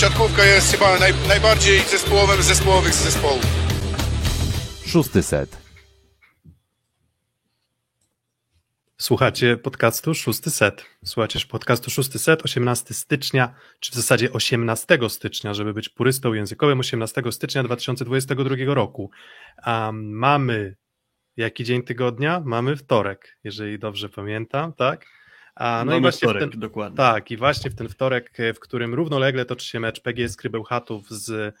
siatkówka jest chyba naj, najbardziej zespołowym zespołowych z zespołów. Szósty set. Słuchacie podcastu Szósty Set. Słuchacie podcastu Szósty Set 18 stycznia, czy w zasadzie 18 stycznia, żeby być purystą językowym, 18 stycznia 2022 roku. Um, mamy jaki dzień tygodnia? Mamy wtorek, jeżeli dobrze pamiętam, tak? A, no i właśnie wtorek, ten, dokładnie. Tak, i właśnie w ten wtorek, w którym równolegle toczy się mecz PGS Krybełchatów z,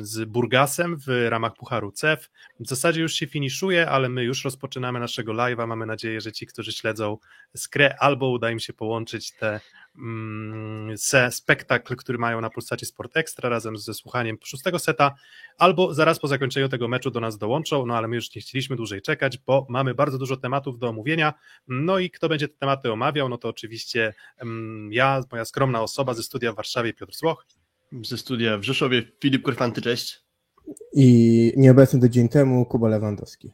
z Burgasem w ramach Pucharu CEF. W zasadzie już się finiszuje, ale my już rozpoczynamy naszego live'a. Mamy nadzieję, że ci, którzy śledzą skrę, albo uda im się połączyć te mm, se spektakl, który mają na Pulsacie Sport Extra razem ze słuchaniem szóstego seta, albo zaraz po zakończeniu tego meczu do nas dołączą, no ale my już nie chcieliśmy dłużej czekać, bo mamy bardzo dużo tematów do omówienia, no i kto będzie te tematy omawiał, no to oczywiście um, ja, moja skromna osoba ze studia w Warszawie, Piotr Złoch. Ze studia w Rzeszowie, Filip Korfanty, cześć. I nieobecny do dzień temu Kuba Lewandowski.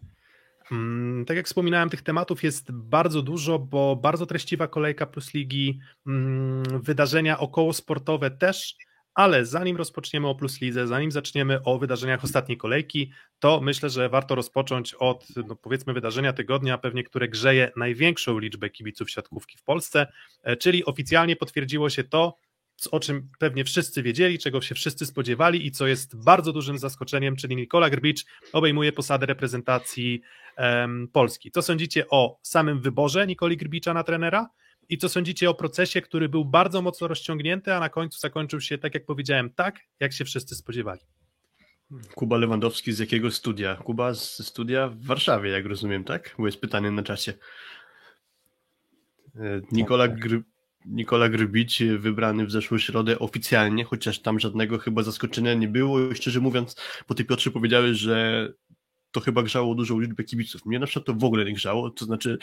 Mm, tak jak wspominałem, tych tematów jest bardzo dużo, bo bardzo treściwa kolejka plus ligi, mm, wydarzenia około sportowe też, ale zanim rozpoczniemy o Plus Lidze, zanim zaczniemy o wydarzeniach ostatniej kolejki, to myślę, że warto rozpocząć od no powiedzmy wydarzenia tygodnia, pewnie które grzeje największą liczbę kibiców siatkówki w Polsce, e, czyli oficjalnie potwierdziło się to, o czym pewnie wszyscy wiedzieli, czego się wszyscy spodziewali i co jest bardzo dużym zaskoczeniem, czyli Nikola Grbicz obejmuje posadę reprezentacji um, Polski. Co sądzicie o samym wyborze Nikoli Grbicza na trenera? I co sądzicie o procesie, który był bardzo mocno rozciągnięty, a na końcu zakończył się, tak jak powiedziałem, tak, jak się wszyscy spodziewali? Kuba Lewandowski z jakiego studia? Kuba z studia w Warszawie, jak rozumiem, tak? Bo jest pytanie na czasie. E, Nikola, tak, tak. Gr Nikola Grbić wybrany w zeszłą środę oficjalnie, chociaż tam żadnego chyba zaskoczenia nie było. Szczerze mówiąc, po ty Piotrze powiedziałeś, że to chyba grzało dużą liczbę kibiców. Mnie na przykład to w ogóle nie grzało, to znaczy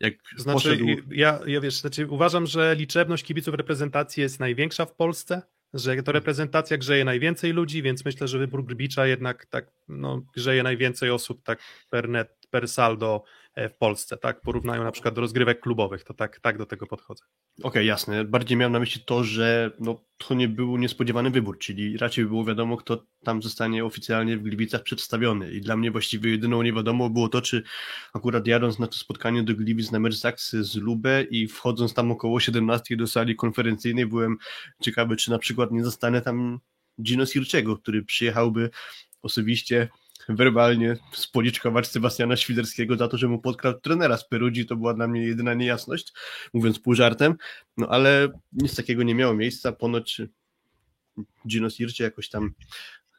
jak znaczy, poszedł... ja, ja wiesz, znaczy uważam, że liczebność kibiców reprezentacji jest największa w Polsce, że to reprezentacja grzeje najwięcej ludzi, więc myślę, że wybór Gbicza jednak tak no, grzeje najwięcej osób tak per net, per saldo w Polsce, tak? Porównają na przykład do rozgrywek klubowych, to tak, tak do tego podchodzę. Okej, okay, jasne. Bardziej miałem na myśli to, że no, to nie był niespodziewany wybór, czyli raczej było wiadomo, kto tam zostanie oficjalnie w Gliwicach przedstawiony. I dla mnie właściwie jedyną niewiadomą było to, czy akurat jadąc na to spotkanie do Gliwic na Mersaksy z Lubę i wchodząc tam około 17 do sali konferencyjnej, byłem ciekawy, czy na przykład nie zostanę tam Gino Sirczego, który przyjechałby osobiście werbalnie spoliczkować Sebastiana Świderskiego za to, że mu podkradł trenera z Perudzi, to była dla mnie jedyna niejasność, mówiąc pół żartem, no ale nic takiego nie miało miejsca, ponoć Gino Sircie jakoś tam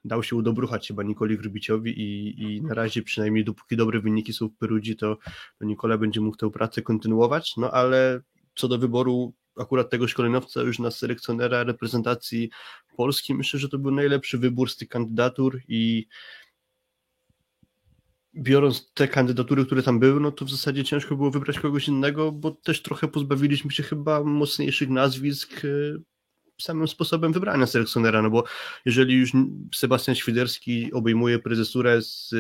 dał się udobruchać chyba Nikoli Grubiciowi i, i na razie przynajmniej dopóki dobre wyniki są w Perudzi, to, to Nikola będzie mógł tę pracę kontynuować, no ale co do wyboru akurat tego szkoleniowca już na selekcjonera reprezentacji Polski, myślę, że to był najlepszy wybór z tych kandydatur i biorąc te kandydatury, które tam były, no to w zasadzie ciężko było wybrać kogoś innego, bo też trochę pozbawiliśmy się chyba mocniejszych nazwisk e, samym sposobem wybrania selekcjonera, no bo jeżeli już Sebastian Świderski obejmuje prezesurę z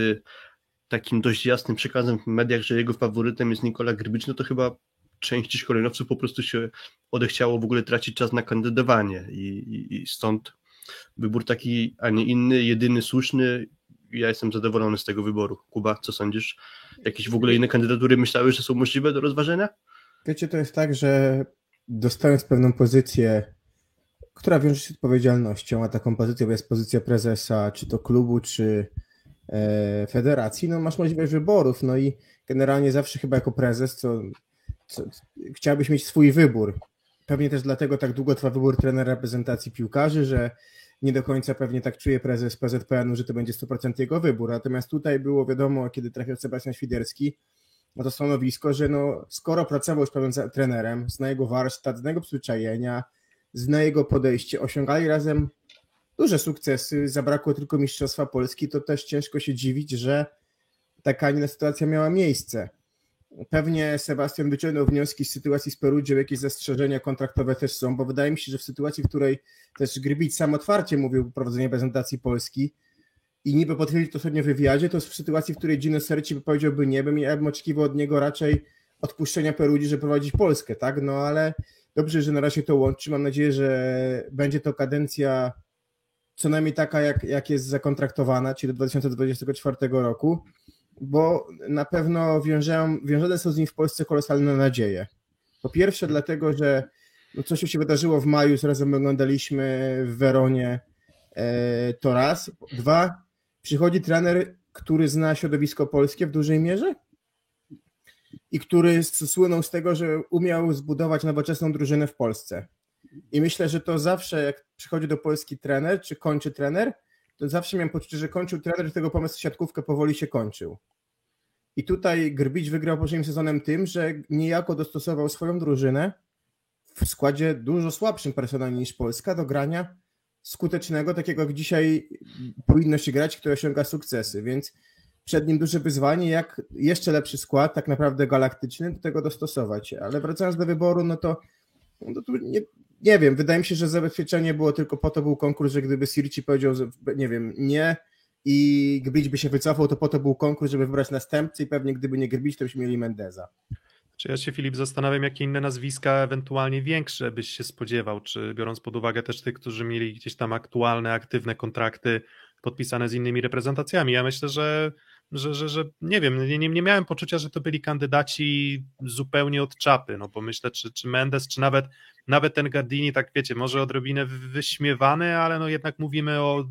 takim dość jasnym przekazem w mediach, że jego faworytem jest Nikola Grbicz, no to chyba części szkoleniowców po prostu się odechciało w ogóle tracić czas na kandydowanie i, i, i stąd wybór taki, a nie inny, jedyny słuszny ja jestem zadowolony z tego wyboru. Kuba, co sądzisz? Jakieś w ogóle inne kandydatury myślałeś, że są możliwe do rozważenia? Wiecie, to jest tak, że dostając pewną pozycję, która wiąże się z odpowiedzialnością, a taką pozycją jest pozycja prezesa, czy to klubu, czy e, federacji, no masz możliwość wyborów, no i generalnie zawsze chyba jako prezes, co, co, chciałbyś mieć swój wybór. Pewnie też dlatego tak długo trwa wybór trenera reprezentacji piłkarzy, że nie do końca pewnie tak czuje prezes PZPN-u, że to będzie 100% jego wybór. Natomiast tutaj było wiadomo, kiedy trafił Sebastian Świderski, na to stanowisko, że no, skoro pracował już pewien trenerem, zna jego warsztat, zna jego przyzwyczajenia, zna jego podejście, osiągali razem duże sukcesy, zabrakło tylko Mistrzostwa Polski, to też ciężko się dziwić, że taka inna sytuacja miała miejsce. Pewnie Sebastian wyciągnął wnioski z sytuacji z Perugią, jakieś zastrzeżenia kontraktowe też są, bo wydaje mi się, że w sytuacji, w której też Grybic sam otwarcie mówił o prowadzeniu prezentacji Polski i niby potwierdził to sobie w wywiadzie, to w sytuacji, w której Gino Serci powiedziałby nie, bym ja bym oczekiwał od niego raczej odpuszczenia Perudzi, że prowadzić Polskę, tak? No ale dobrze, że na razie to łączy. Mam nadzieję, że będzie to kadencja co najmniej taka, jak, jak jest zakontraktowana, czyli do 2024 roku, bo na pewno wiążę, wiążone są z nim w Polsce kolosalne nadzieje. Po pierwsze dlatego, że no coś się wydarzyło w maju, razem oglądaliśmy w Weronie e, to raz. Dwa, przychodzi trener, który zna środowisko polskie w dużej mierze i który słynął z tego, że umiał zbudować nowoczesną drużynę w Polsce. I myślę, że to zawsze, jak przychodzi do Polski trener, czy kończy trener, zawsze miałem poczucie, że kończył trener, tego pomysłu siatkówkę powoli się kończył. I tutaj Grbić wygrał poprzednim sezonem tym, że niejako dostosował swoją drużynę w składzie dużo słabszym personalnie niż Polska do grania skutecznego, takiego jak dzisiaj powinno się grać, które osiąga sukcesy, więc przed nim duże wyzwanie, jak jeszcze lepszy skład, tak naprawdę galaktyczny, do tego dostosować. Ale wracając do wyboru, no to, no to nie, nie wiem, wydaje mi się, że zabezpieczenie było tylko po to był konkurs, że gdyby Sirci powiedział, że nie wiem, nie i Grbić by się wycofał, to po to był konkurs, żeby wybrać następcę i pewnie gdyby nie Grbić, to byśmy mieli Mendeza. Czy ja się, Filip, zastanawiam, jakie inne nazwiska ewentualnie większe byś się spodziewał, czy biorąc pod uwagę też tych, którzy mieli gdzieś tam aktualne, aktywne kontrakty podpisane z innymi reprezentacjami. Ja myślę, że że, że, że nie wiem, nie, nie, miałem poczucia, że to byli kandydaci zupełnie od czapy, no bo myślę, czy, czy Mendes, czy nawet, nawet ten Gardini, tak wiecie, może odrobinę wyśmiewany, ale no jednak mówimy o,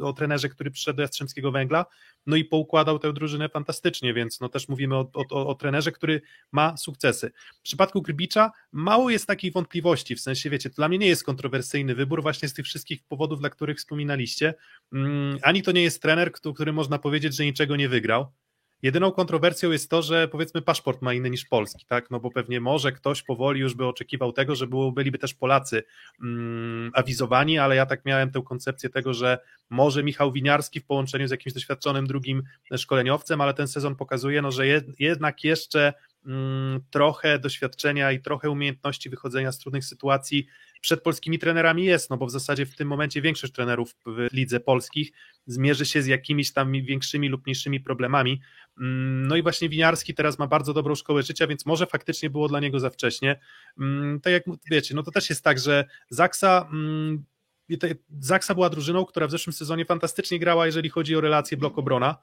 o trenerze, który przyszedł do Jastrzębskiego Węgla, no i poukładał tę drużynę fantastycznie, więc no też mówimy o, o, o trenerze, który ma sukcesy. W przypadku Grybicza mało jest takiej wątpliwości, w sensie wiecie, to dla mnie nie jest kontrowersyjny wybór właśnie z tych wszystkich powodów, dla których wspominaliście, mm, ani to nie jest trener, który można powiedzieć, że niczego nie wygrał, Jedyną kontrowersją jest to, że powiedzmy paszport ma inny niż polski, tak? No bo pewnie może ktoś powoli już by oczekiwał tego, że byliby też Polacy mm, awizowani, ale ja tak miałem tę koncepcję tego, że może Michał Winiarski w połączeniu z jakimś doświadczonym drugim szkoleniowcem, ale ten sezon pokazuje, no, że jed, jednak jeszcze trochę doświadczenia i trochę umiejętności wychodzenia z trudnych sytuacji przed polskimi trenerami jest, no bo w zasadzie w tym momencie większość trenerów w lidze polskich zmierzy się z jakimiś tam większymi lub mniejszymi problemami. Mm, no i właśnie Winiarski teraz ma bardzo dobrą szkołę życia, więc może faktycznie było dla niego za wcześnie. Mm, tak jak wiecie, no to też jest tak, że Zaksa mm, Zaksa była drużyną, która w zeszłym sezonie fantastycznie grała, jeżeli chodzi o relacje blok-obrona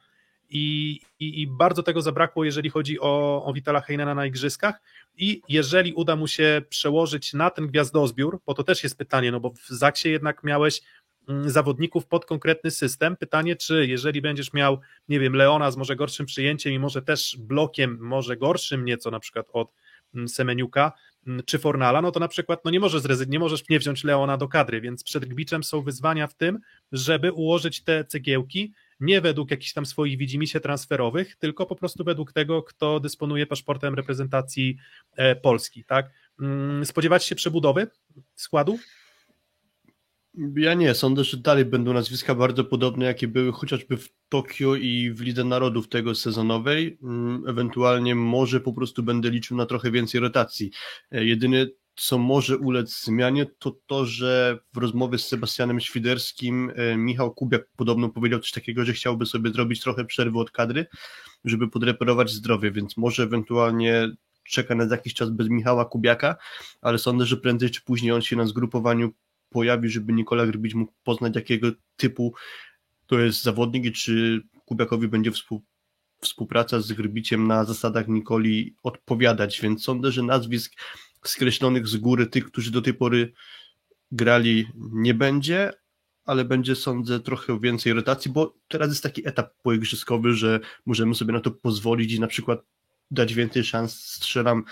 i, i, i, bardzo tego zabrakło, jeżeli chodzi o, o Witala Heinena na igrzyskach i jeżeli uda mu się przełożyć na ten gwiazdozbiór, bo to też jest pytanie, no bo w Zaksie jednak miałeś mm, zawodników pod konkretny system. Pytanie, czy jeżeli będziesz miał, nie wiem, Leona z może gorszym przyjęciem i może też blokiem, może gorszym nieco na przykład od mm, Semeniuka, mm, czy Fornala, no to na przykład no nie, możesz nie możesz nie wziąć Leona do kadry, więc przed Gbiczem są wyzwania w tym, żeby ułożyć te cegiełki nie według jakichś tam swoich widzimisię transferowych, tylko po prostu według tego, kto dysponuje paszportem reprezentacji e, Polski, tak? Mm, spodziewać się przebudowy składu? Ja nie, sądzę, że dalej będą nazwiska bardzo podobne, jakie były chociażby w Tokio i w Lidze Narodów tego sezonowej. Mm, ewentualnie może po prostu będę liczył na trochę więcej rotacji. E, jedyny co może ulec zmianie, to to, że w rozmowie z Sebastianem Świderskim e, Michał Kubiak podobno powiedział coś takiego, że chciałby sobie zrobić trochę przerwy od kadry, żeby podreperować zdrowie, więc może ewentualnie czeka na jakiś czas bez Michała Kubiaka, ale sądzę, że prędzej czy później on się na zgrupowaniu pojawi, żeby Nikola Grbić mógł poznać jakiego typu to jest zawodnik i czy Kubiakowi będzie współ, współpraca z Grbiciem na zasadach Nikoli odpowiadać, więc sądzę, że nazwisk skreślonych z góry tych, którzy do tej pory grali, nie będzie, ale będzie, sądzę, trochę więcej rotacji, bo teraz jest taki etap poigrzyskowy, że możemy sobie na to pozwolić i na przykład dać więcej szans, strzelam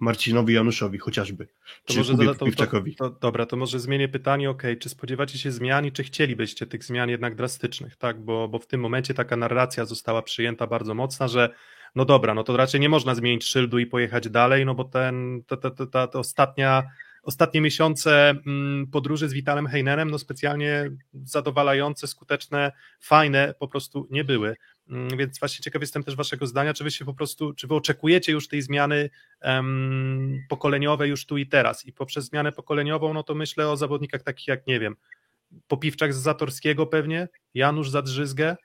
Marcinowi Januszowi chociażby, to czy może do, to, to, to, Dobra, to może zmienię pytanie, ok, czy spodziewacie się zmian i czy chcielibyście tych zmian jednak drastycznych, tak, bo, bo w tym momencie taka narracja została przyjęta bardzo mocna, że no dobra, no to raczej nie można zmienić szyldu i pojechać dalej, no bo ten, ta, ta, ta, ta ostatnia, ostatnie miesiące mm, podróży z Witalem Heinerem, no specjalnie zadowalające, skuteczne, fajne po prostu nie były. Mm, więc właśnie ciekaw jestem też waszego zdania, czy wy się po prostu, czy wy oczekujecie już tej zmiany um, pokoleniowej już tu i teraz i poprzez zmianę pokoleniową, no to myślę o zawodnikach takich jak, nie wiem, Popiwczak z Zatorskiego pewnie, Janusz Zadrzyzgę,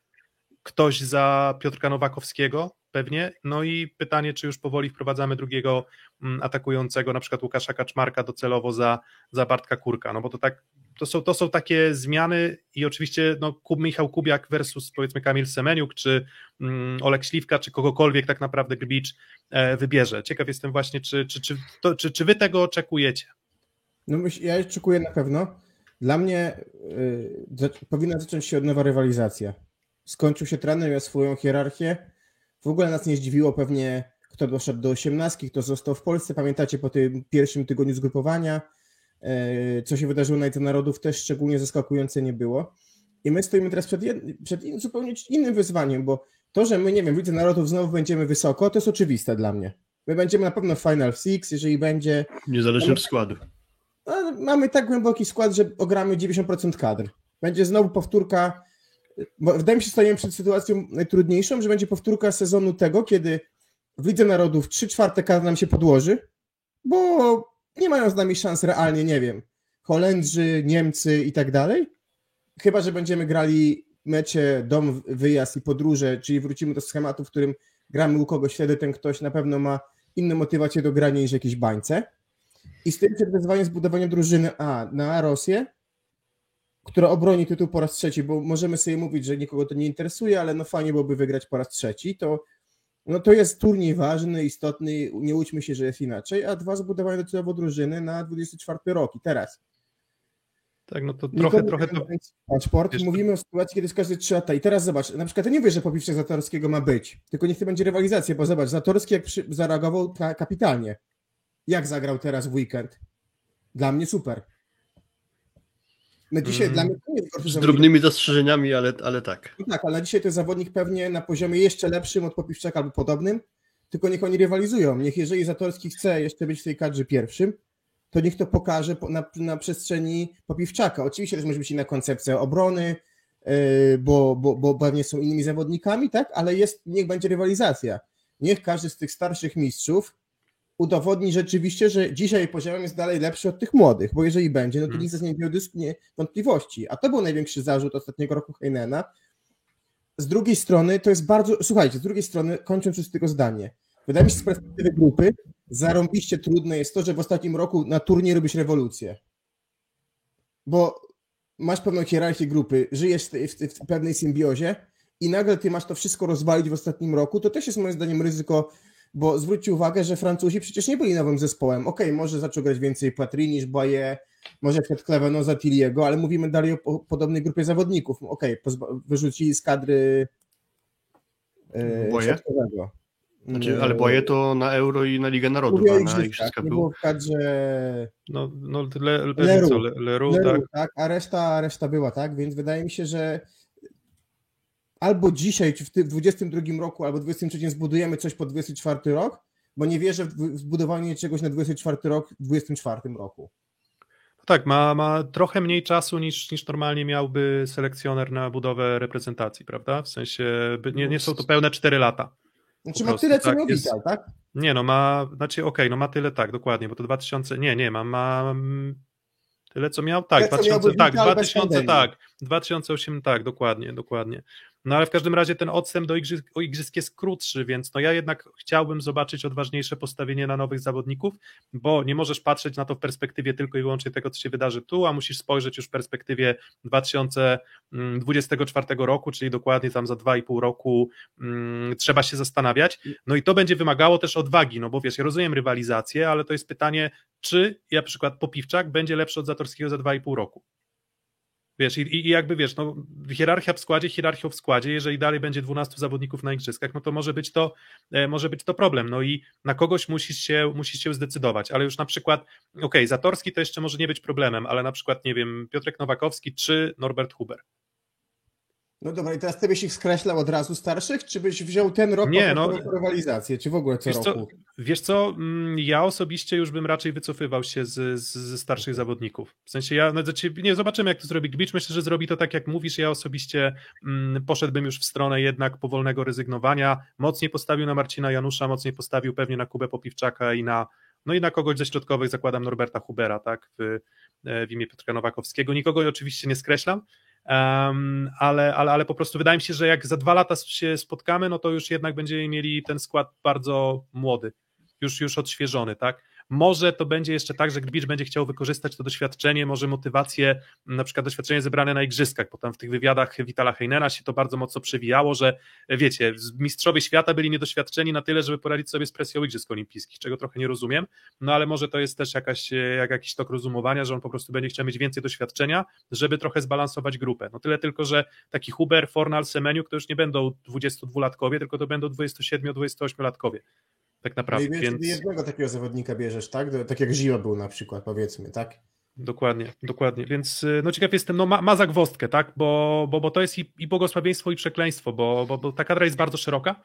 ktoś za Piotrka Nowakowskiego pewnie, no i pytanie, czy już powoli wprowadzamy drugiego mm, atakującego, na przykład Łukasza Kaczmarka docelowo za, za Bartka Kurka, no bo to tak, to są, to są takie zmiany i oczywiście no, Kub, Michał Kubiak versus powiedzmy Kamil Semeniuk, czy mm, Olek Śliwka, czy kogokolwiek tak naprawdę Gbicz e, wybierze. Ciekaw jestem właśnie, czy, czy, czy, to, czy, czy wy tego oczekujecie? No ja oczekuję na pewno. Dla mnie y, powinna zacząć się od nowa rywalizacja. Skończył się trener, miał swoją hierarchię. W ogóle nas nie zdziwiło pewnie, kto doszedł do osiemnastki, kto został w Polsce. Pamiętacie po tym pierwszym tygodniu zgrupowania, y, co się wydarzyło na Lidze Narodów, też szczególnie zaskakujące nie było. I my stoimy teraz przed, przed in, zupełnie innym wyzwaniem, bo to, że my, nie wiem, w Lidze Narodów znowu będziemy wysoko, to jest oczywiste dla mnie. My będziemy na pewno w Final Six, jeżeli będzie Niezależnie od składu. no, mamy tak głęboki skład, że ogramy 90% kadr. Będzie znowu powtórka. Wydaje mi się, stajemy przed sytuacją najtrudniejszą, że będzie powtórka sezonu tego, kiedy w Lidze Narodów 3 czwarte kadr nam się podłoży, bo nie mają z nami szans realnie, nie wiem, Holendrzy, Niemcy i tak dalej. Chyba, że będziemy grali mecze dom, wyjazd i podróże, czyli wrócimy do schematu, w którym gramy u kogoś, wtedy ten ktoś na pewno ma inną motywację do grania niż jakieś bańce. I z tym przed wyzwaniem zbudowania drużyny A na Rosję, która obroni tytuł po raz trzeci, bo możemy sobie mówić, że nikogo to nie interesuje, ale no fajnie byłoby wygrać po raz trzeci, to no to jest turniej ważny, istotny, nie łudźmy się, że jest inaczej, a dwa zbudowanie docelowo drużyny na 24 rok i teraz. Tak, no to trochę, Nikomu trochę to... Paszport, wiesz, mówimy o sytuacji, kiedy jest każdy 3 lata i teraz zobacz, na przykład ja nie wiesz, że Popiwczak Zatorskiego ma być, tylko niech to będzie rywalizacja, bo zobacz, Zatorski jak przy, zareagował ka- kapitalnie. Jak zagrał teraz w weekend? Dla mnie super. No dzisiaj Mm. dla mnie to nie jest gorszy Z zawodnik. drobnymi zastrzeżeniami, ale, ale tak. No tak, ale na dzisiaj to jest zawodnik pewnie na poziomie jeszcze lepszym od Popiwczaka albo podobnym, tylko niech oni rywalizują. Niech jeżeli Zatorski chce jeszcze być w tej kadrze pierwszym, to niech to pokaże po- na, na przestrzeni Popiwczaka. Oczywiście też może być inna koncepcja obrony, yy, bo, bo, bo pewnie są innymi zawodnikami, tak, ale jest, niech będzie rywalizacja. Niech każdy z tych starszych mistrzów udowodni rzeczywiście, że dzisiaj poziom jest dalej lepszy od tych młodych, bo jeżeli będzie, no to Hmm. nikt z nie miał wątpliwości. A to był największy zarzut ostatniego roku Heinena. Z drugiej strony to jest bardzo, słuchajcie, z drugiej strony, kończąc już tylko zdanie, wydaje mi się z perspektywy grupy, zarąbiście trudne jest to, że w ostatnim roku na turniej robisz rewolucję. Bo masz pewną hierarchię grupy, żyjesz w, w, w pewnej symbiozie i nagle ty masz to wszystko rozwalić w ostatnim roku, to też jest moim zdaniem ryzyko, bo zwróćcie uwagę, że Francuzi przecież nie byli nowym zespołem. Okej, może zaczął grać więcej Patry niż Boye, może przed Clevenoza Tiliego, ale mówimy dalej o, o podobnej grupie zawodników. Okej, pozba- wyrzucili z kadry e, Boye? środkowego. Znaczy, E, ale boję to na Euro i na Ligę Narodów, Mówię na był. było w kadrze No, no Le, Le, Leroux. co, Le, Leroux, Leroux, tak. tak, a reszta, reszta była, tak? Więc wydaje mi się, że albo dzisiaj, czy w tym 22 roku, albo 23 zbudujemy coś po 24 rok, bo nie wierzę w zbudowanie czegoś na 24 rok w 24 roku. Tak, ma, ma trochę mniej czasu niż, niż normalnie miałby selekcjoner na budowę reprezentacji, prawda? W sensie nie, nie są to pełne 4 lata. Znaczy ma tyle, co tak, miał jest- tak? Nie, no ma, znaczy okej, no ma tyle, tak, dokładnie, bo to 2000, nie, nie, ma, ma tyle, co miał, tak, Tyle, co miał 2000, tak, Vital bez 2000, pandemii. tak, 2008, tak, dokładnie, dokładnie. No ale w każdym razie ten odstęp do igrzysk, igrzysk jest krótszy, więc no ja jednak chciałbym zobaczyć odważniejsze postawienie na nowych zawodników, bo nie możesz patrzeć na to w perspektywie tylko i wyłącznie tego, co się wydarzy tu, a musisz spojrzeć już w perspektywie 2024 roku, czyli dokładnie tam za 2,5 roku mm, trzeba się zastanawiać. No i to będzie wymagało też odwagi, no bo wiesz, ja rozumiem rywalizację, ale to jest pytanie, czy na przykład Popiwczak będzie lepszy od Zatorskiego za 2,5 roku. Wiesz, i, i jakby wiesz, no, hierarchia w składzie, hierarchią w składzie, jeżeli dalej będzie 12 zawodników na igrzyskach, no to może być to, e, może być to problem. No i na kogoś musisz się, musisz się zdecydować, ale już na przykład, okej, Zatorski to jeszcze może nie być problemem, ale na przykład, nie wiem, Piotrek Nowakowski czy Norbert Huber. No dobra, i teraz ty byś ich skreślał od razu starszych, czy byś wziął ten rok Nie, no- rywalizację, czy w ogóle co Wiesz co, roku? wiesz co, mm, ja osobiście już bym raczej wycofywał się z, z, ze starszych zawodników. W sensie ja, no, znaczy, nie zobaczymy jak to zrobi Gbicz, myślę, że zrobi to tak jak mówisz, ja osobiście mm, poszedłbym już w stronę jednak powolnego rezygnowania, mocniej postawił na Marcina Janusza, mocniej postawił pewnie na Kubę Popiwczaka i na, no i na kogoś ze środkowych zakładam Norberta Hubera, tak, w, e, w imię Piotra Nowakowskiego, nikogo oczywiście nie skreślam, Um, ale, ale, ale po prostu wydaje mi się, że jak za dwa lata się spotkamy, no to już jednak będziemy mieli ten skład bardzo młody, już, już odświeżony, tak? Może to będzie jeszcze tak, że Gbicz będzie chciał wykorzystać to doświadczenie, może motywację, na przykład doświadczenie zebrane na igrzyskach, bo tam w tych wywiadach Witala Heinera się to bardzo mocno przewijało, że wiecie, mistrzowie świata byli niedoświadczeni na tyle, żeby poradzić sobie z presją igrzysk olimpijskich, czego trochę nie rozumiem, no ale może to jest też jakaś, jak jakiś tok rozumowania, że on po prostu będzie chciał mieć więcej doświadczenia, żeby trochę zbalansować grupę. No tyle tylko, że taki Huber, Fornal, Semeniuk to już nie będą 22-latkowie, tylko to będą 27-28-latkowie tak naprawdę. No więc... jednego takiego zawodnika bierzesz, tak? Tak jak Zima był na przykład, powiedzmy, tak? Dokładnie, dokładnie. Więc y, no ciekaw jestem, no ma, ma zagwostkę, tak? Bo, bo, bo to jest i, i błogosławieństwo, i przekleństwo, bo, bo, bo ta kadra jest bardzo szeroka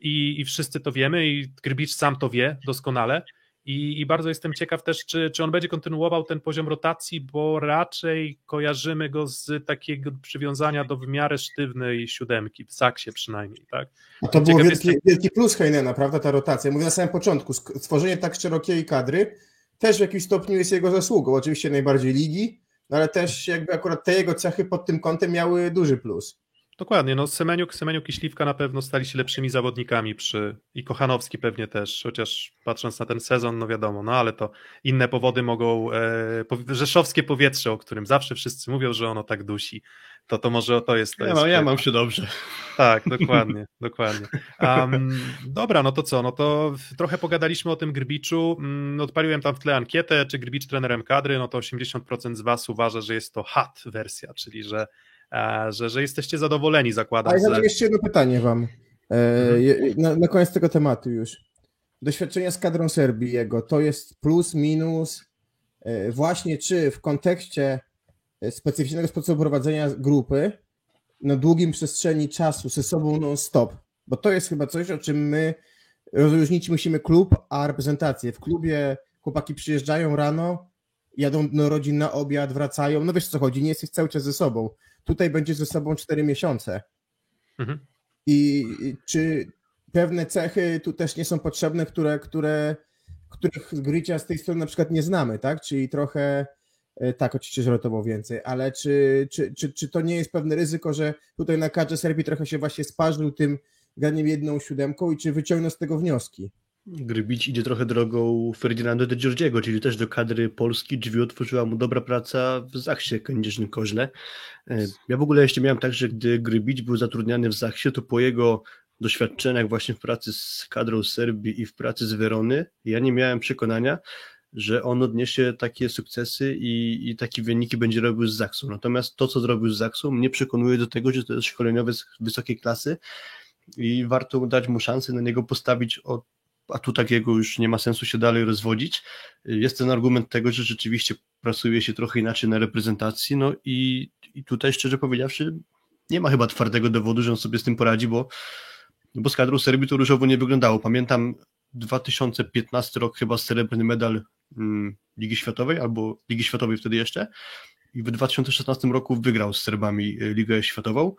i, i wszyscy to wiemy, i Grbicz sam to wie doskonale. I, I, bardzo jestem ciekaw też, czy, czy on będzie kontynuował ten poziom rotacji, bo raczej kojarzymy go z takiego przywiązania do w miarę sztywnej siódemki, w saksie przynajmniej, tak? A to był wielki, wielki plus Heinena, prawda, ta rotacja. Mówię na samym początku, stworzenie tak szerokiej kadry też w jakimś stopniu jest jego zasługą. Oczywiście najbardziej ligi, no ale też jakby akurat te jego cechy pod tym kątem miały duży plus. Dokładnie, no Semeniuk, Semeniuk i Śliwka na pewno stali się lepszymi zawodnikami przy i Kochanowski pewnie też, chociaż patrząc na ten sezon, no wiadomo, no ale to inne powody mogą, e, rzeszowskie powietrze, o którym zawsze wszyscy mówią, że ono tak dusi, to to może to jest... To ja, jest mam, ja mam się dobrze. Tak, dokładnie, dokładnie. Um, dobra, no to co, no to trochę pogadaliśmy o tym Grbiczu, mm, odpaliłem tam w tle ankietę, czy Grbicz trenerem kadry, no to 80% z Was uważa, że jest to hat wersja, czyli że że, że jesteście zadowoleni, zakładam. Ale zadam jeszcze jedno pytanie wam. E, mhm. Na, na koniec tego tematu już. Doświadczenia z kadrą Serbii jego, to jest plus, minus, e, właśnie czy w kontekście e, specyficznego sposobu prowadzenia grupy na długim przestrzeni czasu ze sobą non-stop, bo to jest chyba coś, o czym my rozróżnić musimy klub, a reprezentację. W klubie chłopaki przyjeżdżają rano, jadą do rodzin na obiad, wracają, no wiesz co chodzi, nie jesteś cały czas ze sobą. Tutaj będzie ze sobą 4 miesiące. Mhm. I czy pewne cechy tu też nie są potrzebne, które, które, których z Grycia z tej strony na przykład nie znamy, tak? Czyli trochę e, tak, oczywiście, że to było więcej, ale czy, czy, czy, czy to nie jest pewne ryzyko, że tutaj na kadrze Serbii trochę się właśnie sparzył tym graniem jedną siódemką i czy wyciągnął z tego wnioski? Grybić idzie trochę drogą Ferdinando de Giorgiego, czyli też do kadry Polski drzwi otworzyła mu dobra praca w Zachsie Kędzierzyn Koźle. E, ja w ogóle jeszcze miałem tak, że gdy Grybić był zatrudniany w Zachsie, to po jego doświadczeniach właśnie w pracy z kadrą Serbii i w pracy z Werony, ja nie miałem przekonania, że on odniesie takie sukcesy i, i takie wyniki będzie robił z Zaksą. Natomiast to, co zrobił z Zaksą, mnie przekonuje do tego, że to jest szkoleniowy wysokiej klasy i warto dać mu szansę na niego postawić od a tu takiego już nie ma sensu się dalej rozwodzić. Jest ten argument tego, że rzeczywiście pracuje się trochę inaczej na reprezentacji, no i, i tutaj szczerze powiedziawszy nie ma chyba twardego dowodu, że on sobie z tym poradzi, bo, bo z kadrą Serbii to różowo nie wyglądało. Pamiętam 2015 rok chyba srebrny medal mm, Ligi Światowej, albo Ligi Światowej wtedy jeszcze i w 2016 roku wygrał z Serbami e, Ligę Światową.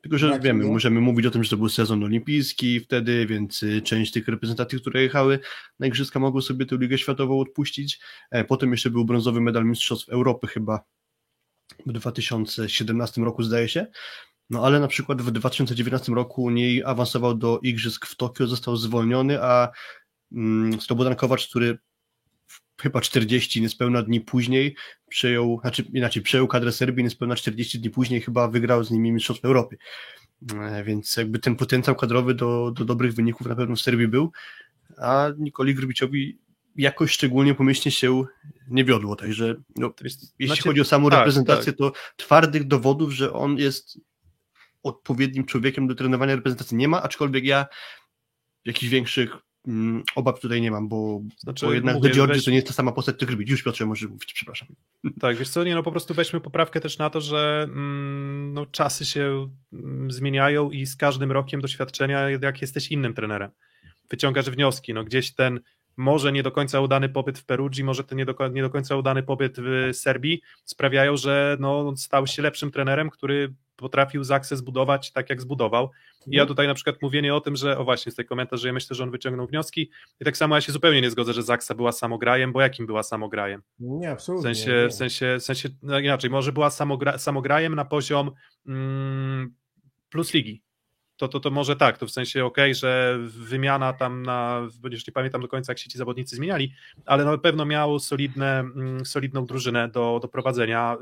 Tylko, że wiemy, nie? możemy mówić o tym, że to był sezon olimpijski wtedy, więc y, część tych reprezentacji, które jechały na Igrzyska, mogły sobie tę Ligę Światową odpuścić. E, potem jeszcze był brązowy medal Mistrzostw Europy chyba w 2017 roku, zdaje się. No ale na przykład w 2019 roku nie awansował do Igrzysk w Tokio, został zwolniony, a mm, Slobodan Kowacz, który chyba 40 niespełna dni później przejął, znaczy inaczej, przejął kadrę Serbii, niespełna 40 dni później chyba wygrał z nimi Mistrzostwo Europy. E, więc jakby ten potencjał kadrowy do, do dobrych wyników na pewno w Serbii był, a Nikoli Grubiciowi jakoś szczególnie pomyślnie się nie wiodło, także no, jest, jeśli znaczy, chodzi o samą tak, reprezentację, tak. to twardych dowodów, że on jest odpowiednim człowiekiem do trenowania reprezentacji nie ma, aczkolwiek ja jakichś większych Mm, obaw tutaj nie mam, bo, znaczy, bo jednak mówię, George weź... to nie jest ta sama postać, których robić. Już Piotrze może mówić, przepraszam. Tak, wiesz co, nie, no po prostu weźmy poprawkę też na to, że mm, no, czasy się mm, zmieniają i z każdym rokiem doświadczenia, jak jesteś innym trenerem, wyciągasz wnioski, no gdzieś ten może nie do końca udany pobyt w Perugii, może ten nie do, nie do końca udany pobyt w Serbii sprawiają, że no, stał się lepszym trenerem, który potrafił Zaksę zbudować tak, jak zbudował. I ja tutaj na przykład mówienie o tym, że o właśnie z tej komentarz, że ja myślę, że on wyciągnął wnioski i tak samo ja się zupełnie nie zgodzę, że Zaksa była samograjem, bo jakim była samograjem? Nie, W absolutnie. sensie, nie. w sensie, w sensie no inaczej, może była samogra, samograjem na poziom mm, plus ligi. To, to, to może tak, to w sensie okej, że wymiana tam na, już nie pamiętam do końca jak się ci zawodnicy zmieniali, ale na pewno miał solidne, mm, solidną drużynę do, do prowadzenia,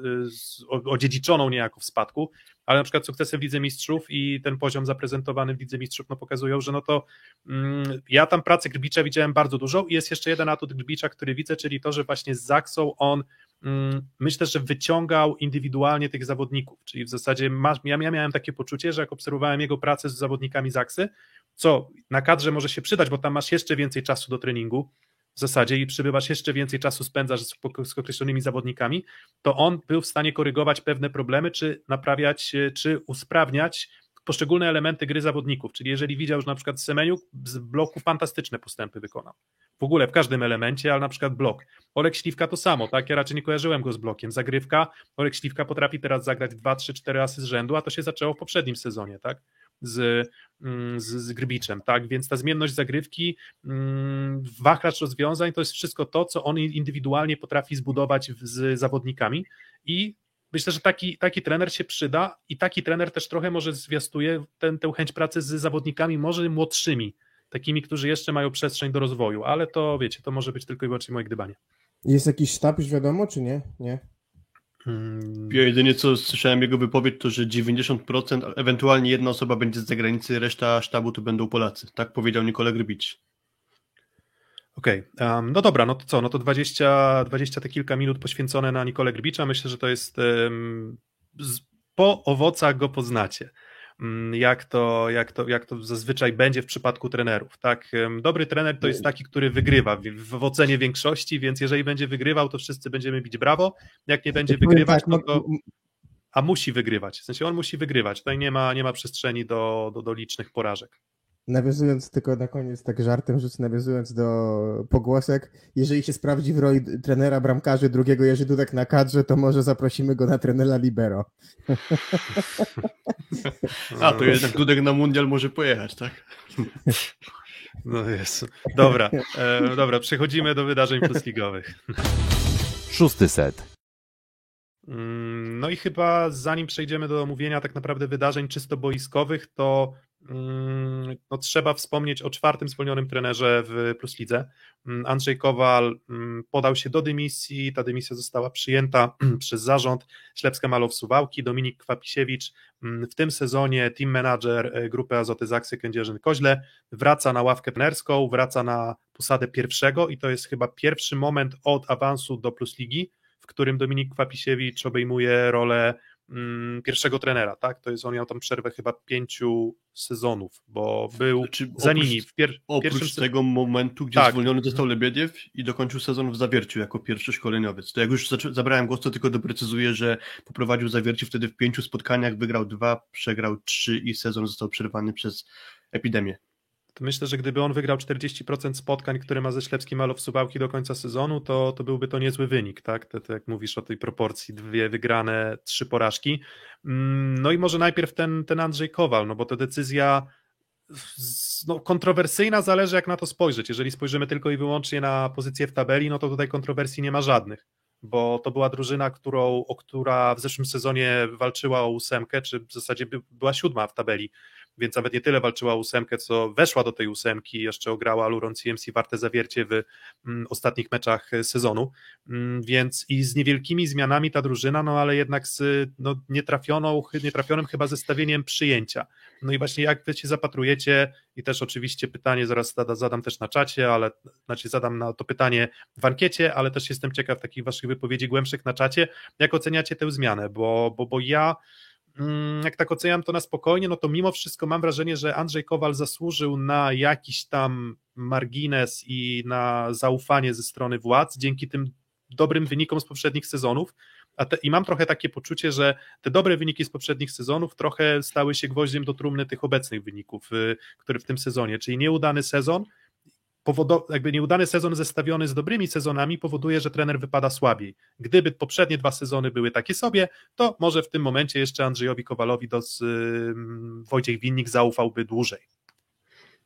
y, odziedziczoną niejako w spadku, ale na przykład sukcesy w Lidze Mistrzów i ten poziom zaprezentowany w Lidze Mistrzów no pokazują, że no to mm, ja tam pracy Grbicza widziałem bardzo dużo i jest jeszcze jeden atut Grbicza, który widzę, czyli to, że właśnie z Zaksą on mm, myślę, że wyciągał indywidualnie tych zawodników, czyli w zasadzie ja miałem takie poczucie, że jak obserwowałem jego pracę z zawodnikami Zaksy, co na kadrze może się przydać, bo tam masz jeszcze więcej czasu do treningu, w zasadzie i przybywasz jeszcze więcej czasu spędzasz z, z określonymi zawodnikami, to on był w stanie korygować pewne problemy, czy naprawiać, e, czy usprawniać poszczególne elementy gry zawodników. Czyli jeżeli widział, że na przykład Semeniuk z bloku fantastyczne postępy wykonał. W ogóle w każdym elemencie, ale na przykład blok. Olek Śliwka to samo, tak? Ja raczej nie kojarzyłem go z blokiem. Zagrywka, Olek Śliwka potrafi teraz zagrać 2, 3, 4 asy z rzędu, a to się zaczęło w poprzednim sezonie, tak? Z, mm, z, z Grbiczem, tak? Więc ta zmienność zagrywki, mm, wachlarz rozwiązań to jest wszystko to, co on indywidualnie potrafi zbudować z zawodnikami i myślę, że taki, taki trener się przyda i taki trener też trochę może zwiastuje ten, tę chęć pracy z zawodnikami, może młodszymi, takimi, którzy jeszcze mają przestrzeń do rozwoju, ale to wiecie, to może być tylko i wyłącznie moje gdybanie. Jest jakiś sztab już wiadomo, czy nie? Nie. Hmm, Ja jedynie co słyszałem jego wypowiedź, to że 90%, ewentualnie jedna osoba będzie z zagranicy, reszta sztabu to będą Polacy. Tak powiedział Nikola Grbicz. Okej, em, no dobra, no to co, no to 20, 20 te kilka minut poświęcone na Nikolę Grbicza, myślę, że to jest em, z, po owocach go poznacie. Mm, Jak to, jak, to, jak to zazwyczaj będzie w przypadku trenerów. Tak? Dobry trener to jest taki, który wygrywa w, w ocenie większości, więc jeżeli będzie wygrywał, to wszyscy będziemy bić brawo. Jak nie będzie wygrywać, tak, no mo- to, a musi wygrywać. W sensie on musi wygrywać. Tutaj nie ma, nie ma przestrzeni do, do, do licznych porażek. Nawiązując tylko na koniec, tak żartem rzecz, nawiązując do pogłosek, jeżeli się sprawdzi w roli trenera bramkarzy drugiego Jerzy Dudek na kadrze, to może zaprosimy go na trenera Libero. A, to jednak Dudek na mundial może pojechać, tak? No jest. Dobra, e, dobra, przechodzimy do wydarzeń plusligowych. Szósty set. Mm, No i chyba zanim przejdziemy do omówienia tak naprawdę wydarzeń czysto boiskowych, to no, trzeba wspomnieć o czwartym zwolnionym trenerze w Plus Lidze. Mm, Andrzej Kowal mm, podał się do dymisji, ta dymisja została przyjęta przez zarząd Ślepska Malow Suwałki, Dominik Kwapisiewicz mm, w tym sezonie team manager e, grupy Azoty Zaksy Kędzierzyn-Koźle wraca na ławkę trenerską, wraca na posadę pierwszego i to jest chyba pierwszy moment od awansu do Plus Ligi, w którym Dominik Kwapisiewicz obejmuje rolę mm, pierwszego trenera, tak? To jest, on miał tam przerwę chyba pięciu sezonów, bo był Czy za nimi w pier- Oprócz pierwszym tego momentu, gdzie Tak. zwolniony został Lebiediew i dokończył sezon w Zawierciu jako pierwszy szkoleniowiec. To jak już zabrałem głos, to tylko doprecyzuję, że poprowadził Zawierciu wtedy w pięciu spotkaniach, wygrał dwa, przegrał trzy i sezon został przerwany przez epidemię. Myślę, że gdyby on wygrał 40% spotkań, które ma ze Ślepskim Malow Suwałki do końca sezonu, to, to byłby to niezły wynik, tak? To, to jak mówisz o tej proporcji, dwie wygrane, trzy porażki. Mm, No i może najpierw ten, ten Andrzej Kowal, no bo to decyzja no, kontrowersyjna, zależy jak na to spojrzeć. Jeżeli spojrzymy tylko i wyłącznie na pozycję w tabeli, no to tutaj kontrowersji nie ma żadnych, bo to była drużyna, którą, która w zeszłym sezonie walczyła o ósemkę, czy w zasadzie by, była siódma w tabeli, więc nawet nie tyle walczyła o ósemkę, co weszła do tej ósemki, jeszcze ograła Luron CMC warte zawiercie w mm, ostatnich meczach e, sezonu, Mm, więc i z niewielkimi zmianami ta drużyna, no ale jednak z no, nietrafioną, nietrafionym chyba zestawieniem przyjęcia. No i właśnie jak wy się zapatrujecie i też oczywiście pytanie zaraz zada- zadam też na czacie, ale znaczy zadam na to pytanie w ankiecie, ale też jestem ciekaw takich waszych wypowiedzi głębszych na czacie, jak oceniacie tę zmianę, bo, bo, bo ja jak tak oceniam to na spokojnie, no to mimo wszystko mam wrażenie, że Andrzej Kowal zasłużył na jakiś tam margines i na zaufanie ze strony władz dzięki tym dobrym wynikom z poprzednich sezonów. Te, I mam trochę takie poczucie, że te dobre wyniki z poprzednich sezonów trochę stały się gwoździem do trumny tych obecnych wyników, y, które w tym sezonie, czyli nieudany sezon. Powodo, jakby nieudany sezon zestawiony z dobrymi sezonami powoduje, że trener wypada słabiej. Gdyby poprzednie dwa sezony były takie sobie, to może w tym momencie jeszcze Andrzejowi Kowalowi yy, Wojciech Winnik zaufałby dłużej.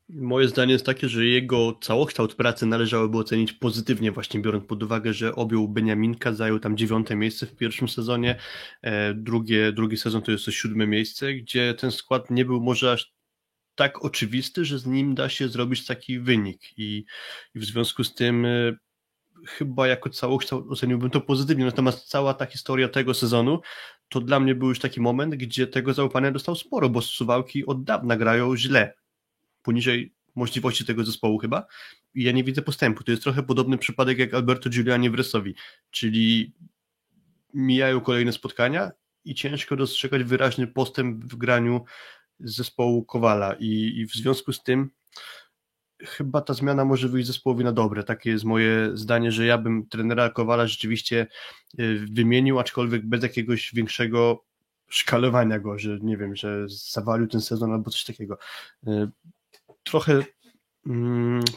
Moje zdanie jest takie, że jego całokształt pracy należałoby ocenić pozytywnie, właśnie biorąc pod uwagę, że objął Beniaminka, zajął tam dziewiąte miejsce w pierwszym sezonie, e, drugie, drugi sezon to jest to siódme miejsce, gdzie ten skład nie był może aż tak oczywisty, że z nim da się zrobić taki wynik. I, i w związku z tym e, chyba jako całokształt oceniłbym to pozytywnie, natomiast cała ta historia tego sezonu to dla mnie był już taki moment, gdzie tego zaufania dostał sporo, bo Suwałki od dawna grają źle, poniżej możliwości tego zespołu chyba. I ja nie widzę postępu. To jest trochę podobny przypadek jak Alberto Giuliani w Resowi, czyli mijają kolejne spotkania i ciężko dostrzegać wyraźny postęp w graniu zespołu Kowala i, i w związku z tym chyba ta zmiana może wyjść zespołowi na dobre. Takie jest moje zdanie, że ja bym trenera Kowala rzeczywiście y, wymienił, aczkolwiek bez jakiegoś większego szkalowania go, że nie wiem, że zawalił ten sezon albo coś takiego. Y, trochę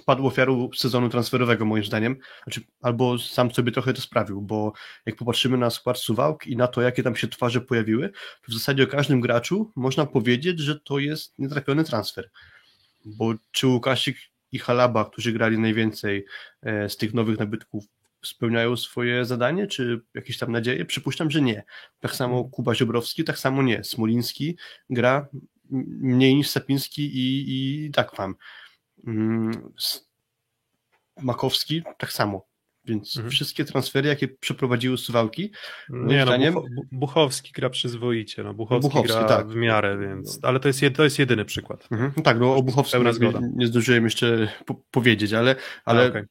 padł ofiarą sezonu transferowego moim zdaniem, znaczy, albo sam sobie trochę to sprawił, bo jak popatrzymy na skład Suwałk i na to, jakie tam się twarze pojawiły, to w zasadzie o każdym graczu można powiedzieć, że to jest nietrafiony transfer, bo czy Łukasik i Halaba, którzy grali najwięcej e, z tych nowych nabytków, spełniają swoje zadanie, czy jakieś tam nadzieje? Przypuszczam, że nie. Tak samo Kuba Ziobrowski, tak samo nie. Smoliński gra mniej niż Sapiński i, i Dakwam. Mm, Makowski tak samo. Więc Mhm. wszystkie transfery, jakie przeprowadziły Suwałki, Nie no, zdaniem- Buchowski gra przyzwoicie, no Buchowski, Buchowski, gra tak. w miarę, więc, ale to jest, to jest jedyny przykład. mhm. no tak, no o Buchowskim nie, zgoda. nie zdążyłem jeszcze po, powiedzieć, ale, ale A, okej.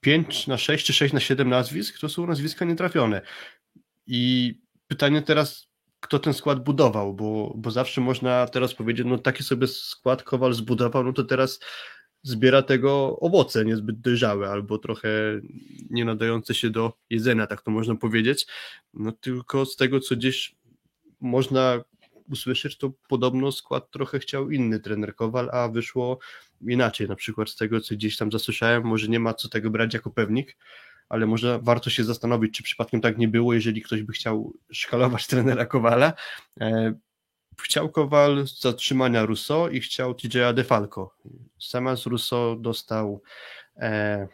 5 na 6 czy 6 na 7 nazwisk to są nazwiska nietrafione. I pytanie teraz, kto ten skład budował, bo, bo zawsze można teraz powiedzieć, no taki sobie skład Kowal zbudował, no to teraz zbiera tego owoce niezbyt dojrzałe albo trochę nie nadające się do jedzenia, tak to można powiedzieć. No tylko z tego, co gdzieś można usłyszeć, to podobno skład trochę chciał inny trener Kowal, a wyszło inaczej. Na przykład z tego, co gdzieś tam zasłyszałem, może nie ma co tego brać jako pewnik, ale może warto się zastanowić, czy przypadkiem tak nie było, jeżeli ktoś by chciał szkalować trenera Kowala. Chciał Kowal zatrzymania Rousseau i chciał TJ'a Defalco. Zamiast Rousseau dostał e,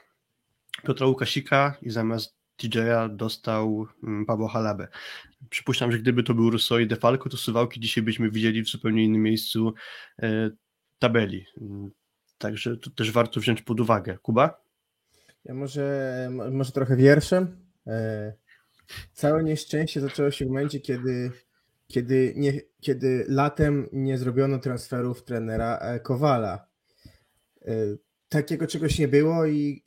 Piotra Łukasika i zamiast TJ'a dostał mm, Pawła Halabę. Przypuszczam, że gdyby to był Rousseau i Defalco, to Suwałki dzisiaj byśmy widzieli w zupełnie innym miejscu e, tabeli. Także to też warto wziąć pod uwagę. Kuba? Ja może, mo- może trochę wierszem. E, Całe nieszczęście zaczęło się w momencie, kiedy, kiedy, nie, kiedy latem nie zrobiono transferów trenera e, Kowala. E, Takiego czegoś nie było i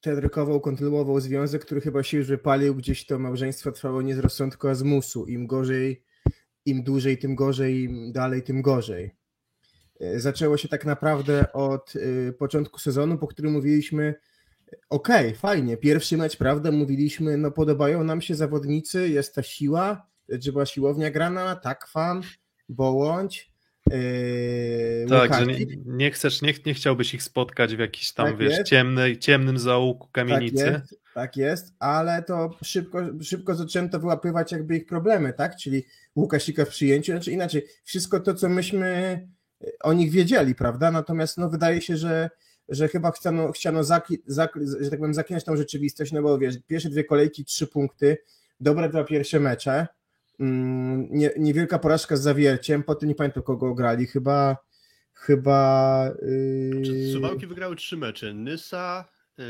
trener Kowal kontynuował związek, który chyba się już wypalił, gdzieś to małżeństwo trwało nie z rozsądku, a z musu. Im gorzej, im dłużej, tym gorzej, im dalej, tym gorzej. E, Zaczęło się tak naprawdę od początku sezonu, po którym mówiliśmy, Okej, fajnie. Pierwszy mecz, prawda, mówiliśmy, no podobają nam się zawodnicy, jest ta siła, że była siłownia grana, tak fan, Bołądź, yy, Tak, że nie, nie chcesz, nie, nie chciałbyś ich spotkać w jakiś tam, Tak wiesz, jest. ciemnej, ciemnym zaułku tak kamienicy. jest, tak jest, ale to szybko, szybko zaczęto wyłapywać jakby ich problemy, tak, czyli Łukasika w przyjęciu, znaczy inaczej, wszystko to, co myśmy o nich wiedzieli, prawda, natomiast no wydaje się, że że chyba chciano, chciano zakli, zakli, że tak powiem, zaklinać tą rzeczywistość, no bo wiesz, pierwsze dwie kolejki, trzy punkty, dobre dwa pierwsze mecze, nie, niewielka porażka z zawierciem, potem nie pamiętam kogo grali, chyba chyba yy, Suwałki wygrały trzy mecze. Nysa, yy,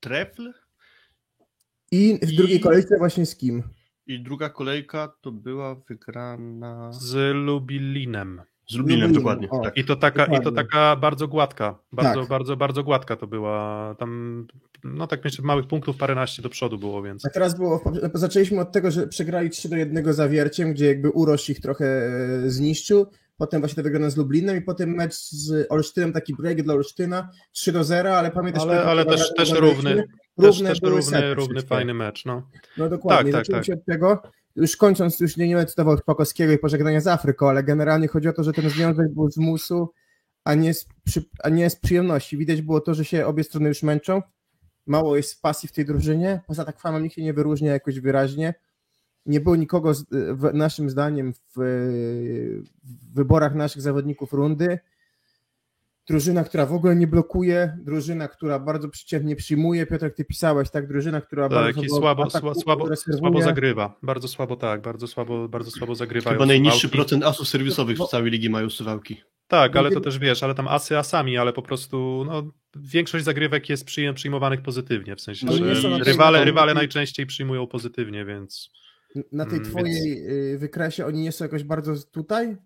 Trefl i w drugiej i- kolejce właśnie z kim? i druga kolejka to była wygrana Z Lublinem. Z Lublinem, dokładnie. o. Tak. I to taka, i to Dokładnie. taka bardzo gładka. Bardzo, Tak. bardzo, bardzo gładka to była. Tam, no tak myślę, małych punktów paręnaście do przodu było, więc. A teraz było, zaczęliśmy od tego, że przegrali 3 do 1 zawierciem, gdzie jakby Urosz ich trochę e, zniszczył, potem właśnie ta wygrana z Lublinem i potem mecz z Olsztynem, taki break dla Olsztyna, 3 do 0, ale pamiętasz... Ale, ale też, też równy, równe też, też równy, równy fajny mecz. No. No dokładnie, Tak, tak, zaczęło tak. się od tego, już kończąc, już nie, nie będę cytował Pakowskiego i pożegnania z Afryką, ale generalnie chodzi o to, że ten związek był z musu, a nie, z, przy, a nie z przyjemności. Widać było to, że się obie strony już męczą. Mało jest pasji w tej drużynie. Poza tak famą nikt się nie wyróżnia jakoś wyraźnie. Nie było nikogo, z, w, naszym zdaniem, w, w wyborach naszych zawodników rundy. Drużyna, która w ogóle nie blokuje, drużyna, która bardzo przeciętnie przyjmuje. Piotrek, ty pisałeś, tak? Drużyna, która Tak, bardzo i słabo, atakuje, słabo, słabo, zagrywa. Bardzo słabo, tak, bardzo słabo, bardzo słabo zagrywają. Chyba najniższy suwałki. procent asów serwisowych w całej ligi mają suwałki. Tak, ale to też wiesz, ale tam asy asami, ale po prostu no, większość zagrywek jest przyjm- przyjmowanych pozytywnie, w sensie, No że rywale, rywale najczęściej przyjmują pozytywnie, więc Na tej Mm, twojej y, wykresie oni nie są jakoś bardzo tutaj?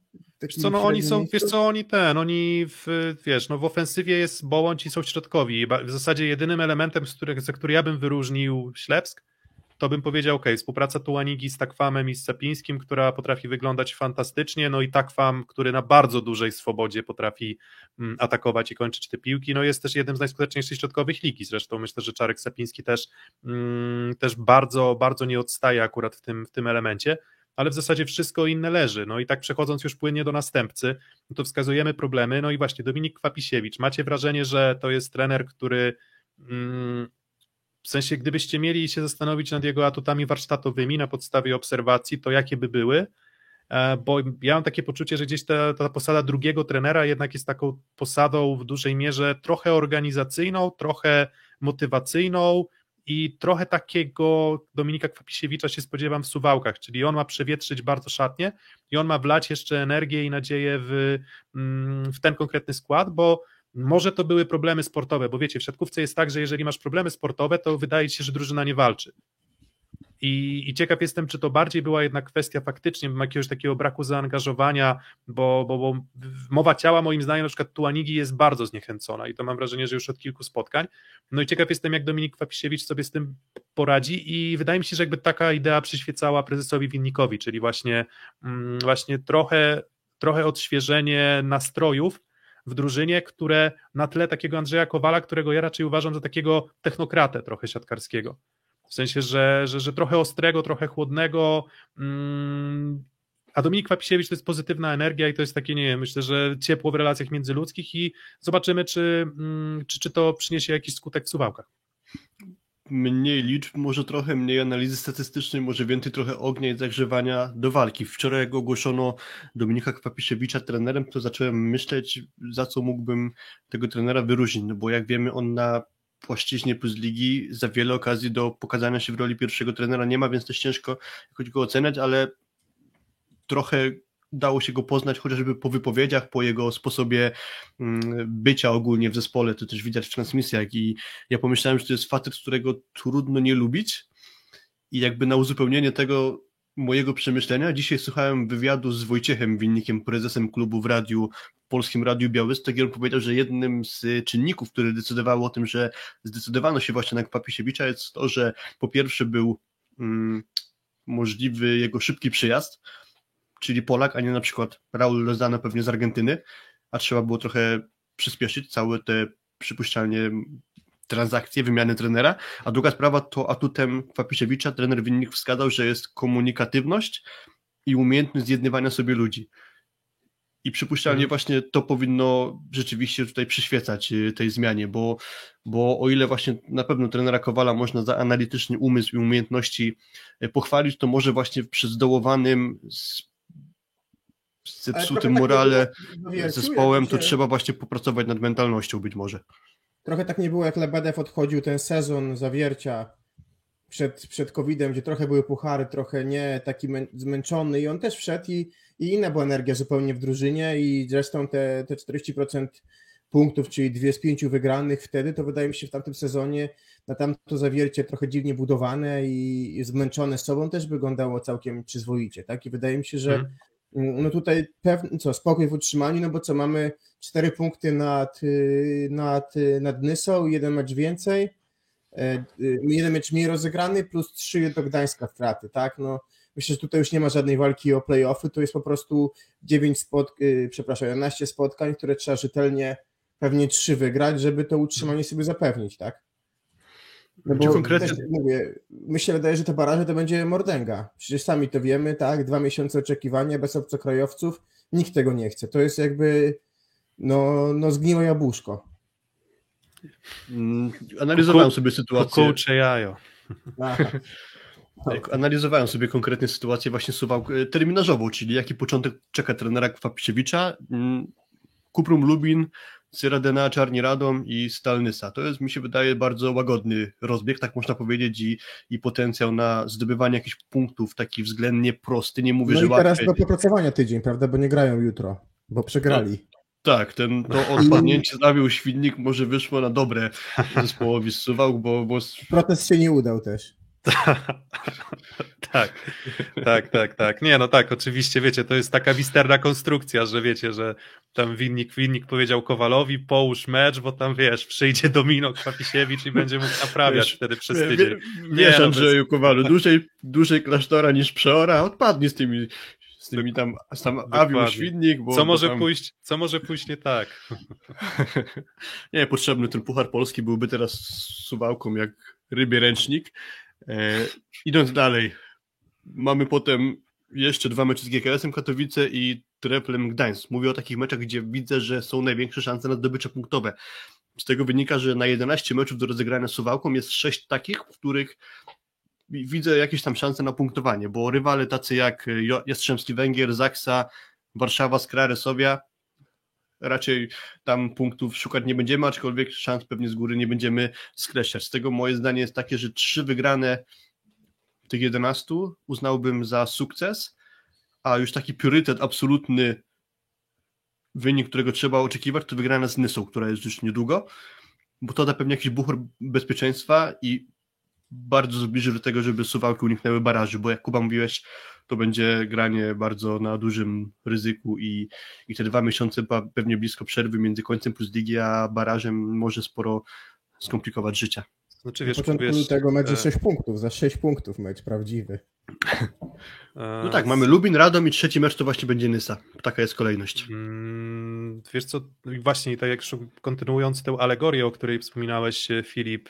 wiesz co, no oni są, miejscu? wiesz co, oni ten, oni w, wiesz, no w ofensywie jest Bołądź i są środkowi. W zasadzie jedynym elementem, z których, za który ja bym wyróżnił Ślepsk, to bym powiedział, ok, współpraca Tułanigi z Takwamem i z Sapińskim, która potrafi wyglądać fantastycznie, no i Takwam, który na bardzo dużej swobodzie potrafi mm, atakować i kończyć te piłki, no jest też jednym z najskuteczniejszych środkowych ligi, zresztą myślę, że Czarek Sapiński też, mm, też bardzo, bardzo nie odstaje akurat w tym, w tym elemencie, ale w zasadzie wszystko inne leży, no i tak przechodząc już płynnie do następcy, no to wskazujemy problemy, no i właśnie Dominik Kwapisiewicz, macie wrażenie, że to jest trener, który mm, w sensie, gdybyście mieli się zastanowić nad jego atutami warsztatowymi na podstawie obserwacji, to jakie by były? E, Bo ja mam takie poczucie, że gdzieś ta, ta posada drugiego trenera jednak jest taką posadą w dużej mierze trochę organizacyjną, trochę motywacyjną i trochę takiego Dominika Kwapisiewicza się spodziewam w Suwałkach, czyli on ma przewietrzyć bardzo szatnie i on ma wlać jeszcze energię i nadzieję w, mm, w ten konkretny skład, bo może to były problemy sportowe, bo wiecie, w siatkówce jest tak, że jeżeli masz problemy sportowe, to wydaje ci się, że drużyna nie walczy. I, I ciekaw jestem, czy to bardziej była jednak kwestia faktycznie jakiegoś takiego braku zaangażowania, bo, bo, bo mowa ciała moim zdaniem na przykład Tuanigi jest bardzo zniechęcona i to mam wrażenie, że już od kilku spotkań. No i ciekaw jestem, jak Dominik Kwapisiewicz sobie z tym poradzi i wydaje mi się, że jakby taka idea przyświecała prezesowi Winnikowi, czyli właśnie, mm, właśnie trochę, trochę odświeżenie nastrojów, w drużynie, które na tle takiego Andrzeja Kowala, którego ja raczej uważam za takiego technokratę trochę siatkarskiego. W sensie, że, że, że trochę ostrego, trochę chłodnego. Mm, a Dominik Kwapisiewicz to jest pozytywna energia i to jest takie, nie wiem, myślę, że ciepło w relacjach międzyludzkich i zobaczymy, czy, mm, czy, czy to przyniesie jakiś skutek w suwałkach. Mniej liczb, może trochę mniej analizy statystycznej, może więcej trochę ognia i zagrzewania do walki. Wczoraj jak ogłoszono Dominika Kwapisiewicza trenerem, to zacząłem myśleć, za co mógłbym tego trenera wyróżnić, no bo jak wiemy, on na płaszczyźnie plus ligi za wiele okazji do pokazania się w roli pierwszego trenera nie ma, więc też ciężko jakoś go oceniać, ale trochę dało się go poznać chociażby po wypowiedziach, po jego sposobie mm, bycia ogólnie w zespole, to też widać w transmisjach. I ja pomyślałem, że to jest facet, którego trudno nie lubić. I jakby na uzupełnienie tego mojego przemyślenia, dzisiaj słuchałem wywiadu z Wojciechem Winnikiem, prezesem klubu w radiu, Polskim Radiu Białystok. I on powiedział, że jednym z czynników, które decydowały o tym, że zdecydowano się właśnie na Kwapisiewicza jest to, że po pierwsze był mm, możliwy jego szybki przyjazd, czyli Polak, a nie na przykład Raul Lozano pewnie z Argentyny, a trzeba było trochę przyspieszyć całe te przypuszczalnie transakcje, wymiany trenera, a druga sprawa to atutem Kwapisiewicza trener Winnik wskazał, że jest komunikatywność i umiejętność zjednywania sobie ludzi. I przypuszczalnie Mhm. właśnie to powinno rzeczywiście tutaj przyświecać y, tej zmianie, bo, bo o ile właśnie na pewno trenera Kowala można za analityczny umysł i umiejętności y, pochwalić, to może właśnie przy zdołowanym, z- zepsutym tak morale było w zespołem, to się- trzeba właśnie popracować nad mentalnością być może. Trochę tak nie było, jak Lebedew odchodził ten sezon zawiercia przed, przed COVID-em, gdzie trochę były puchary, trochę nie, taki mę- zmęczony i on też wszedł i, i inna była energia zupełnie w drużynie i zresztą te, te 40% punktów, czyli dwie z pięciu wygranych wtedy, to wydaje mi się w tamtym sezonie na tamto zawiercie trochę dziwnie budowane i, zmęczone sobą też wyglądało całkiem przyzwoicie, tak? I wydaje mi się, że Mhm. No tutaj pewnie, co, spokój w utrzymaniu, no bo co, mamy cztery punkty nad, y, nad, y, nad Nysą, jeden mecz więcej, e, y, jeden mecz mniej rozegrany, plus trzy do Gdańska straty, tak, no myślę, że tutaj już nie ma żadnej walki o play-offy, to jest po prostu 9 spotkań, przepraszam, 11 spotkań, które trzeba rzetelnie pewnie trzy wygrać, żeby to utrzymanie sobie zapewnić, tak? No Czy bo konkretnie- też mówię, mi się wydaje, że te baraże to będzie mordęga. Przecież sami to wiemy, tak? Dwa miesiące oczekiwania bez obcokrajowców. Nikt tego nie chce. To jest jakby no, no zgniłe jabłuszko. Mm, Analizowałem sobie sytuację. Kukułcze jajo. Analizowałem sobie konkretnie sytuację właśnie suwałk e, terminarzowo, czyli jaki początek czeka trenera Kwapisiewicza. Mm, Kuprum Lubin, Cyradena, Czarni Radom i Stalnysa. To jest, mi się wydaje, bardzo łagodny rozbieg, tak można powiedzieć, i, i potencjał na zdobywanie jakichś punktów, taki względnie prosty. Nie mówię, No że i teraz łatwy. do popracowania tydzień, prawda? Bo nie grają jutro, bo przegrali. Tak, ten, to odpadnięcie zawił Świdnik może wyszło na dobre zespołowi z Suwałk, bo, bo Protest się nie udał też. tak, tak, tak, tak. Nie, no tak, oczywiście, wiecie, to jest taka misterna konstrukcja, że wiecie, że tam winnik, winnik powiedział Kowalowi, połóż mecz, bo tam, wiesz, przyjdzie Domino Kwapisiewicz i będzie mógł naprawiać Wiesz, wtedy przez tydzień. wie- Nie, Wiesz, no, Andrzeju Kowalu, dłużej, dłużej klasztora niż przeora, odpadnie z tymi, z tymi tam, tam awił świdnik, bo Co bo może tam, pójść, co może pójść nie tak? nie, potrzebny ten Puchar Polski byłby teraz suwałką jak rybie ręcznik. E, idąc dalej, mamy potem jeszcze dwa mecze z GKS-em Katowice i Treplem Gdańsk. Mówię o takich meczach, gdzie widzę, że są największe szanse na zdobycze punktowe. Z tego wynika, że na 11 meczów do rozegrania Suwałką jest 6 takich, w których widzę jakieś tam szanse na punktowanie, bo rywale tacy jak Jastrzębski Węgier, Zaksa, Warszawa, Skra, Resowia, raczej tam punktów szukać nie będziemy, aczkolwiek szans pewnie z góry nie będziemy skreślać. Z tego moje zdanie jest takie, że trzy wygrane tych 11 uznałbym za sukces, a już taki priorytet absolutny wynik, którego trzeba oczekiwać, to wygrana z Nysą, która jest już niedługo, bo to da pewnie jakiś bufor bezpieczeństwa i bardzo zbliży do tego, żeby Suwałki uniknęły baraży, bo jak Kuba mówiłeś, to będzie granie bardzo na dużym ryzyku i, i te dwa miesiące pewnie blisko przerwy między końcem plus ligi a barażem może sporo skomplikować życia. Znaczy, Na wiesz, początku wiesz, lutego mecz e, 6 punktów, za 6 punktów mecz prawdziwy. e, No tak, mamy Lubin, Radom i trzeci mecz to właśnie będzie Nysa. Taka jest kolejność. Mm, Wiesz co, właśnie tak jak kontynuując tę alegorię, o której wspominałeś e, Filip,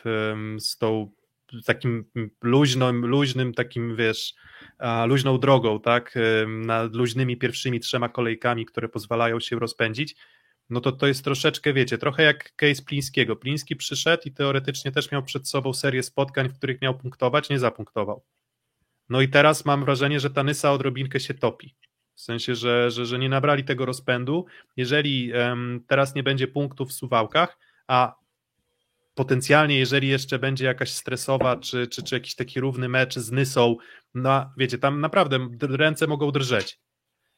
z tą takim luźnym, luźnym takim, wiesz, luźną drogą, tak, nad luźnymi pierwszymi trzema kolejkami, które pozwalają się rozpędzić, no to to jest troszeczkę, wiecie, trochę jak case Plińskiego. Pliński przyszedł i teoretycznie też miał przed sobą serię spotkań, w których miał punktować, nie zapunktował. No i teraz mam wrażenie, że ta Nysa odrobinkę się topi. W sensie, że, że, że nie nabrali tego rozpędu. Jeżeli em, teraz nie będzie punktów w suwałkach, a potencjalnie, jeżeli jeszcze będzie jakaś stresowa, czy, czy, czy jakiś taki równy mecz z Nysą, no wiecie, tam naprawdę ręce mogą drżeć.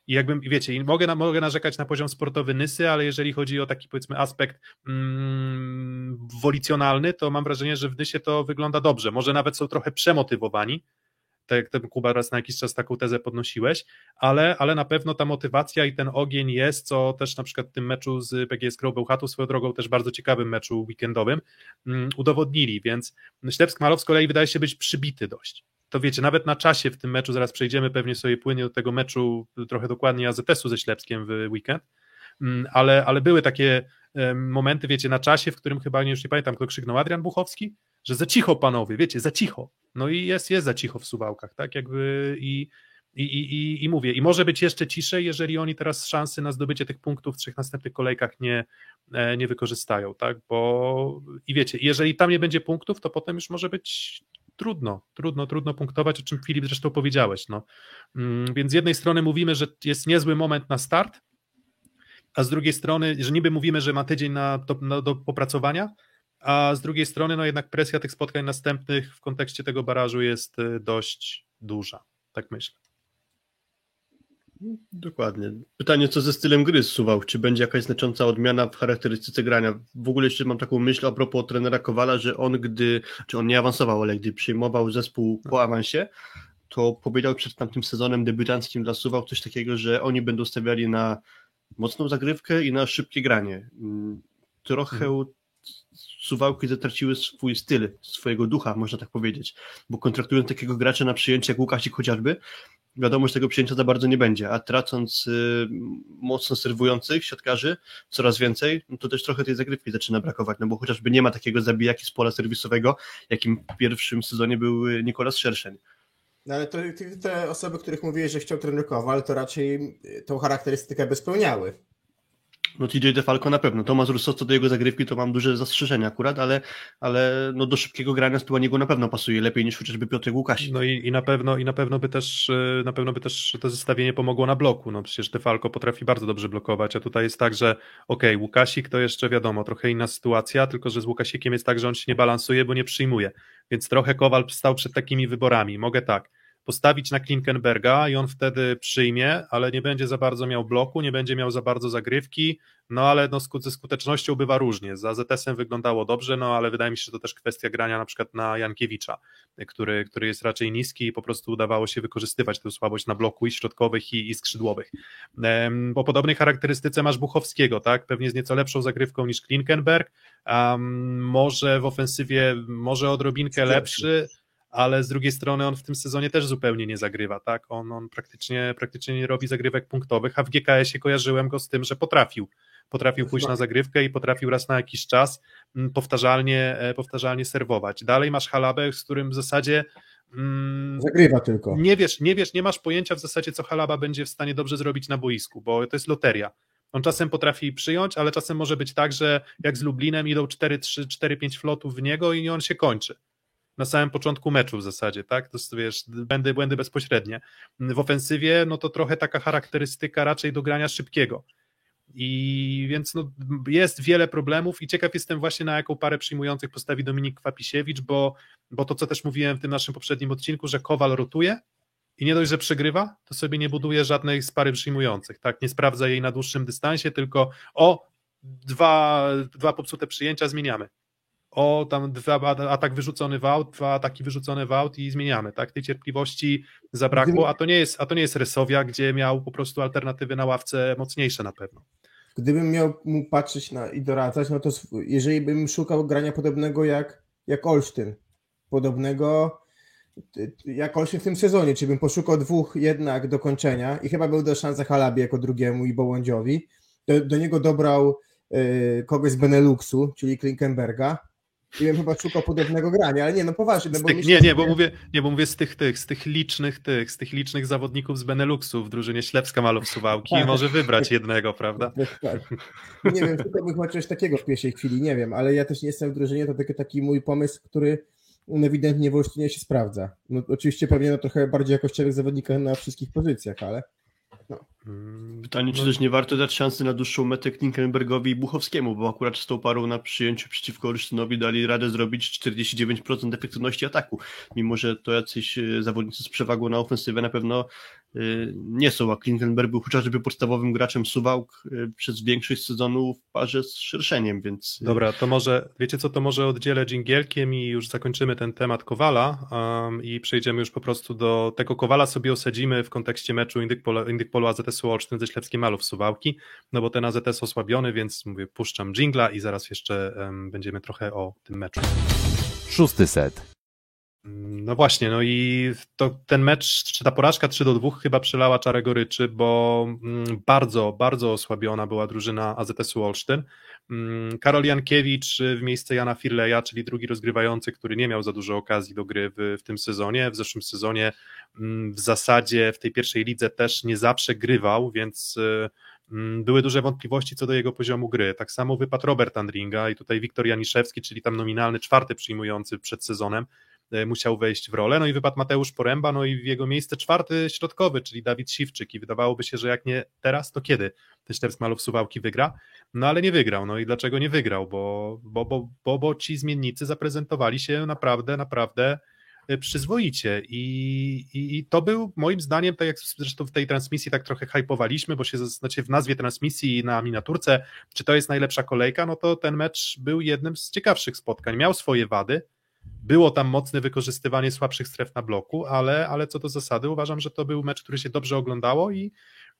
I jakbym, wiecie, mogę, mogę narzekać na poziom sportowy Nysy, ale jeżeli chodzi o taki powiedzmy aspekt mm, wolicjonalny, to mam wrażenie, że w Nysie to wygląda dobrze. Może nawet są trochę przemotywowani, tak jak ten Kuba raz na jakiś czas taką tezę podnosiłeś, ale, ale na pewno ta motywacja i ten ogień jest, co też na przykład w tym meczu z PGS Grą Bełchatu, swoją drogą też bardzo ciekawym meczu weekendowym, mm, udowodnili, więc Ślepsk Malow z kolei wydaje się być przybity dość. To wiecie, nawet na czasie w tym meczu, zaraz przejdziemy pewnie sobie płynnie do tego meczu trochę dokładniej AZS-u ze Ślepskiem w weekend, mm, ale, ale były takie momenty, wiecie, na czasie, w którym chyba, nie już nie pamiętam, kto krzyknął, Adrian Buchowski, że za cicho panowie, wiecie, za cicho. No i jest, jest za cicho w Suwałkach, tak, jakby i, i, i, i, mówię, i może być jeszcze ciszej, jeżeli oni teraz szansy na zdobycie tych punktów w trzech następnych kolejkach nie, e, nie wykorzystają, tak, bo i wiecie, jeżeli tam nie będzie punktów, to potem już może być trudno, trudno, trudno punktować, o czym Filip zresztą powiedziałeś, no. Mm, Więc z jednej strony mówimy, że jest niezły moment na start, a z drugiej strony, że niby mówimy, że ma tydzień na, na, do popracowania, a z drugiej strony, no jednak presja tych spotkań następnych w kontekście tego barażu jest y, dość duża, tak myślę. Dokładnie. Pytanie, co ze stylem gry zsuwał? Czy będzie jakaś znacząca odmiana w charakterystyce grania? W ogóle jeszcze mam taką myśl a propos trenera Kowala, że on gdy, czy on nie awansował, ale gdy przyjmował zespół po awansie, to powiedział przed tamtym sezonem debiutanckim dla Suwał coś takiego, że oni będą stawiali na mocną zagrywkę i na szybkie granie. Mm, Trochę Suwałki zatraciły swój styl, swojego ducha, można tak powiedzieć, bo kontraktując takiego gracza na przyjęcie jak Łukasik chociażby, wiadomo, że tego przyjęcia za bardzo nie będzie, a tracąc y, mocno serwujących siatkarzy coraz więcej, no to też trochę tej zagrywki zaczyna brakować, no bo chociażby nie ma takiego zabijaki z pola serwisowego, jakim w pierwszym sezonie był y, Nikolas Szerszeń. No ale to te osoby, których mówiłeś, że chciał trener Kowal, to raczej y, tą charakterystykę by spełniały. No TJ DeFalco na pewno. Tomasz Russo co do jego zagrywki to mam duże zastrzeżenia akurat, ale, ale no do szybkiego grania z niego na pewno pasuje lepiej niż chociażby Piotr Łukasik. No i, i na pewno i na pewno by też y, na pewno by też to zestawienie pomogło na bloku. No przecież DeFalco potrafi bardzo dobrze blokować, a tutaj jest tak, że okay, Łukasik to jeszcze wiadomo, trochę inna sytuacja, tylko że z Łukasikiem jest tak, że on się nie balansuje, bo nie przyjmuje. Więc trochę Kowal stał przed takimi wyborami. Mogę tak postawić na Klinkenberga i on wtedy przyjmie, ale nie będzie za bardzo miał bloku, nie będzie miał za bardzo zagrywki, no ale no, ze skutecznością bywa różnie. Za ZS-em wyglądało dobrze, no ale wydaje mi się, że to też kwestia grania na przykład na Jankiewicza, który, który jest raczej niski i po prostu udawało się wykorzystywać tę słabość na bloku i środkowych i, i skrzydłowych. Po podobnej charakterystyce masz Buchowskiego, tak? Pewnie z nieco lepszą zagrywką niż Klinkenberg, um, może w ofensywie, może odrobinkę lepszy, ale z drugiej strony on w tym sezonie też zupełnie nie zagrywa, tak? On, on praktycznie, praktycznie nie robi zagrywek punktowych, a w GKS-ie kojarzyłem go z tym, że potrafił. Potrafił pójść na zagrywkę i potrafił raz na jakiś czas mm, powtarzalnie, e, powtarzalnie serwować. Dalej masz Halabę, z którym w zasadzie mm, Zagrywa tylko. Nie wiesz, nie wiesz, nie masz pojęcia w zasadzie, co Halaba będzie w stanie dobrze zrobić na boisku, bo to jest loteria. On czasem potrafi przyjąć, ale czasem może być tak, że jak z Lublinem idą 4-3, 4-5 flotów w niego i on się kończy na samym początku meczu w zasadzie, tak? To jest, wiesz, błędy, błędy bezpośrednie. W ofensywie, no to trochę taka charakterystyka raczej do grania szybkiego. I więc no, jest wiele problemów i ciekaw jestem właśnie na jaką parę przyjmujących postawi Dominik Kwapisiewicz, bo, bo to co też mówiłem w tym naszym poprzednim odcinku, że Kowal rotuje i nie dość, że przegrywa, to sobie nie buduje żadnej z pary przyjmujących, tak? Nie sprawdza jej na dłuższym dystansie, tylko o, dwa, dwa popsute przyjęcia zmieniamy o tam dwa atak wyrzucony w aut, dwa ataki wyrzucone w aut i zmieniamy, tak? Tej cierpliwości zabrakło, a to nie jest, a to nie jest Resowia, gdzie miał po prostu alternatywy na ławce mocniejsze na pewno. Gdybym miał mu patrzeć na, i doradzać, no to jeżeli bym szukał grania podobnego jak, jak Olsztyn, podobnego jak Olsztyn w tym sezonie, czy bym poszukał dwóch jednak do kończenia i chyba był do szansy Halabie jako drugiemu i Bołądziowi, do, do niego dobrał y, kogoś z Beneluxu, czyli Klinkenberga, i bym chyba szukał podobnego grania, ale nie, no poważnie. No bo tych, myślę, nie, nie, bo mówię, nie, bo mówię z tych, tych, z tych licznych tych, z tych licznych zawodników z Beneluxu w drużynie Ślepska Malow Suwałki tak. może wybrać jednego, prawda? Tak, tak. Nie wiem, szukałbym chyba czegoś takiego w pierwszej chwili, nie wiem, ale ja też nie jestem w drużynie, to taki, taki mój pomysł, który ewidentnie w Olsztynie się sprawdza. No, oczywiście pewnie no, trochę bardziej jakościowych zawodników na wszystkich pozycjach, ale no. Mm, Pytanie, czy no. też nie warto dać szansy na dłuższą metę Klinkenbergowi i Buchowskiemu, bo akurat z tą parą na przyjęciu przeciwko Olsztynowi dali radę zrobić 49% efektywności ataku, mimo że to jacyś e, zawodnicy z przewagą na ofensywę na pewno nie są, a Klinkenberg był chociażby podstawowym graczem Suwałk y, przez większość sezonu w parze z Szerszeniem, więc... Y, Dobra, to może, wiecie co, to może oddzielę dżingielkiem i już zakończymy ten temat Kowala um, i przejdziemy już po prostu do tego Kowala sobie osadzimy w kontekście meczu Indyk Polo, Indyk Polo AZS-u Olsztyn ze Ślepskim Malów Suwałki, no bo ten AZS osłabiony, więc mówię, puszczam dżingla i zaraz jeszcze um, będziemy trochę o tym meczu. Szósty set. No właśnie, no i to, ten mecz, czy ta porażka 3 do 2 chyba przelała czarę goryczy, bo mm, bardzo, bardzo osłabiona była drużyna AZS-u Olsztyn. Mm, Karol Jankiewicz w miejsce Jana Firleja, czyli drugi rozgrywający, który nie miał za dużo okazji do gry w, w tym sezonie. W zeszłym sezonie mm, w zasadzie w tej pierwszej lidze też nie zawsze grywał, więc y, były duże wątpliwości co do jego poziomu gry. Tak samo wypadł Robert Andringa i tutaj Wiktor Janiszewski, czyli tam nominalny czwarty przyjmujący przed sezonem, musiał wejść w rolę. No i wypadł Mateusz Poręba, no i w jego miejsce czwarty środkowy, czyli Dawid Siwczyk. I wydawało się, że jak nie teraz, to kiedy ten Szterz Malów Suwałki wygra? No ale nie wygrał. No i dlaczego nie wygrał? Bo, bo, bo, bo, bo ci zmiennicy zaprezentowali się naprawdę, naprawdę e, przyzwoicie I, i, i, to był moim zdaniem, tak jak zresztą w tej transmisji tak trochę hypowaliśmy, bo się znaczy w nazwie transmisji na miniaturce, czy to jest najlepsza kolejka, no to ten mecz był jednym z ciekawszych spotkań. Miał swoje wady, było tam mocne wykorzystywanie słabszych stref na bloku, ale, ale co do zasady uważam, że to był mecz, który się dobrze oglądało i,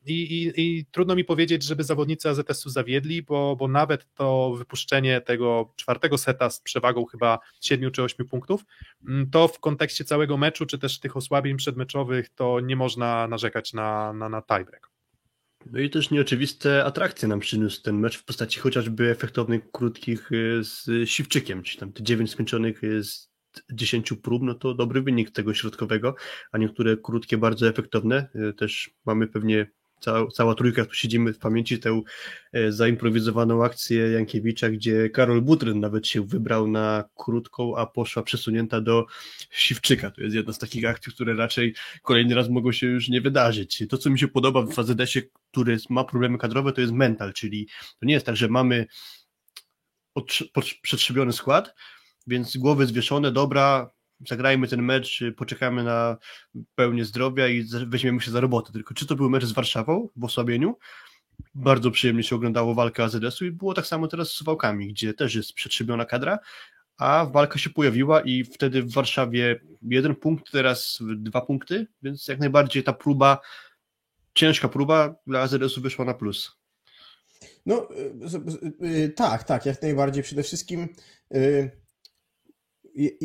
i, i, i trudno mi powiedzieć, żeby zawodnicy AZS-u zawiedli, bo, bo nawet to wypuszczenie tego czwartego seta z przewagą chyba 7 czy 8 punktów, mm, to w kontekście całego meczu, czy też tych osłabień przedmeczowych, to nie można narzekać na, na, na tiebreak. No i też nieoczywiste atrakcje nam przyniósł ten mecz w postaci chociażby efektownych, krótkich y, z Siwczykiem, czy tam te dziewięć skończonych y, z 10 prób, no to dobry wynik tego środkowego, a niektóre krótkie, bardzo efektowne. Y, też mamy pewnie cała, cała trójka tu siedzimy w pamięci tę e, zaimprowizowaną akcję Jankiewicza, gdzie Karol Butryn nawet się wybrał na krótką, a poszła przesunięta do Siwczyka. To jest jedna z takich akcji, które raczej kolejny raz mogą się już nie wydarzyć. To, co mi się podoba w AZS-ie, który ma problemy kadrowe, to jest mental, czyli to nie jest tak, że mamy przetrzebiony skład, więc głowy zwieszone, dobra, zagrajmy ten mecz, poczekamy na pełnię zdrowia i weźmiemy się za robotę. Tylko czy to był mecz z Warszawą w osłabieniu? Bardzo przyjemnie się oglądało walkę AZS-u i było tak samo teraz z Suwałkami, gdzie też jest przetrzebiona kadra, a walka się pojawiła i wtedy w Warszawie jeden punkt, teraz dwa punkty, więc jak najbardziej ta próba, ciężka próba dla AZS-u wyszła na plus. No y, y, y, tak, tak, jak najbardziej. Przede wszystkim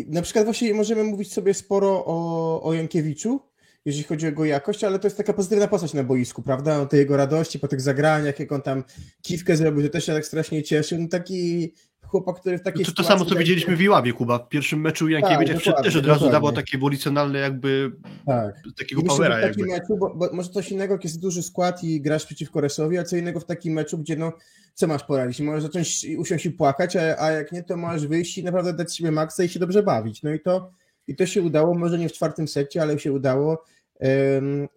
na przykład właśnie możemy mówić sobie sporo o, o Jankiewiczu, jeżeli chodzi o jego jakość, ale to jest taka pozytywna postać na boisku, prawda? O tej jego radości po tych zagraniach, jak on tam kiwkę zrobił, to też się tak strasznie cieszył. No taki chłopak, który w takiej to, to samo, co widzieliśmy w Iławie, Kuba. W pierwszym meczu Jankiewicz tak, też od razu dawał takie wolicjonalne jakby tak. takiego I powera. Takim meczu, bo, bo, może coś innego, jak jest duży skład i grasz przeciwko Resowi, a co innego w takim meczu, gdzie no, co masz poradzić? Możesz zacząć usiąść i płakać, a, a jak nie, to możesz wyjść i naprawdę dać sobie maksa i się dobrze bawić. No i to, i to się udało, może nie w czwartym secie, ale się udało.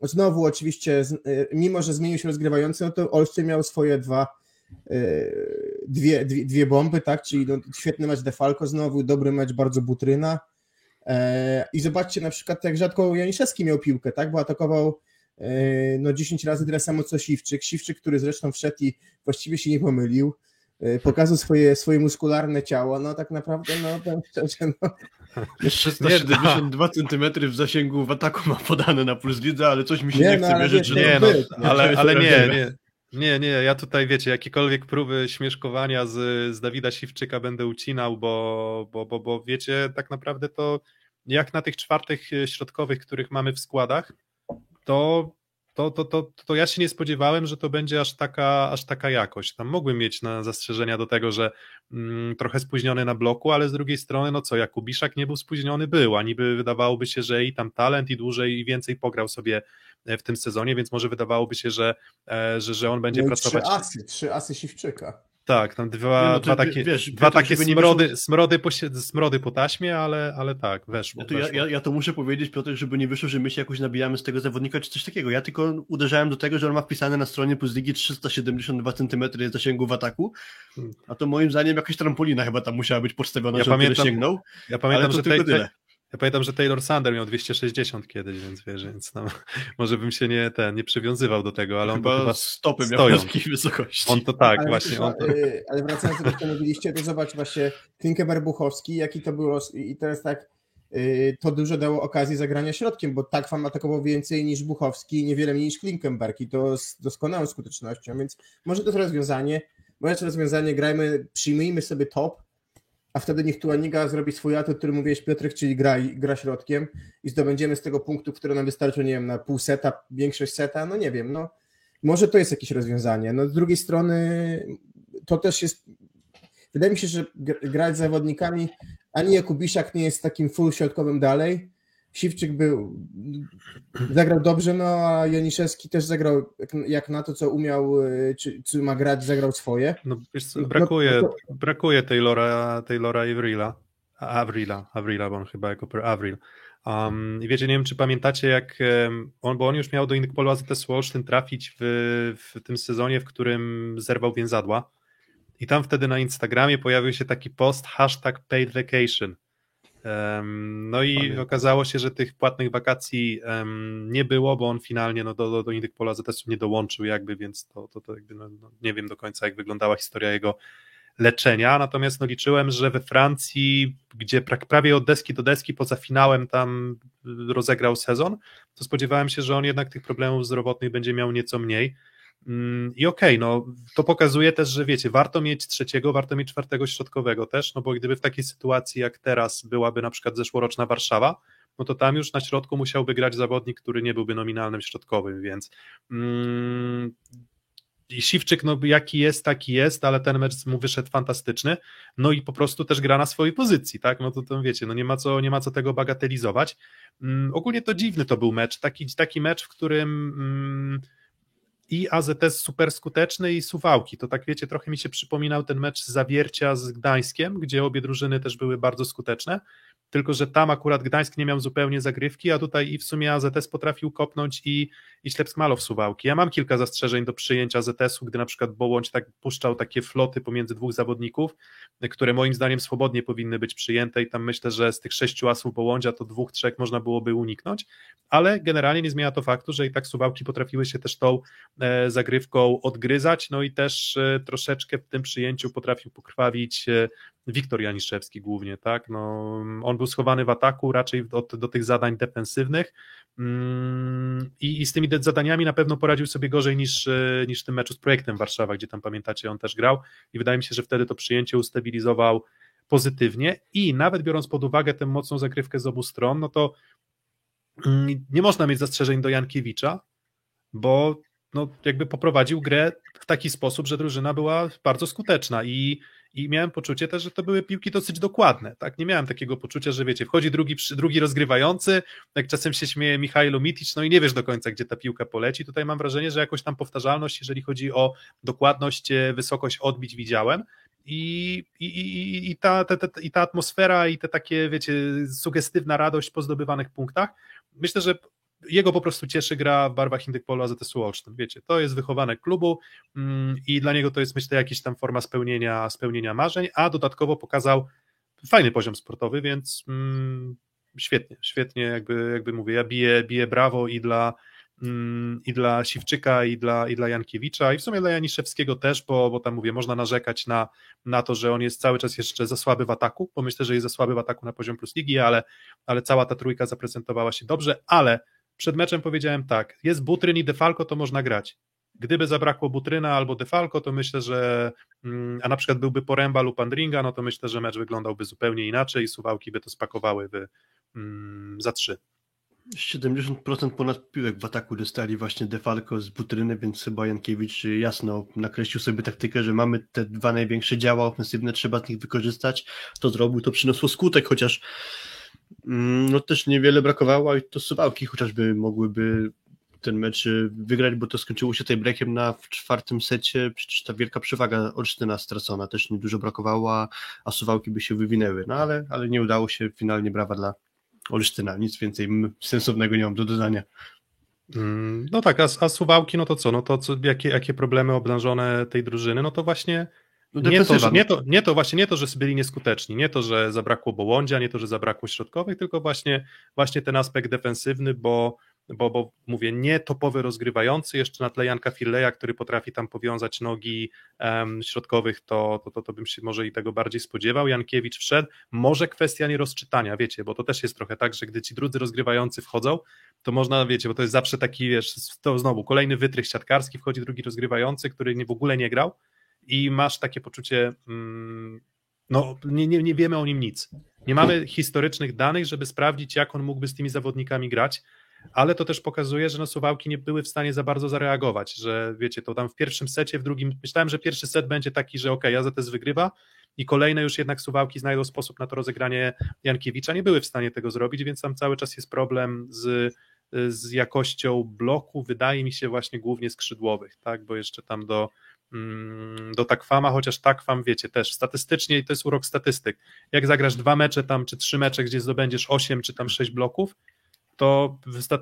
Znowu oczywiście, e, mimo że zmienił się rozgrywający, no to Olsztyn miał swoje dwa E, dwie, dwie, dwie bomby, tak? Czyli no, świetny mecz Defalco znowu, dobry mecz bardzo Butryna. E, I zobaczcie na przykład, jak rzadko Janiszewski miał piłkę, tak? Bo atakował e, no 10 razy tyle samo co Siwczyk. Siwczyk, który zresztą wszedł i właściwie się nie pomylił. Pokazał swoje, swoje muskularne ciało, no tak naprawdę, no powiem szczerze, no. 372 cm w zasięgu w ataku ma podane na plus lidze, ale coś mi się nie, nie no, chce wierzyć, że nie, no, ale, ale nie, nie, nie, nie, ja tutaj wiecie, jakiekolwiek próby śmieszkowania z, z Dawida Siwczyka będę ucinał, bo, bo, bo, bo wiecie, tak naprawdę to jak na tych czwartych e, środkowych, których mamy w składach, to, to, to, to, to ja się nie spodziewałem, że to będzie aż taka, aż taka jakość. Tam mogłem mieć na zastrzeżenia do tego, że mm, trochę spóźniony na bloku, ale z drugiej strony, no co, Jakubiszak nie był spóźniony, był, a niby wydawałoby się, że i tam talent, i dłużej, i więcej pograł sobie E, w tym sezonie, więc może wydawałoby się, że, e, że, że on będzie no pracować. Trzy asy, trzy asy Siwczyka. Tak, tam dwa, no dwa takie, wiesz, dwa takie smrody, wyszło... smrody, po, smrody po taśmie, ale, ale tak, weszło. Ja to, weszło. Ja, ja, to muszę powiedzieć, Piotr, żeby nie wyszło, że my się jakoś nabijamy z tego zawodnika czy coś takiego. Ja tylko uderzałem do tego, że on ma wpisane na stronie plus ligi 372 cm zasięgu w ataku, hmm. a to moim zdaniem jakaś trampolina chyba tam musiała być podstawiona, ja żeby pamiętam, sięgnął. Ja pamiętam, że tylko tyle. Ja pamiętam, że Taylor Sander miał 260 kiedyś, więc wiesz, więc tam, może bym się nie, ten, nie przywiązywał do tego, ale on chyba, chyba stopy stoją. miał takiej wysokości. On to tak, ale właśnie. On to... Y, ale wracając do tego, co mówiliście, to zobacz właśnie Klinkemer Buchowski, jaki to było i teraz tak y, to dużo dało okazji zagrania środkiem, bo tak wam atakował więcej niż Buchowski i niewiele mniej niż Klinkenberg i to z doskonałą skutecznością, więc może to jest rozwiązanie, może to rozwiązanie, grajmy, przyjmijmy sobie top, a wtedy niech Tuaniga zrobi swój atut, który mówiłeś Piotrek, czyli gra, gra środkiem i zdobędziemy z tego punktu, które nam wystarczy, nie wiem, na pół seta, większość seta, no nie wiem, no może to jest jakieś rozwiązanie. No z drugiej strony to też jest, wydaje mi się, że grać z zawodnikami, ani Jakubiszak nie jest takim full środkowym dalej, Siwczyk był, zagrał dobrze, no a Janiszewski też zagrał jak, na to, co umiał, y, czy, czy ma grać, zagrał swoje. No, wiesz, no, brakuje, no, to... brakuje Taylora, Taylora Avrila, Avrila, Avrila, bo on chyba jako Avril. Um, I wiecie, nie wiem, czy pamiętacie, jak on, bo on już miał do Indykpolu AZS Olsztyn trafić w, w tym sezonie, w którym zerwał więzadła. I tam wtedy na Instagramie pojawił się taki post hashtag paid vacation no i okazało się, że tych płatnych wakacji nie było, bo on finalnie no, do, do, do Indyk Pola ZS-u nie dołączył jakby, więc to, to, to jakby, no, no, nie wiem do końca jak wyglądała historia jego leczenia, natomiast no, liczyłem, że we Francji, gdzie prawie od deski do deski poza finałem tam rozegrał sezon, to spodziewałem się, że on jednak tych problemów zdrowotnych będzie miał nieco mniej, I okej, okay, no to pokazuje też, że wiecie, warto mieć trzeciego, warto mieć czwartego środkowego też, no bo gdyby w takiej sytuacji jak teraz byłaby na przykład zeszłoroczna Warszawa, no to tam już na środku musiałby grać zawodnik, który nie byłby nominalnym środkowym, więc mm, i Siwczyk, no jaki jest, taki jest, ale ten mecz mu wyszedł fantastyczny, no i po prostu też gra na swojej pozycji, tak, no to, to wiecie, no nie ma co, nie ma co tego bagatelizować. Mm, ogólnie to dziwny to był mecz, taki, taki mecz, w którym mm, i AZS super skuteczny i Suwałki. To tak wiecie, trochę mi się przypominał ten mecz Zawiercia z Gdańskiem, gdzie obie drużyny też były bardzo skuteczne tylko że tam akurat Gdańsk nie miał zupełnie zagrywki, a tutaj i w sumie AZS potrafił kopnąć i, i Ślepsk Malow Suwałki. Ja mam kilka zastrzeżeń do przyjęcia AZS-u, gdy na przykład Bołądź tak puszczał takie floty pomiędzy dwóch zawodników, które moim zdaniem swobodnie powinny być przyjęte i tam myślę, że z tych sześciu asów Bołądzia to dwóch, trzech można byłoby uniknąć, ale generalnie nie zmienia to faktu, że i tak Suwałki potrafiły się też tą e, zagrywką odgryzać, no i też e, troszeczkę w tym przyjęciu potrafił pokrwawić e, Wiktor Janiszewski głównie, tak? No, on był schowany w ataku raczej do, do tych zadań defensywnych. Mm, i, i, z tymi zadaniami na pewno poradził sobie gorzej niż, e, niż w tym meczu z projektem Warszawa, gdzie tam pamiętacie, on też grał. I wydaje mi się, że wtedy to przyjęcie ustabilizował pozytywnie. I nawet biorąc pod uwagę tę mocną zagrywkę z obu stron, no to mm, nie można mieć zastrzeżeń do Jankiewicza, bo no, jakby poprowadził grę w taki sposób, że drużyna była bardzo skuteczna. I i miałem poczucie też, że to były piłki dosyć dokładne, tak, nie miałem takiego poczucia, że wiecie, wchodzi drugi, drugi rozgrywający, jak czasem się śmieje Michajlo Mitic, no i nie wiesz do końca, gdzie ta piłka poleci, tutaj mam wrażenie, że jakoś tam powtarzalność, jeżeli chodzi o dokładność, e, wysokość odbić widziałem, i, i, i, i, ta, ta, ta, i ta atmosfera i te takie, wiecie, sugestywna radość po zdobywanych punktach, myślę, że jego po prostu cieszy gra w barwach Indykpolu AZS-u Olsztyn, wiecie, to jest wychowanek klubu mm, i dla niego to jest myślę jakaś tam forma spełnienia, spełnienia marzeń, a dodatkowo pokazał fajny poziom sportowy, więc mm, świetnie, świetnie jakby, jakby mówię, ja biję, biję brawo i dla mm, i dla Siwczyka, i dla, i dla Jankiewicza, i w sumie dla Janiszewskiego też, bo, bo tam mówię, można narzekać na, na to, że on jest cały czas jeszcze za słaby w ataku, bo myślę, że jest za słaby w ataku na poziom plus ligi, ale, ale cała ta trójka zaprezentowała się dobrze, ale przed meczem powiedziałem tak, jest Butryn i Defalco, to można grać. Gdyby zabrakło Butryna albo Defalco, to myślę, że mm, a na przykład byłby Poręba lub Andringa, no to myślę, że mecz wyglądałby zupełnie inaczej i Suwałki by to spakowały by, mm, za trzy. 70% ponad piłek w ataku dostali właśnie Defalco z Butryny, więc chyba Jankiewicz jasno nakreślił sobie taktykę, że mamy te dwa największe działa ofensywne, trzeba z nich wykorzystać. To zrobił, to przyniosło skutek, chociaż no też niewiele brakowało i to Suwałki chociażby mogłyby ten mecz y, wygrać, bo to skończyło się tej breakiem na w czwartym secie, przecież ta wielka przewaga Olsztyna stracona, też niedużo brakowało, a Suwałki by się wywinęły, no ale, ale nie udało się, finalnie brawa dla Olsztyna, nic więcej sensownego nie mam do dodania. Mm, no tak, a, a Suwałki, no to co, no to co, jakie, jakie problemy obnażone tej drużyny, no to właśnie nie, to, nie, to, nie to właśnie nie to, że byli nieskuteczni, nie to, że zabrakło Bołądzia, nie to, że zabrakło środkowych, tylko właśnie, właśnie ten aspekt defensywny, bo, bo, bo mówię, nie topowy rozgrywający, jeszcze na tle Janka Filleja, który potrafi tam powiązać nogi um, środkowych, to, to, to, to bym się może i tego bardziej spodziewał. Jankiewicz wszedł, może kwestia nierozczytania, wiecie, bo to też jest trochę tak, że gdy ci drudzy rozgrywający wchodzą, to można, wiecie, bo to jest zawsze taki, wiesz, to znowu kolejny wytrych siatkarski, wchodzi drugi rozgrywający, który nie, w ogóle nie grał, i masz takie poczucie, mm, no nie, nie, nie wiemy o nim nic. Nie mamy historycznych danych, żeby sprawdzić, jak on mógłby z tymi zawodnikami grać, ale to też pokazuje, że no Suwałki nie były w stanie za bardzo zareagować, że wiecie, to tam w pierwszym secie, w drugim, myślałem, że pierwszy set będzie taki, że ok, AZS wygrywa i kolejne już jednak Suwałki znajdą sposób na to rozegranie Jankiewicza, nie były w stanie tego zrobić, więc tam cały czas jest problem z, z jakością bloku, wydaje mi się właśnie głównie skrzydłowych, tak, bo jeszcze tam do do Takwama, chociaż Takwam, wiecie, też statystycznie i to jest urok statystyk. Jak zagrasz dwa mecze tam, czy trzy mecze, gdzie zdobędziesz osiem, czy tam sześć bloków, to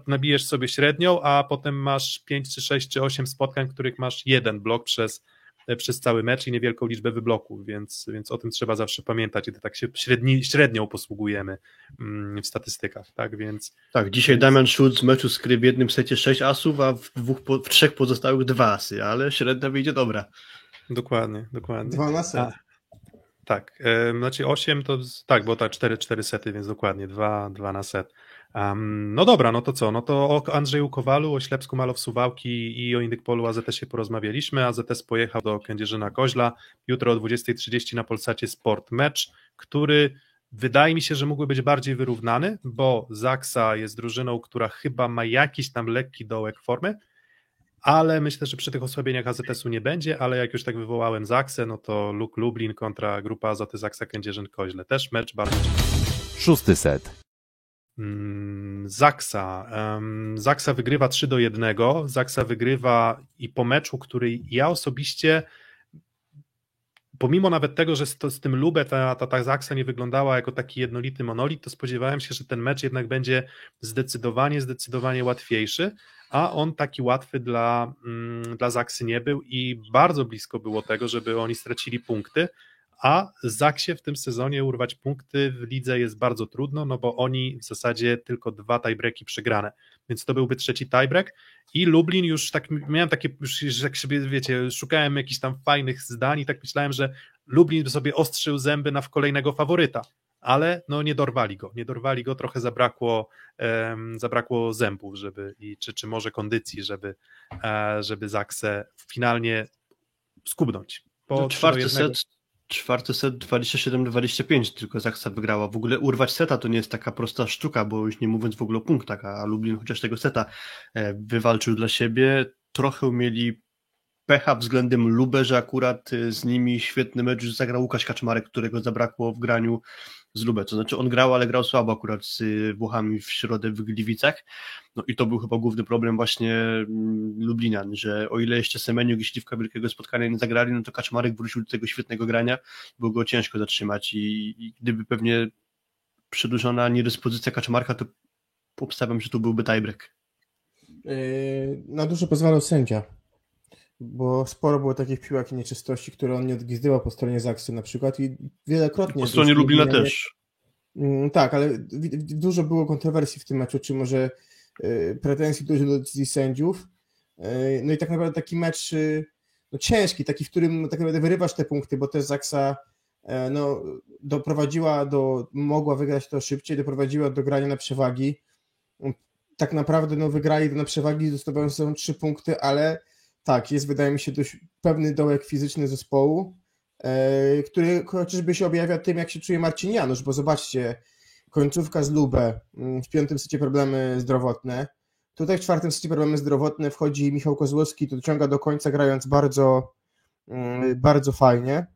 nabijesz sobie średnią, a potem masz pięć, czy sześć, czy osiem spotkań, w których masz jeden blok przez przez cały mecz i niewielką liczbę wybloków, więc, więc o tym trzeba zawsze pamiętać, gdy tak się średni, średnią posługujemy mm, w statystykach, tak, więc... Tak, dzisiaj Damian Schulz z meczu skrył w jednym secie 6 asów, a w, dwóch, w trzech pozostałych dwa asy, ale średnia wyjdzie dobra. Dokładnie, dokładnie. Dwa na set. A, tak, e, znaczy 8 to, tak, bo tak 4, 4 sety, więc dokładnie, dwa, dwa na set. Um, no dobra, no to co? No to o Andrzeju Kowalu, o Ślepsku Malow Suwałki i o Indykpolu AZS się porozmawialiśmy. AZS pojechał do Kędzierzyna Koźla. Jutro o 20.30 na Polsacie Sport mecz, który wydaje mi się, że mógłby być bardziej wyrównany, bo Zaksa jest drużyną, która chyba ma jakiś tam lekki dołek formy, ale myślę, że przy tych osłabieniach AZS-u nie będzie, ale jak już tak wywołałem Zaksę, no to Luk Lublin kontra grupa Azoty Zaksa Kędzierzyn Koźle. Też mecz bardzo ciekawy. Szósty set. Mm, Zaksa. Zaksa wygrywa 3 do 1. Zaksa wygrywa i po meczu, który ja osobiście pomimo nawet tego, że z, z tym Lubę ta, ta, ta Zaksa nie wyglądała jako taki jednolity monolit, to spodziewałem się, że ten mecz jednak będzie zdecydowanie, zdecydowanie łatwiejszy, a on taki łatwy dla, mm, dla Zaksy nie był i bardzo blisko było tego, żeby oni stracili punkty, a Zaksie w tym sezonie urwać punkty w lidze jest bardzo trudno, no bo oni w zasadzie tylko dwa tiebreaki przegrane, więc to byłby trzeci tiebreak. I Lublin już tak, miałem takie, już jak sobie wiecie, szukałem jakichś tam fajnych zdań i tak myślałem, że Lublin sobie ostrzył zęby na kolejnego faworyta, ale no nie dorwali go, nie dorwali go, trochę zabrakło, um, zabrakło zębów, żeby, i, czy, czy może kondycji, żeby, e, żeby Zaksę finalnie skubnąć. Po no, czwarty set czwarty set 27-25 tylko Zaksa wygrała. W ogóle urwać seta to nie jest taka prosta sztuka, bo już nie mówiąc w ogóle o punktach, a Lublin chociaż tego seta e, wywalczył dla siebie. Trochę mieli pecha względem Lubę, że akurat e, z nimi świetny mecz zagrał Łukasz Kaczmarek, którego zabrakło w graniu z Lubę. To znaczy on grał, ale grał słabo akurat z y, Włochami w środę w Gliwicach. No i to był chyba główny problem właśnie mm, Lublinian, że o ile jeszcze Semeniuk i Śliwka wielkiego spotkania nie zagrali, no to Kaczmarek wrócił do tego świetnego grania, było go ciężko zatrzymać i, i gdyby pewnie przedłużona niedyspozycja Kaczmarka, to obstawiam, że tu byłby tiebreak. Yy, na dużo pozwalał sędzia, bo sporo było takich piłek i nieczystości, które on nie odgwizdywał po stronie Zaksy na przykład i wielokrotnie... Po stronie Lublina też. Mm, tak, ale dużo było kontrowersji w tym meczu, czy może y, pretensji dużo do decyzji sędziów. Y, no i tak naprawdę taki mecz y, no ciężki, taki, w którym no, tak naprawdę wyrywasz te punkty, bo też Zaksa e, no, doprowadziła do, mogła wygrać to szybciej, doprowadziła do grania na przewagi. Tak naprawdę no, wygrali na przewagi, dostawając trzy punkty, ale tak, jest wydaje mi się dość pewny dołek fizyczny zespołu, e, który chociażby się objawia tym, jak się czuje Marcin Janusz, bo zobaczcie, końcówka z Lubę, mm, w piątym secie problemy zdrowotne, tutaj w czwartym secie problemy zdrowotne wchodzi Michał Kozłowski, to dociąga do końca grając bardzo, mm, bardzo fajnie.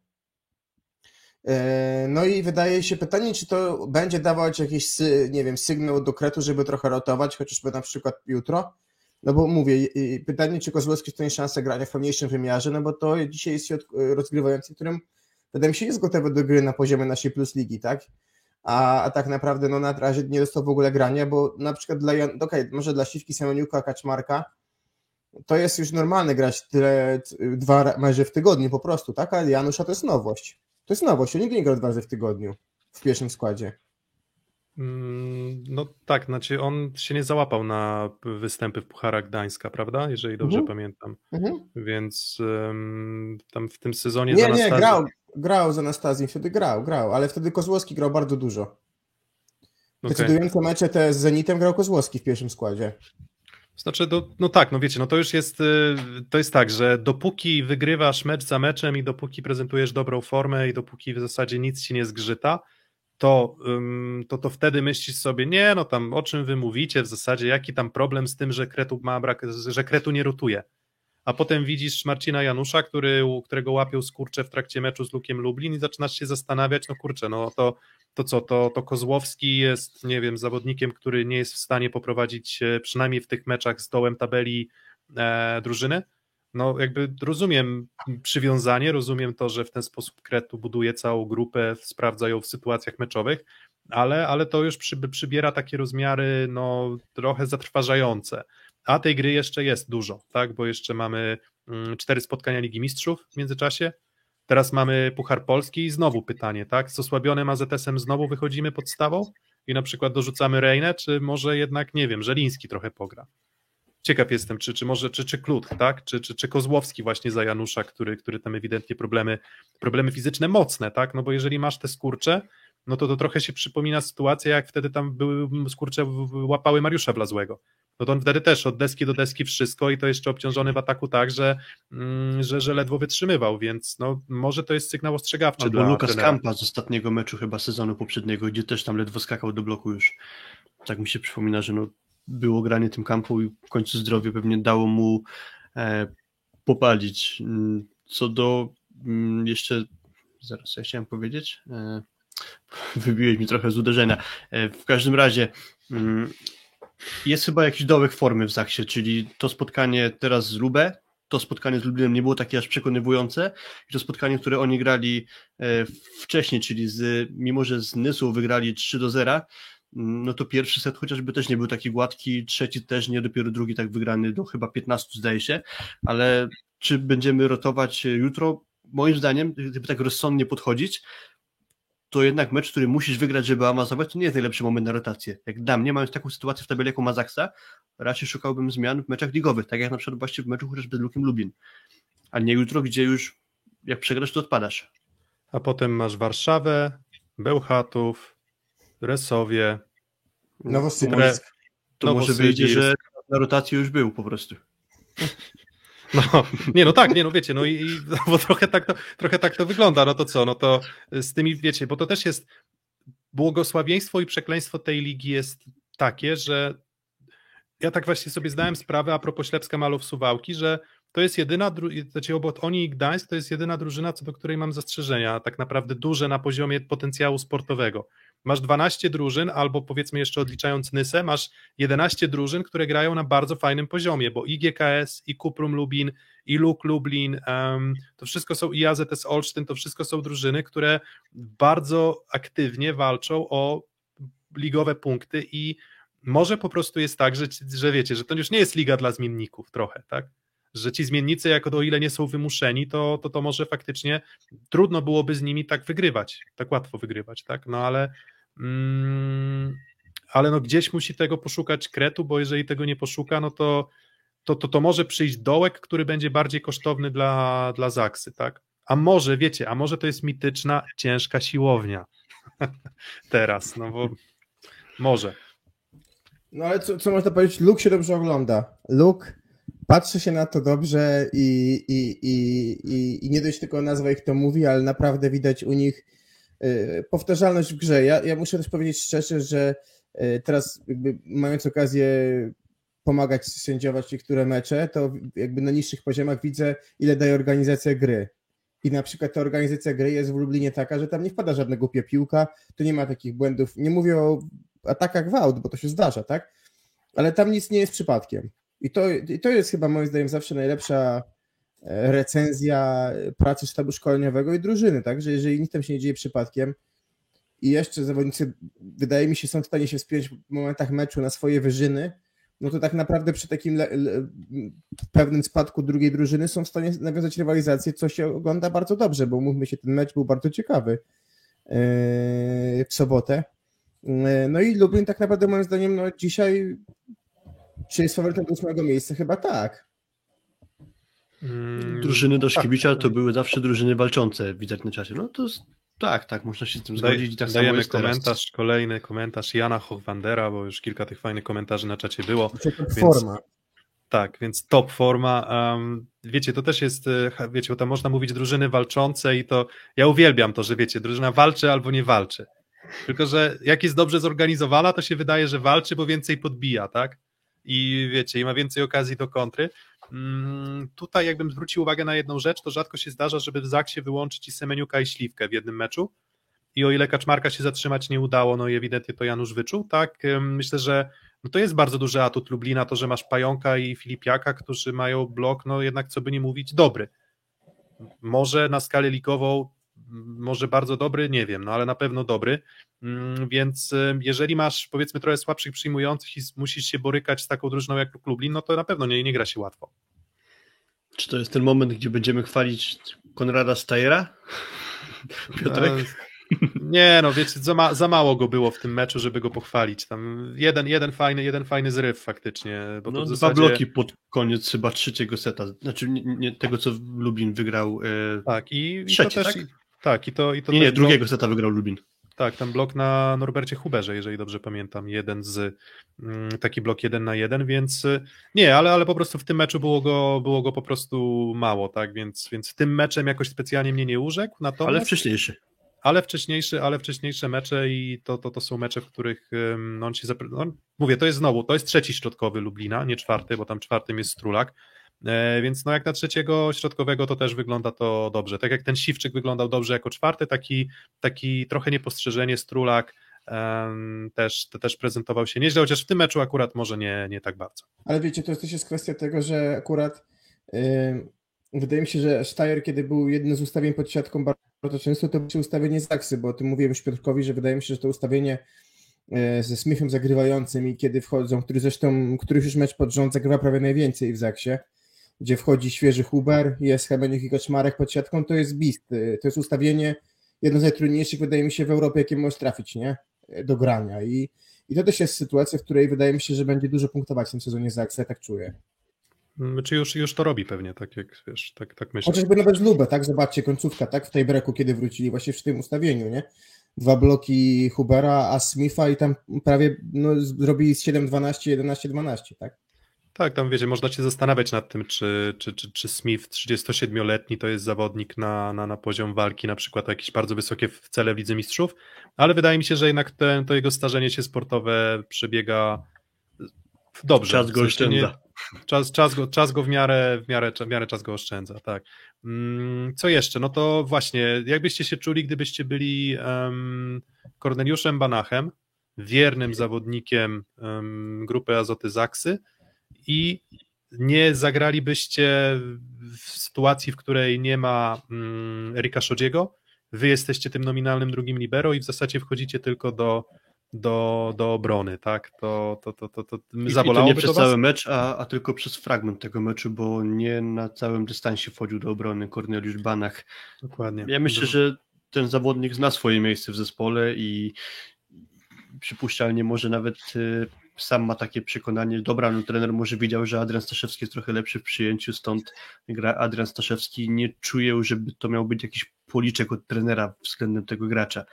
E, no i wydaje się pytanie, czy to będzie dawać jakiś, nie wiem, sygnał do kretu, żeby trochę rotować, chociażby na przykład jutro, no bo mówię, pytanie, czy Kozłowski dostanie szansę grania w pełniejszym wymiarze, no bo to dzisiaj jest rozgrywający, którym wydaje mi się jest gotowy do gry na poziomie naszej plus ligi, tak? A, a tak naprawdę no na razie nie dostał w ogóle grania, bo na przykład dla, okej, okay, może dla Siwki, Semeniuka, Kaczmarka to jest już normalne grać tyle, dwa mecze w tygodniu po prostu, tak? Ale Janusza to jest nowość. To jest nowość, on nigdy nie grał dwa razy w tygodniu w pierwszym składzie. Mm, no tak, znaczy on się nie załapał na występy w Pucharach Gdańska, prawda? Jeżeli dobrze mhm. pamiętam. Mhm. Więc um, tam w tym sezonie. Nie, nie, grał, grał z Anastazją, wtedy grał, grał, ale wtedy Kozłowski grał bardzo dużo. Decydujące okay. mecze te z Zenitem grał Kozłowski w pierwszym składzie. Znaczy, do, no tak, no wiecie, no to już jest, y, to jest tak, że dopóki wygrywasz mecz za meczem i dopóki prezentujesz dobrą formę i dopóki w zasadzie nic ci nie zgrzyta, to, to, to wtedy myślisz sobie, nie, no tam o czym wy mówicie w zasadzie, jaki tam problem z tym, że Kretu ma brak, że Kretu nie rotuje. A potem widzisz Marcina Janusza, który, którego łapią skurcze w trakcie meczu z Lukiem Lublin i zaczynasz się zastanawiać, no kurczę, no to, to co, to, to Kozłowski jest, nie wiem, zawodnikiem, który nie jest w stanie poprowadzić przynajmniej w tych meczach z dołem tabeli e, drużyny, no jakby rozumiem przywiązanie, rozumiem to, że w ten sposób Kretu buduje całą grupę, sprawdza ją w sytuacjach meczowych, ale, ale to już przy, przybiera takie rozmiary no trochę zatrważające. A tej gry jeszcze jest dużo, tak, bo jeszcze mamy mm, cztery spotkania Ligi Mistrzów w międzyczasie, teraz mamy Puchar Polski i znowu pytanie, tak, z osłabionym AZS-em znowu wychodzimy podstawą i na przykład dorzucamy Rejnę, czy może jednak, nie wiem, Żeliński trochę pogra ciekaw jestem, czy, czy może, czy, czy Klut, tak? Czy, czy, czy Kozłowski właśnie za Janusza, który, który tam ewidentnie problemy, problemy fizyczne mocne, tak? No bo jeżeli masz te skurcze, no to to trochę się przypomina sytuacja, jak wtedy tam były skurcze łapały Mariusza Blazłego. No to on wtedy też od deski do deski wszystko i to jeszcze obciążony w ataku tak, że, mm, że, że ledwo wytrzymywał, więc no może to jest sygnał ostrzegawczy Albo dla Lukas. Kampa z ostatniego meczu chyba sezonu poprzedniego, gdzie też tam ledwo skakał do bloku już. Tak mi się przypomina, że no było granie tym kampu i w końcu zdrowie pewnie dało mu e, popalić. Mm, co do mm, jeszcze, zaraz ja chciałem powiedzieć, e, wybiłeś mi trochę z uderzenia. E, w każdym razie Mm, Jest chyba jakiś dołek formy w Zaksie, czyli to spotkanie teraz z Lubę, to spotkanie z Lublinem nie było takie aż przekonywujące i to spotkanie, które oni grali wcześniej, czyli z, mimo że z Nysą wygrali 3 do 0, mm, no to pierwszy set chociażby też nie był taki gładki, trzeci też nie, dopiero drugi tak wygrany do chyba 15 zdaje się, ale czy będziemy rotować jutro? Moim zdaniem, gdyby tak rozsądnie podchodzić, to jednak mecz, który musisz wygrać, żeby awansować, to nie jest najlepszy moment na rotację. Jak dla mnie, mając taką sytuację w tabeli jaką ma Zaksa, raczej szukałbym zmian w meczach ligowych, tak jak na przykład właśnie w meczu chociażby z Lukiem Lubin. A nie jutro, gdzie już jak przegrasz, to odpadasz. A potem masz Warszawę, Bełchatów, Resowie. Nowosybisk. To może wyjdzie, że na rotację już był po prostu. No, nie, no tak, nie, no wiecie, no i, i no, bo trochę tak, to, trochę tak to wygląda, no to co, no to z tymi, wiecie, bo to też jest błogosławieństwo i przekleństwo tej ligi jest takie, że ja tak właśnie sobie zdałem sprawę a propos Ślepska Malów Suwałki, że to jest jedyna, znaczy obok oni i Gdańsk to jest jedyna drużyna, co do której mam zastrzeżenia, tak naprawdę duże na poziomie potencjału sportowego. Masz 12 drużyn, albo powiedzmy jeszcze odliczając Nysę, masz 11 drużyn, które grają na bardzo fajnym poziomie, bo i GKS, i Kuprum Lubin, i Luk Lublin, em, to wszystko są, i AZS Olsztyn, to wszystko są drużyny, które bardzo aktywnie walczą o ligowe punkty i może po prostu jest tak, że, że wiecie, że to już nie jest liga dla zmienników trochę, tak? Że ci zmiennicy, jako o ile nie są wymuszeni, to, to to może faktycznie trudno byłoby z nimi tak wygrywać, tak łatwo wygrywać, tak? No ale mm, ale no gdzieś musi tego poszukać kretu, bo jeżeli tego nie poszuka, no to to, to, to może przyjść dołek, który będzie bardziej kosztowny dla, dla Zaksy, tak? A może, wiecie, a może to jest mityczna, ciężka siłownia teraz, no bo może. No ale co, co można powiedzieć? Luke się dobrze ogląda. Luke patrzy się na to dobrze i, i, i, i, nie dość tylko nazwa ich to mówi, ale naprawdę widać u nich y, powtarzalność w grze. Ja, ja muszę też powiedzieć szczerze, że y, teraz jakby mając okazję pomagać sędziować niektóre mecze, to jakby na niższych poziomach widzę, ile daje organizacja gry. I na przykład ta organizacja gry jest w Lublinie taka, że tam nie wpada żadna głupia piłka, tu nie ma takich błędów. Nie mówię o atakach w aut, bo to się zdarza, tak? Ale tam nic nie jest przypadkiem. I to, I to jest chyba moim zdaniem zawsze najlepsza e, recenzja pracy sztabu szkoleniowego i drużyny, tak? Że jeżeli nic tam się nie dzieje przypadkiem i jeszcze zawodnicy, wydaje mi się, są w stanie się wspiąć w momentach meczu na swoje wyżyny, no to tak naprawdę przy takim le, le, pewnym spadku drugiej drużyny są w stanie nawiązać rywalizację, co się ogląda bardzo dobrze, bo mówmy się, ten mecz był bardzo ciekawy e, w sobotę. E, No i Lublin tak naprawdę moim zdaniem no dzisiaj czy jest faworytem do ósmego miejsca? Chyba tak. Mm, Drużyny do tak. Szkibicza to były zawsze drużyny walczące, widać na czasie. No to tak, tak, można się z tym zgodzić. i tak samo dajemy jest teraz. komentarz, kolejny komentarz Jana Hochwandera, bo już kilka tych fajnych komentarzy na czacie było. Czy to Więc- forma. Tak, więc top forma. Um, wiecie, to też jest, e, wiecie, bo tam można mówić drużyny walczące i to ja uwielbiam to, że wiecie, drużyna walczy albo nie walczy. Tylko, że jak jest dobrze zorganizowana, to się wydaje, że walczy, bo więcej podbija, tak? I wiecie, i ma więcej okazji do kontry. Mm, tutaj jakbym zwrócił uwagę na jedną rzecz, to rzadko się zdarza, żeby w Zaksie wyłączyć i Semeniuka i Śliwkę w jednym meczu. I o ile Kaczmarka się zatrzymać nie udało, no i ewidentnie to Janusz wyczuł, tak? Myślę, że no to jest bardzo duży atut Lublina, to, że masz Pająka i Filipiaka, którzy mają blok, no jednak co by nie mówić, dobry. Może na skalę ligową, może bardzo dobry, nie wiem, no ale na pewno dobry, Mm, więc y, jeżeli masz powiedzmy trochę słabszych przyjmujących i musisz się borykać z taką drużyną jak Lublin, no to na pewno nie, nie gra się łatwo. Czy to jest ten moment, gdzie będziemy chwalić Konrada Stajera? Piotrek? E, Nie, no wiecie, za, ma, za mało go było w tym meczu, żeby go pochwalić. Tam jeden, jeden fajny, jeden fajny zryw faktycznie. No, dwa zasadzie... bloki pod koniec chyba trzeciego seta. Znaczy nie, nie tego, co Lubin wygrał. E... Tak, i, i to też. tak? Tak, i to, i to Nie, nie, blok- drugiego seta wygrał Lubin. Tak, ten blok na Norbercie Huberze, jeżeli dobrze pamiętam, jeden z mm, taki blok jeden na jeden, więc y, nie, ale, ale po prostu w tym meczu było go, było go po prostu mało, tak, więc, więc tym meczem jakoś specjalnie mnie nie urzekł, natomiast, Ale ale, wcześniejszy. wcześniejszy, ale wcześniejsze mecze i to, to, to są mecze, w których no on się, zapre- no, mówię, to jest znowu, to jest trzeci środkowy Lublina, nie czwarty, bo tam czwartym jest Strulak, Więc no jak na trzeciego środkowego to też wygląda to dobrze. Tak jak ten Siwczyk wyglądał dobrze jako czwarty, taki, taki trochę niepostrzeżenie Strulak, też, też prezentował się nieźle, chociaż w tym meczu akurat może nie, nie tak bardzo. Ale wiecie, to też jest kwestia tego, że akurat yy, wydaje mi się, że Steyer, kiedy był jednym z ustawień pod siatką bardzo często, to było ustawienie Zaksy, bo o tym mówiłem już Piotrkowi, że wydaje mi się, że to ustawienie yy, ze Smithem zagrywającym i kiedy wchodzą, który zresztą, któryś już mecz pod rząd zagrywa prawie najwięcej w Zaksie, gdzie wchodzi świeży Huber, jest Hebeniuk i Kaczmarek pod siatką, to jest beast. Yy, to jest ustawienie jedno z najtrudniejszych, wydaje mi się, w Europie, jakie możesz trafić, nie? Do grania. I, i to też jest sytuacja, w której wydaje mi się, że będzie dużo punktować w tym sezonie Zaksa, ja tak czuję. Mm, Czy już, już to robi pewnie, tak jak wiesz, tak, tak myślę. Chociażby nawet Lubę, tak? Zobaczcie, końcówka, tak? W tej breku, kiedy wrócili, właśnie w tym ustawieniu, nie? Dwa bloki Hubera, a Smitha i tam prawie no, zrobili z 7-12, 11-12, tak? Tak, tam wiecie, można się zastanawiać nad tym, czy, czy, czy, czy Smith 37-letni to jest zawodnik na, na, na poziom walki, na przykład jakieś bardzo wysokie cele w Lidze Mistrzów, ale wydaje mi się, że jednak ten, to jego starzenie się sportowe przebiega dobrze. Czas go W sensie nie- oszczędza. Czas, czas, go, czas go w miarę, w, miarę, w miarę czas go oszczędza, tak. Mm, Co jeszcze? No to właśnie, jakbyście się czuli, gdybyście byli um, Korneliuszem Banachem, wiernym zawodnikiem um, grupy Azoty Zaksy i nie zagralibyście w sytuacji, w której nie ma um, Erika Szodziego, wy jesteście tym nominalnym drugim libero i w zasadzie wchodzicie tylko do, do, do obrony, tak? To, to, to, to, to I, I to nie przez cały mecz, a, a tylko przez fragment tego meczu, bo nie na całym dystansie wchodził do obrony Korneliusz Banach. Dokładnie. Ja myślę, że ten zawodnik zna swoje miejsce w zespole i przypuszczalnie może nawet y, sam ma takie przekonanie, dobra, no trener może widział, że Adrian Staszewski jest trochę lepszy w przyjęciu, stąd gra Adrian Staszewski, nie czuję, żeby to miał być jakiś policzek od trenera względem tego gracza.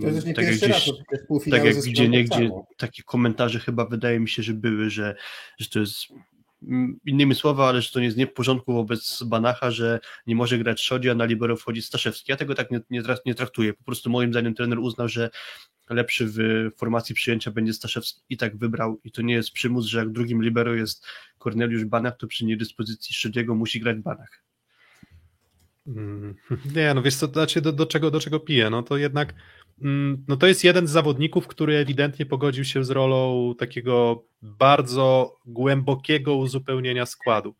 To jest też nie Tak jak gdzieś- tak jak gdzie niegdzie tak takie komentarze chyba wydaje mi się, że były, że, że to jest mm, innymi słowy, ale że to nie jest nie w porządku wobec Banacha, że nie może grać Szodzi, a na libero wchodzi Staszewski. Ja tego tak nie, nie, nie traktuję. Po prostu moim zdaniem trener uznał, że lepszy w formacji przyjęcia będzie Staszewski i tak wybrał i to nie jest przymus, że jak drugim libero jest Korneliusz Banach, to przy niedyspozycji Szodziego musi grać Banach. Mm, Nie, no wiesz co, to znaczy do, do, czego, do czego piję, no to jednak mm, no to jest jeden z zawodników, który ewidentnie pogodził się z rolą takiego bardzo głębokiego uzupełnienia składu.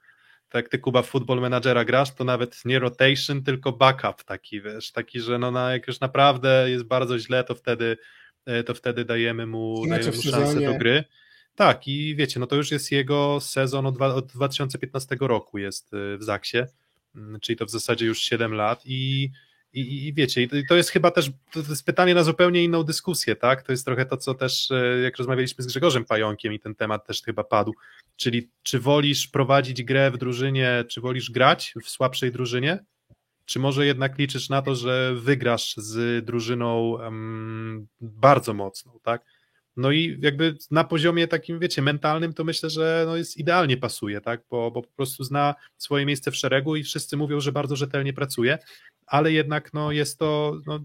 Tak jak ty Kuba Football Managera grasz, to nawet nie rotation, tylko backup taki, wiesz, taki, że no na, jak już naprawdę jest bardzo źle, to wtedy e, to wtedy dajemy mu, mecze dajemy mu szansę do gry. Tak, i wiecie, no to już jest jego sezon od, od 2015 roku jest y, w Zaksie, Mm, czyli to w zasadzie już 7 lat i, i, i wiecie, i to- i to jest chyba też to jest pytanie na zupełnie inną dyskusję, tak? To jest trochę to, co też e, jak rozmawialiśmy z Grzegorzem Pająkiem i ten temat też chyba padł, czyli czy wolisz prowadzić grę w drużynie, czy wolisz grać w słabszej drużynie, czy może jednak liczysz na to, że wygrasz z drużyną em, bardzo mocną, tak? No i jakby na poziomie takim, wiecie, mentalnym, to myślę, że no jest idealnie pasuje, tak? Bo, bo po prostu zna swoje miejsce w szeregu i wszyscy mówią, że bardzo rzetelnie pracuje, ale jednak no jest to, no,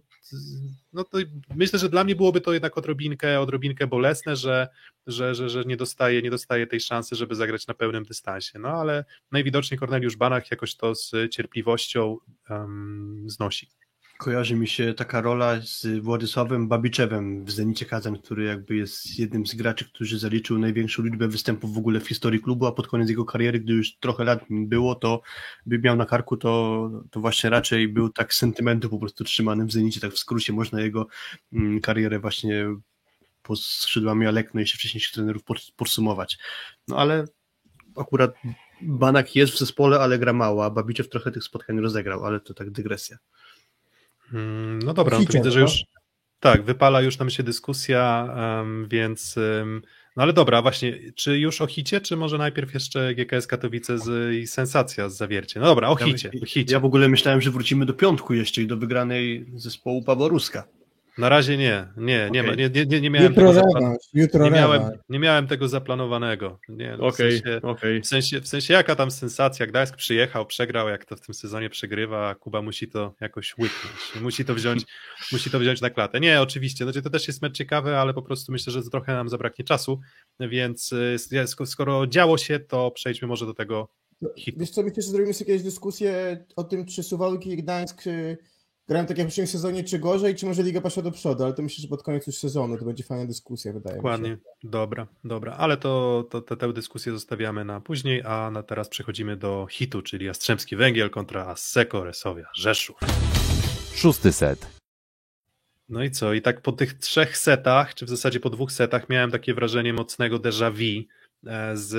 no to myślę, że dla mnie byłoby to jednak odrobinkę, odrobinkę bolesne, że, że, że, że nie, dostaje, nie dostaje tej szansy, żeby zagrać na pełnym dystansie. No ale najwidoczniej Korneliusz Banach jakoś to z cierpliwością em, znosi. Kojarzy mi się taka rola z Władysławem Babiczewem w Zenicie Kazan, który jakby jest jednym z graczy, którzy zaliczył największą liczbę występów w ogóle w historii klubu, a pod koniec jego kariery, gdy już trochę lat było, to by miał na karku, to, to właśnie raczej był tak sentymentu po prostu trzymanym w Zenicie, tak w skrócie można jego mm, karierę właśnie pod skrzydłami Alekno i jeszcze wcześniejszych trenerów pod- podsumować. No ale akurat Banak jest w zespole, ale gra mało, a Babiczew trochę tych spotkań rozegrał, ale to tak dygresja. Mm, No dobra, no to widzę, że no. już tak, wypala już nam się dyskusja, więc no ale dobra, właśnie, czy już o hicie, czy może najpierw jeszcze GKS Katowice z, i sensacja z zawiercie? No dobra, o Ja- hicie, o hicie. Ja w ogóle myślałem, że wrócimy do piątku jeszcze i do wygranej zespołu Pawła Ruska. Na razie nie, nie, nie, ma, Okej. nie, nie, nie, nie miałem Jutro tego rewanż, jutro nie miałem, nie miałem tego zaplanowanego. Nie, no, w Okej, sensie, okej. W sensie, w sensie jaka tam sensacja, Gdańsk przyjechał, przegrał, jak to w tym sezonie przegrywa, a Kuba musi to jakoś łyknąć, musi to wziąć, musi to wziąć na klatę. Nie, oczywiście, no, to też jest mecz ciekawy, ale po prostu myślę, że trochę nam zabraknie czasu, więc y, sk- skoro działo się, to przejdźmy może do tego hitu. Wiesz co, myślę, że zrobimy sobie jakieś dyskusję o tym, czy Suwałki i Gdańsk grałem tak jak w poprzednim sezonie, czy gorzej, czy może liga poszła do przodu, ale to myślę, że pod koniec już sezonu to będzie fajna dyskusja, wydaje Dokładnie. mi się. Dobra, dobra. Ale to, to, to tę dyskusję zostawiamy na później, a na teraz przechodzimy do hitu, czyli Jastrzębski Węgiel kontra Asseco Resowia Rzeszów. Szósty set. No i co? I tak po tych trzech setach, czy w zasadzie po dwóch setach, miałem takie wrażenie mocnego déjà vu e, z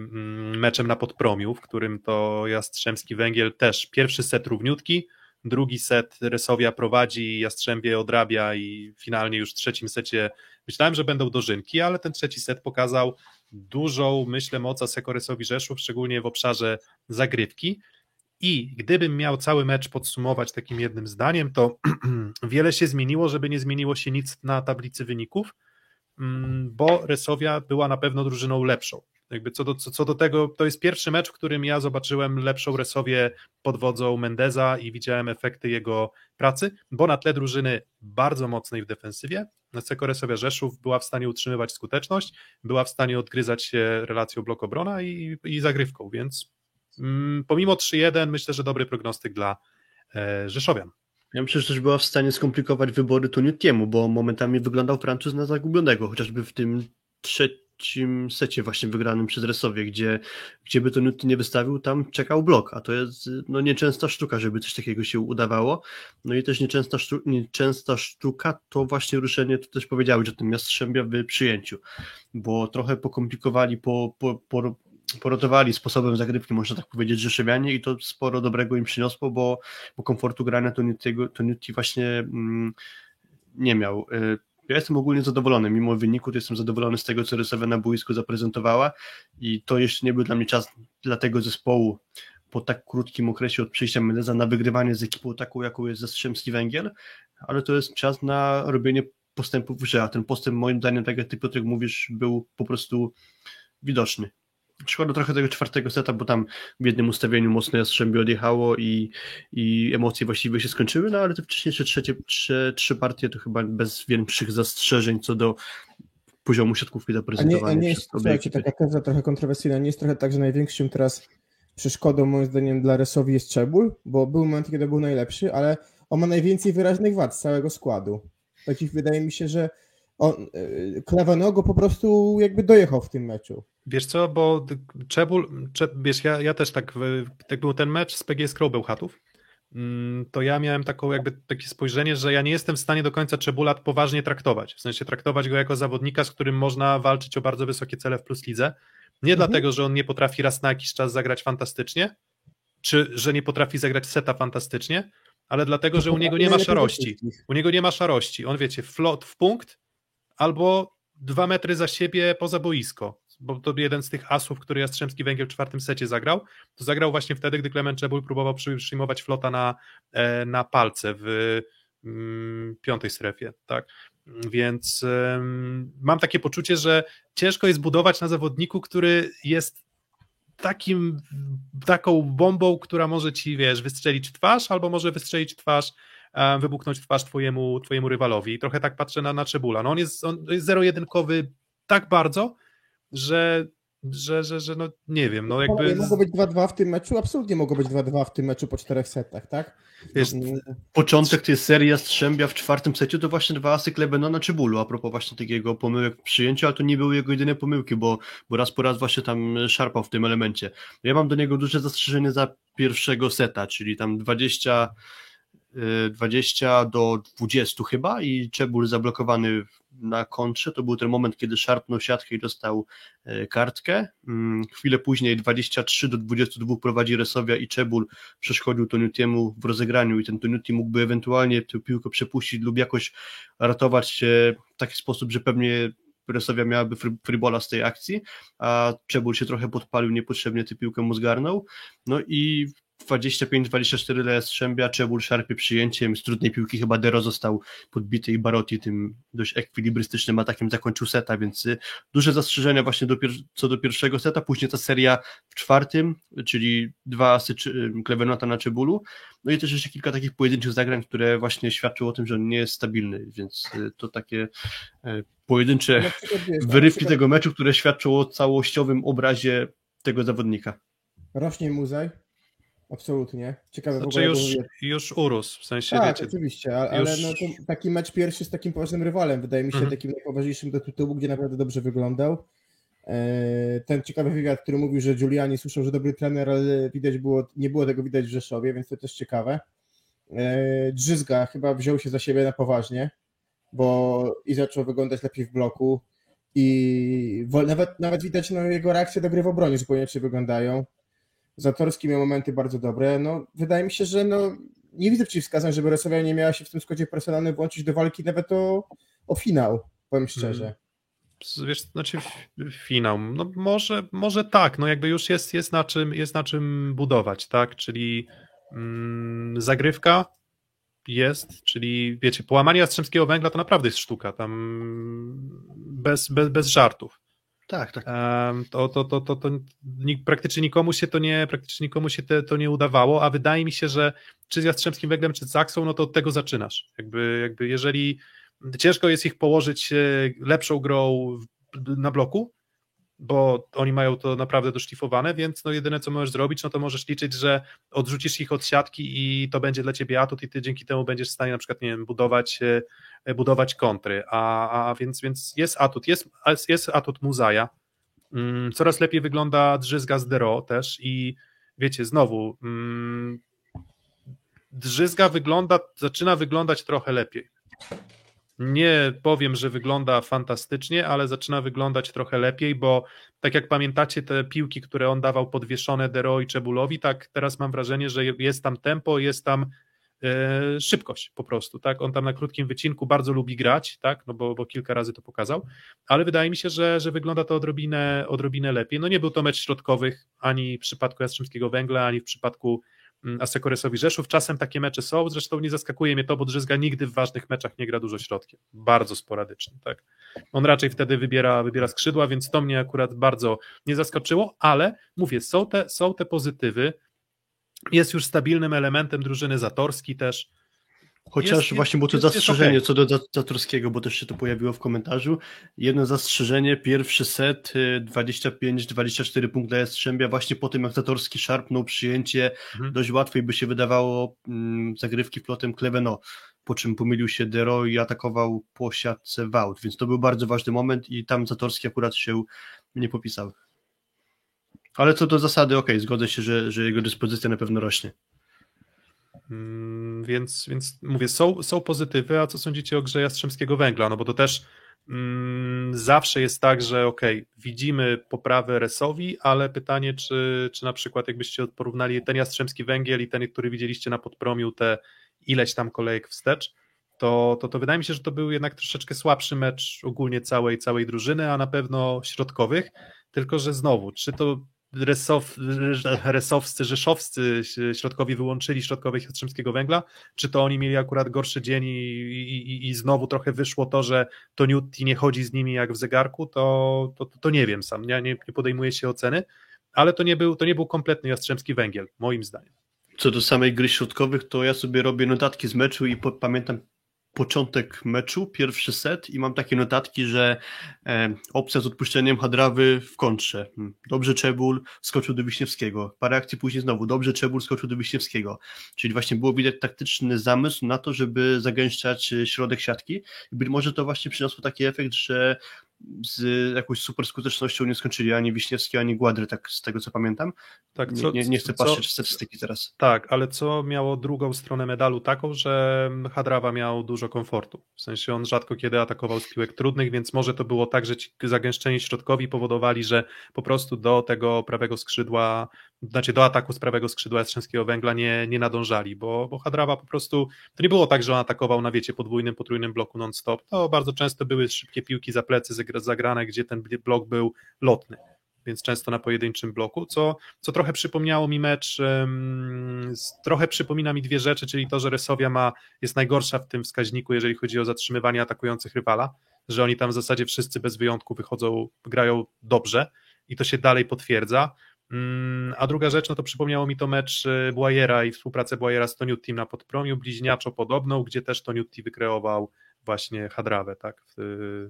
mm, meczem na Podpromiu, w którym to Jastrzębski Węgiel też pierwszy set równiutki, drugi set Resowia prowadzi, Jastrzębie odrabia i finalnie już w trzecim secie myślałem, że będą dożynki, ale ten trzeci set pokazał dużą, myślę, moc Asekoresowi Rzeszów, szczególnie w obszarze zagrywki. I gdybym miał cały mecz podsumować takim jednym zdaniem, to wiele się zmieniło, żeby nie zmieniło się nic na tablicy wyników, mm, bo Resowia była na pewno drużyną lepszą. Jakby co do, co, co do tego, to jest pierwszy mecz, w którym ja zobaczyłem lepszą Resowię pod wodzą Mendeza i widziałem efekty jego pracy, bo na tle drużyny bardzo mocnej w defensywie, Seko Resowia Rzeszów była w stanie utrzymywać skuteczność, była w stanie odgryzać się relacją blok obrona i, i zagrywką, więc mm, pomimo 3-1 myślę, że dobry prognostyk dla e, Rzeszowian. Ja myślę, że też była w stanie skomplikować wybory Tuniutiemu, bo momentami wyglądał Francuz na zagubionego, chociażby w tym trzecim secie właśnie wygranym przez Resowie, gdzie, gdzie by Tuniuti nie wystawił, tam czekał blok, a to jest no, nieczęsta sztuka, żeby coś takiego się udawało. No i też nieczęsta, sztu, nieczęsta sztuka to właśnie ruszenie, to też powiedziałeś o tym Jastrzębia w przyjęciu, bo trochę pokomplikowali, po, po, po porotowali sposobem zagrywki, można tak powiedzieć, Rzeszowianie i to sporo dobrego im przyniosło, bo, bo komfortu grania to Tuniuti właśnie mm, nie miał. Y, ja jestem ogólnie zadowolony, mimo wyniku, to jestem zadowolony z tego, co Rysowia na boisku zaprezentowała. I to jeszcze nie był dla mnie czas dla tego zespołu po tak krótkim okresie od przyjścia Meneza na wygrywanie z ekipą taką, jaką jest Zastrzemski Węgiel, ale to jest czas na robienie postępów w a ten postęp moim zdaniem, tak jak ty Piotrek mówisz, był po prostu widoczny. Szkoda trochę tego czwartego seta, bo tam w jednym ustawieniu mocno Jastrzębie odjechało i, i emocje właściwie się skończyły, no ale te wcześniejsze trzecie, trzy, trzy partie to chyba bez większych zastrzeżeń co do poziomu siatkówki zaprezentowania. A nie, a nie jest, słuchajcie, taka teza trochę kontrowersyjna, nie jest trochę tak, że największym teraz przeszkodą moim zdaniem dla Resowi jest Czebul, bo był moment, kiedy był najlepszy, ale on ma najwięcej wyraźnych wad z całego składu. Takich wydaje mi się, że on, Klawanogo po prostu jakby dojechał w tym meczu. Wiesz co, bo Czebul, Czeb, wiesz, ja, ja też tak, jak był ten mecz z PGS Crow Bełchatów, to ja miałem taką jakby takie spojrzenie, że ja nie jestem w stanie do końca Czebula poważnie traktować, w sensie traktować go jako zawodnika, z którym można walczyć o bardzo wysokie cele w Plus Lidze, nie mhm. dlatego, że on nie potrafi raz na jakiś czas zagrać fantastycznie, czy że nie potrafi zagrać seta fantastycznie, ale dlatego, że u niego nie ma szarości. U niego nie ma szarości. On wiecie, flot w punkt albo dwa metry za siebie poza boisko bo to jeden z tych asów, który Jastrzębski Węgiel w czwartym secie zagrał, to zagrał właśnie wtedy, gdy Klement Czebul próbował przyjmować flota na, e, na palce w mm, piątej strefie, tak? Więc mam takie poczucie, że ciężko jest budować na zawodniku, który jest takim, taką bombą, która może ci, wiesz, wystrzelić w twarz, albo może wystrzelić w twarz, wybuchnąć w twarz twojemu, twojemu rywalowi. I trochę tak patrzę na, na Czebula. No on jest, on jest zero-jedynkowy tak bardzo, że że, że, że no nie wiem, no jakby... Mogło być 2-2 w tym meczu? Absolutnie mogło być 2-2 w tym meczu po czterech setach, tak? Wiesz, mm. początek tej serii Jastrzębia w czwartym secie to właśnie dwa asy Klebenona czy Bulu, a propos właśnie takiego pomyłek w przyjęciu, ale to nie były jego jedyne pomyłki, bo, bo raz po raz właśnie tam szarpał w tym elemencie. Ja mam do niego duże zastrzeżenie za pierwszego seta, czyli tam 20 20 do 20 chyba i Czebul zablokowany na kontrze, to był ten moment, kiedy szarpnął siatkę i dostał e, kartkę. Mm, chwilę później 23 do 22 prowadzi Resowia i Czebul przeszkodził Toniutiemu w rozegraniu i ten Toniuti mógłby ewentualnie tę piłkę przepuścić lub jakoś ratować się w taki sposób, że pewnie Resowia miałaby fribola z tej akcji, a Czebul się trochę podpalił, niepotrzebnie tę piłkę mu zgarnął. No i 25-24 dla Jastrzębia, Czebul szarpie przyjęciem, z trudnej piłki chyba Dero został podbity i Barotti tym dość ekwilibrystycznym atakiem zakończył seta, więc y, duże zastrzeżenia właśnie do co do pierwszego seta, później ta seria w czwartym, czyli dwa asy Klevenota na Czebulu, no i też jeszcze kilka takich pojedynczych zagrań, które właśnie świadczą o tym, że on nie jest stabilny, więc y, to takie pojedyncze wyrywki tego meczu, które świadczą o całościowym obrazie tego zawodnika. Rośnie Muzaj? Absolutnie. Ciekawe w Znaczy ogóle. już, już urósł, w sensie tak, wiecie, oczywiście, ale, ale już- no to taki mecz pierwszy z takim poważnym rywalem, wydaje mi się Mhm. takim najpoważniejszym do tytułu, gdzie naprawdę dobrze wyglądał. E, Ten ciekawy wywiad, który mówił, że Giuliani słyszał, że dobry trener, ale widać było, nie było tego widać w Rzeszowie, więc to też ciekawe. E, Drzyzga chyba wziął się za siebie na poważnie, bo i zaczął wyglądać lepiej w bloku i nawet, nawet widać no, jego reakcje do gry w obronie zupełnie inaczej wyglądają. Zatorski miał momenty bardzo dobre. No, wydaje mi się, że no, nie widzę przeciwwskazań, żeby Rosja nie miała się w tym składzie personalnym włączyć do walki nawet o, o finał, powiem szczerze. wiesz, znaczy finał, no może, może tak, no jakby już jest, jest, na czym, jest na czym budować, tak, czyli mm, zagrywka jest, czyli wiecie, połamanie Jastrzębskiego Węgla to naprawdę jest sztuka, tam bez, bez, bez żartów. Tak, tak. To, to, to, to, to praktycznie nikomu się to nie, praktycznie nikomu się te, to nie udawało, a wydaje mi się, że czy z Jastrzębskim Węglem, czy z Zaksą, no to od tego zaczynasz. Jakby, jakby jeżeli ciężko jest ich położyć e, lepszą grą na bloku, bo oni mają to naprawdę doszlifowane, więc no jedyne co możesz zrobić, no to możesz liczyć, że odrzucisz ich od siatki i to będzie dla ciebie atut i ty dzięki temu będziesz w stanie na przykład, nie wiem, budować, e, budować kontry, a, a więc, więc jest atut, jest, jest atut Muzaja, Mm, Coraz lepiej wygląda drzyzga z Dero też i wiecie, znowu mm, drzyzga wygląda, zaczyna wyglądać trochę lepiej. Nie powiem, że wygląda fantastycznie, ale zaczyna wyglądać trochę lepiej, bo tak jak pamiętacie te piłki, które on dawał podwieszone Dero i Czebulowi, tak teraz mam wrażenie, że jest tam tempo, jest tam e, szybkość po prostu, tak? On tam na krótkim wycinku bardzo lubi grać, tak? No bo, bo kilka razy to pokazał, ale wydaje mi się, że, że wygląda to odrobinę, odrobinę lepiej. No nie był to mecz środkowych ani w przypadku Jastrzębskiego Węgla, ani w przypadku Asekoresowi Rzeszów. Czasem takie mecze są, zresztą nie zaskakuje mnie to, bo Drzyzga nigdy w ważnych meczach nie gra dużo środkiem. Bardzo sporadycznie, tak. On raczej wtedy wybiera, wybiera skrzydła, więc to mnie akurat bardzo nie zaskoczyło, ale mówię, są te, są te pozytywy. Jest już stabilnym elementem drużyny Zatorski też. Chociaż Jest- właśnie było to jest- jest zastrzeżenie okej. co do Za- Zatorskiego, bo też się to pojawiło w komentarzu. Jedno zastrzeżenie, pierwszy set, y, 25-24 punkt dla Jastrzębia, właśnie po tym jak Zatorski szarpnął przyjęcie, Mhm. dość łatwiej by się wydawało mm, zagrywki flotem Kleveno, po czym pomylił się Dero i atakował po siatce Wout, więc to był bardzo ważny moment i tam Zatorski akurat się nie popisał. Ale co do zasady, okej, zgodzę się, że, że jego dyspozycja na pewno rośnie. Mm, Więc, więc mówię, są, są pozytywy, a co sądzicie o grze Jastrzębskiego Węgla? No bo to też mm, zawsze jest tak, że okej, widzimy poprawę Resowi, ale pytanie, czy, czy na przykład jakbyście porównali ten Jastrzębski Węgiel i ten, który widzieliście na podpromiu, te ileś tam kolejek wstecz, to, to, to wydaje mi się, że to był jednak troszeczkę słabszy mecz ogólnie całej, całej drużyny, a na pewno środkowych, tylko że znowu, czy to Resow, resowscy, rzeszowscy środkowi wyłączyli środkowych Jastrzębskiego Węgla, czy to oni mieli akurat gorszy dzień i, i, i znowu trochę wyszło to, że to Newty nie chodzi z nimi jak w zegarku, to, to, to nie wiem sam, nie, nie, podejmuję się oceny, ale to nie, był, to nie był kompletny Jastrzębski Węgiel, moim zdaniem. Co do samej gry środkowych, to ja sobie robię notatki z meczu i pamiętam początek meczu, pierwszy set i mam takie notatki, że e, opcja z odpuszczeniem Hadrawy w kontrze. Hmm. Dobrze Czebul skoczył do Wiśniewskiego. Parę akcji później znowu. Dobrze Czebul skoczył do Wiśniewskiego. Czyli właśnie było widać taktyczny zamysł na to, żeby zagęszczać e, środek siatki. I być może to właśnie przyniosło taki efekt, że z jakąś super skutecznością nie skończyli ani Wiśniewski, ani Gładry, tak z tego co pamiętam. Tak, Nie, co, nie, nie chcę co- patrzeć w statystyki teraz. Tak, ale co miało drugą stronę medalu taką, że Hadrawa miał dużo komfortu. W sensie on rzadko kiedy atakował z piłek trudnych, więc może to było tak, że ci zagęszczeni środkowi powodowali, że po prostu do tego prawego skrzydła, znaczy do ataku z prawego skrzydła Jastrzębskiego Węgla nie, nie nadążali, bo, bo Hadrawa po prostu, to nie było tak, że on atakował na wiecie podwójnym, potrójnym bloku non-stop, to bardzo często były szybkie piłki za plecy zagra- zagrane, gdzie ten blok był lotny więc często na pojedynczym bloku, co, co trochę przypomniało mi mecz, z- trochę przypomina mi dwie rzeczy, czyli to, że Resowia ma, jest najgorsza w tym wskaźniku, jeżeli chodzi o zatrzymywanie atakujących rywala, że oni tam w zasadzie wszyscy bez wyjątku wychodzą, grają dobrze i to się dalej potwierdza. Mm, A druga rzecz, no to przypomniało mi to mecz e, Błajera i współpracę Błajera z Toniutim na podpromiu, bliźniaczo podobną, gdzie też Toniutti wykreował właśnie Hadrawę, tak? W-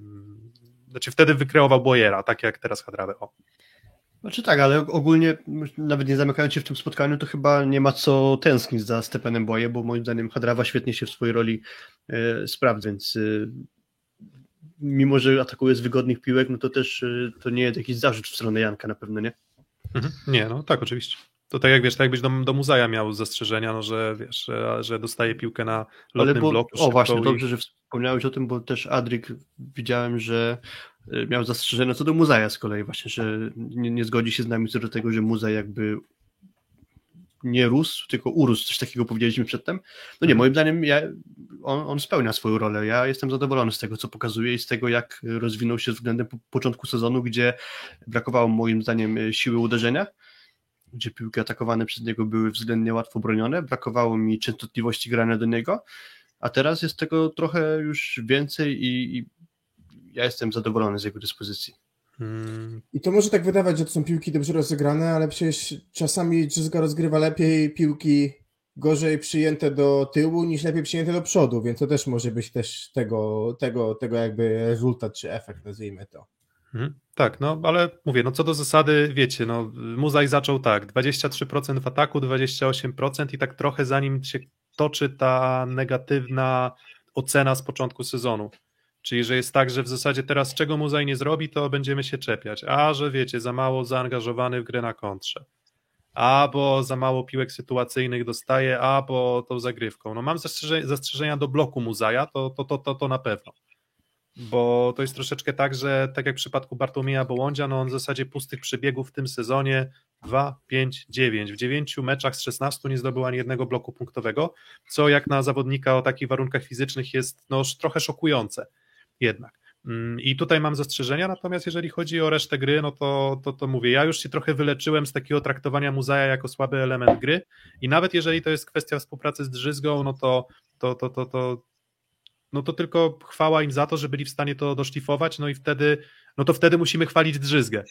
Znaczy wtedy wykreował Błajera, tak jak teraz Hadrawę. O. Znaczy tak, ale ogólnie nawet nie zamykając się w tym spotkaniu, to chyba nie ma co tęsknić za Stepanem Boje, bo moim zdaniem Hadrawa świetnie się w swojej roli e, sprawdza, więc mimo, że atakuje z wygodnych piłek, no to też to nie jest jakiś zarzut w stronę Janka na pewno, nie? Mhm. Nie, no tak, oczywiście. To tak jak wiesz, tak jakbyś do, do Muzaja miał zastrzeżenia, no, że wiesz, że, że dostaje piłkę na lotnym Ale bo, bloku. o właśnie, i- dobrze, że wspomniałeś o tym, bo też Adrik widziałem, że e, miał zastrzeżenia co do Muzaja z kolei właśnie, że nie, nie zgodzi się z nami co do tego, że Muzaj jakby nie rósł, tylko urósł, coś takiego powiedzieliśmy przedtem. No nie, moim zdaniem ja, on, on spełnia swoją rolę. Ja jestem zadowolony z tego, co pokazuje i z tego, jak rozwinął się względem po, początku sezonu, gdzie brakowało moim zdaniem e, siły uderzenia, gdzie piłki atakowane przez niego były względnie łatwo bronione, brakowało mi częstotliwości grania do niego, a teraz jest tego trochę już więcej i, i ja jestem zadowolony z jego dyspozycji. I to może tak wydawać, że to są piłki dobrze rozegrane, ale przecież czasami Drzyzga rozgrywa lepiej piłki gorzej przyjęte do tyłu niż lepiej przyjęte do przodu, więc to też może być też tego, tego, tego jakby rezultat czy efekt, nazwijmy to. Mhm. Tak, no ale mówię, no co do zasady, wiecie, no Muzaj zaczął tak, 23% w ataku, 28% i tak trochę zanim się toczy ta negatywna ocena z początku sezonu. Czyli, że jest tak, że w zasadzie teraz czego Muzaj nie zrobi, to będziemy się czepiać. A, że wiecie, za mało zaangażowany w grę na kontrze. A, bo za mało piłek sytuacyjnych dostaje, a, bo tą zagrywką. No mam zastrzeże- zastrzeżenia do bloku Muzaja, to, to, to, to, to na pewno bo to jest troszeczkę tak, że tak jak w przypadku Bartłomieja Bołądzia, no on w zasadzie pustych przebiegów w tym sezonie 2, 5, 9. W 9 meczach z 16 nie zdobył ani jednego bloku punktowego, co jak na zawodnika o takich warunkach fizycznych jest no, trochę szokujące jednak. Mm, I tutaj mam zastrzeżenia, natomiast jeżeli chodzi o resztę gry, no to, to, to mówię, ja już się trochę wyleczyłem z takiego traktowania Muzaja jako słaby element gry i nawet jeżeli to jest kwestia współpracy z Drzyzgą, no to, to, to, to, to no to tylko chwała im za to, że byli w stanie to doszlifować, no i wtedy, no to wtedy musimy chwalić Drzyzgę.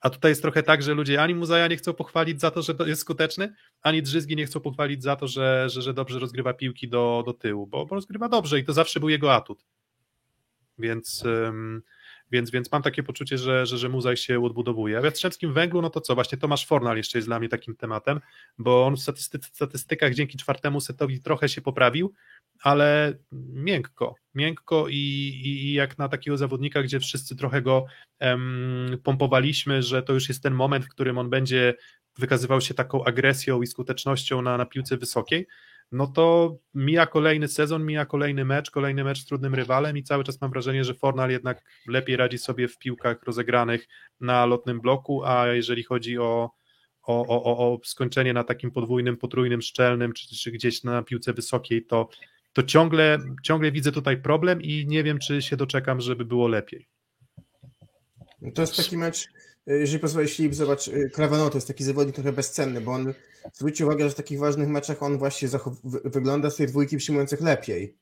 A tutaj jest trochę tak, że ludzie ani Muzaja nie chcą pochwalić za to, że to jest skuteczny, ani Drzyzgi nie chcą pochwalić za to, że, że, że dobrze rozgrywa piłki do, do tyłu, bo, bo rozgrywa dobrze i to zawsze był jego atut. Więc, więc, więc mam takie poczucie, że, że, że Muzaj się odbudowuje. A w Jastrzębskim Węglu, no to co, właśnie Tomasz Fornal jeszcze jest dla mnie takim tematem, bo on w statystyk- statystykach dzięki czwartemu setowi trochę się poprawił, ale miękko, miękko i, i, i jak na takiego zawodnika, gdzie wszyscy trochę go em, pompowaliśmy, że to już jest ten moment, w którym on będzie wykazywał się taką agresją i skutecznością na, na piłce wysokiej, no to mija kolejny sezon, mija kolejny mecz, kolejny mecz z trudnym rywalem i cały czas mam wrażenie, że Fornal jednak lepiej radzi sobie w piłkach rozegranych na lotnym bloku, a jeżeli chodzi o, o, o, o- skończenie na takim podwójnym, potrójnym, szczelnym, czy, czy gdzieś na piłce wysokiej, to, to ciągle, ciągle widzę tutaj problem i nie wiem, czy się doczekam, żeby było lepiej. To jest taki mecz, jeżeli pozwolisz Filip, zobacz, y, Krawano to jest taki zawodnik trochę bezcenny, bo on, zwróć uwagę, że w takich ważnych meczach on właśnie wygląda z tej dwójki przyjmujących lepiej.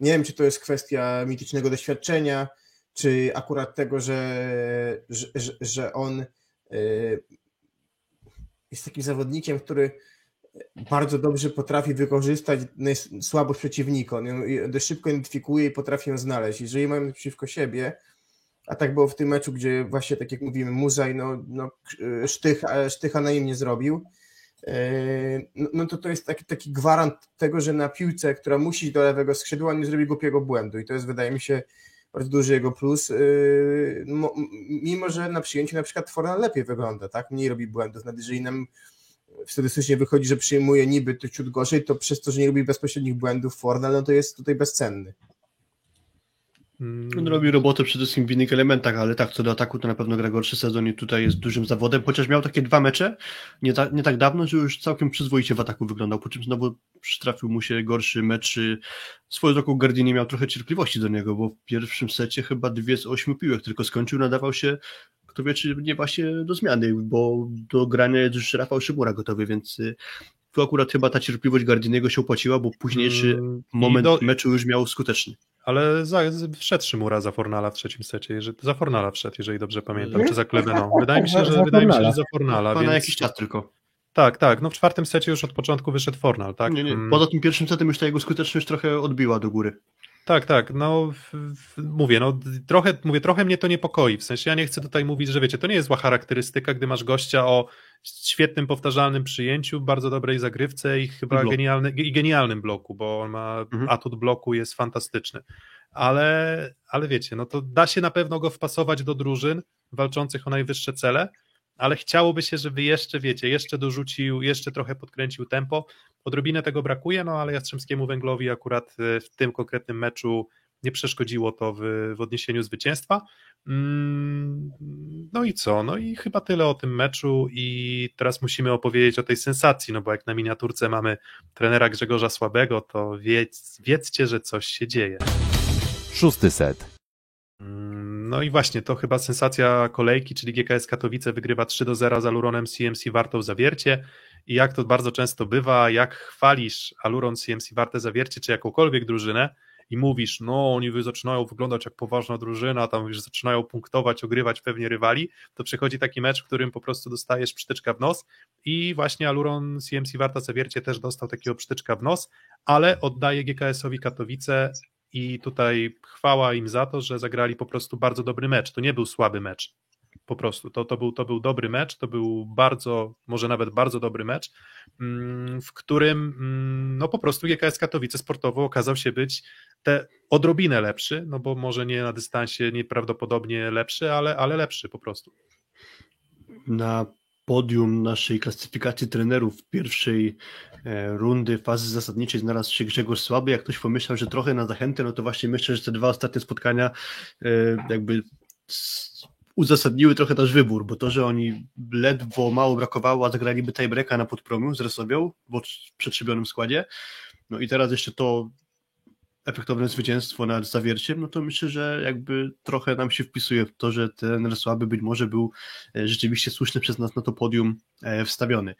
Nie wiem, czy to jest kwestia mitycznego doświadczenia, czy akurat tego, że, że, że, że on y, jest takim zawodnikiem, który bardzo dobrze potrafi wykorzystać słabość przeciwnika. On dość szybko identyfikuje i potrafi ją znaleźć. Jeżeli mamy przeciwko siebie, a tak było w tym meczu, gdzie właśnie tak jak mówimy, Muzaj no, no, sztycha, sztycha na nim nie zrobił, Yy, no, no to to jest taki, taki gwarant tego, że na piłce, która musi iść do lewego skrzydła, nie zrobi głupiego błędu. I to jest wydaje mi się bardzo duży jego plus, mimo że na przyjęciu na przykład Fornal lepiej wygląda, tak, mniej robi błędów, nawet jeżeli nam statystycznie wychodzi, że przyjmuje niby to ciut gorzej, to przez to, że nie robi bezpośrednich błędów Fornal, no to jest tutaj bezcenny. On robi robotę przede wszystkim w innych elementach, ale tak, co do ataku, to na pewno gra gorszy sezon i tutaj jest dużym zawodem, chociaż miał takie dwa mecze nie, ta, nie tak dawno, że już całkiem przyzwoicie w ataku wyglądał, po czym znowu przytrafił mu się gorszy mecz. Swoją drogą Gardini miał trochę cierpliwości do niego, bo w pierwszym secie chyba dwie z ośmiu piłek tylko skończył, nadawał się kto wie, czy nie właśnie do zmiany, bo do grania jest już Rafał Szymura gotowy, więc y, tu akurat chyba ta cierpliwość Gardiniego się opłaciła, bo późniejszy mm, moment do- meczu już miał skuteczny. Ale za, wszedł Szymura za Fornala w trzecim secie, jeżeli, za Fornala wszedł, jeżeli dobrze pamiętam, Nie? czy za Klebeną. Wydaje mi się, Za- że, za wydaje mi się, że za Fornala. Więc, na jakiś czas tylko. Tak, tak, no w czwartym secie już od początku wyszedł Fornal, tak? Nie, nie. Mm, Poza tym pierwszym setem już ta jego skuteczność trochę odbiła do góry. Tak, tak, no mówię, no trochę, mówię, trochę mnie to niepokoi, w sensie ja nie chcę tutaj mówić, że wiecie, to nie jest zła charakterystyka, gdy masz gościa o świetnym, powtarzalnym przyjęciu, bardzo dobrej zagrywce i chyba genialny, i genialnym bloku, bo on ma, Mhm. atut bloku jest fantastyczny, ale, ale wiecie, no to da się na pewno go wpasować do drużyn walczących o najwyższe cele, ale chciałoby się, żeby jeszcze, wiecie, jeszcze dorzucił, jeszcze trochę podkręcił tempo. Odrobinę tego brakuje, no ale Jastrzębskiemu Węglowi akurat e, w tym konkretnym meczu nie przeszkodziło to w, w odniesieniu zwycięstwa. Mm, No i co? No i chyba tyle o tym meczu i teraz musimy opowiedzieć o tej sensacji, no bo jak na miniaturce mamy trenera Grzegorza Słabego, to wiedz, wiedzcie, że coś się dzieje. Szósty set. Mm, No i właśnie, to chyba sensacja kolejki, czyli GKS Katowice wygrywa 3 do 0 z Aluronem CMC Wartą Zawiercie. I jak to bardzo często bywa, jak chwalisz Aluron CMC Warte Zawiercie, czy jakąkolwiek drużynę i mówisz, no oni zaczynają wyglądać jak poważna drużyna, tam już zaczynają punktować, ogrywać pewnie rywali, to przychodzi taki mecz, w którym po prostu dostajesz psztyczka w nos. I właśnie Aluron CMC Warta Zawiercie też dostał takiego psztyczka w nos, ale oddaje GKS-owi Katowice i tutaj chwała im za to, że zagrali po prostu bardzo dobry mecz. To nie był słaby mecz. Po prostu to, to, był, to był dobry mecz, to był bardzo, może nawet bardzo dobry mecz, mm, w którym mm, no po prostu GKS Katowice sportowo okazał się być te odrobinę lepszy, no bo może nie na dystansie nieprawdopodobnie lepszy, ale, ale lepszy po prostu. Na podium naszej klasyfikacji trenerów pierwszej e, rundy fazy zasadniczej znalazł się Grzegorz Słaby. Jak ktoś pomyślał, że trochę na zachętę, no to właśnie myślę, że te dwa ostatnie spotkania e, jakby uzasadniły trochę nasz wybór, bo to, że oni ledwo mało brakowało, a zagraliby tiebreaka na podpromiu z Resowią w przetrzebionym składzie, no i teraz jeszcze to efektowne zwycięstwo nad Zawierciem, no to myślę, że jakby trochę nam się wpisuje w to, że ten słaby być może był e, rzeczywiście słuszny przez nas na to podium e, wstawiony.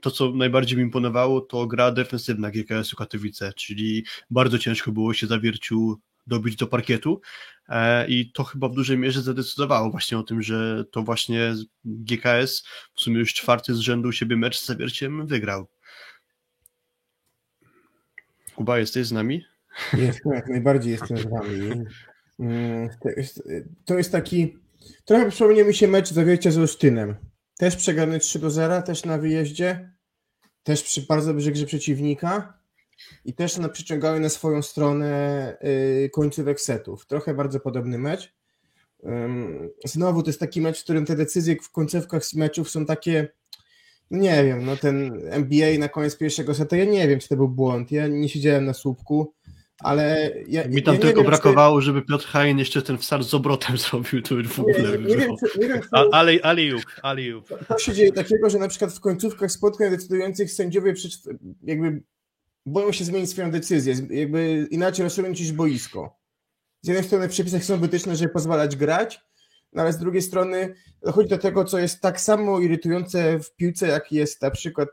To, co najbardziej mi imponowało, to gra defensywna GKS-u Katowice, czyli bardzo ciężko było się Zawierciu dobić do parkietu e, i to chyba w dużej mierze zadecydowało właśnie o tym, że to właśnie GKS w sumie już czwarty z rzędu siebie mecz z Zawierciem wygrał. Kuba, jesteś z nami? Jestem, jak najbardziej jestem z wami. Mm, To jest, taki. Trochę przypomniał mi się mecz zawiercia z Olsztynem. Też przegrany 3 do 0, też na wyjeździe. Też przy bardzo dobrej grze przeciwnika. I też na, przyciągały na swoją stronę y, końcówek setów. Trochę bardzo podobny mecz. Znowu to jest taki mecz, w którym te decyzje w końcówkach meczów są takie. no Nie wiem, no ten NBA na koniec pierwszego seta, ja nie wiem, czy to był błąd. Ja nie siedziałem na słupku, ale ja, Mi tam ja tylko wiem, czy- brakowało, żeby Piotr Hain jeszcze ten wsad z obrotem zrobił, to już w ogóle nie, nie, wiem, było. czy, nie wiem, czy A, ale, aliup. to się dzieje takiego, że na przykład w końcówkach spotkań decydujących sędziowie jakby boją się zmienić swoją decyzję, jakby inaczej niż boisko. Z jednej strony w przepisach są wytyczne, żeby pozwalać grać, no ale z drugiej strony dochodzi do tego, co jest tak samo irytujące w piłce, jak jest na przykład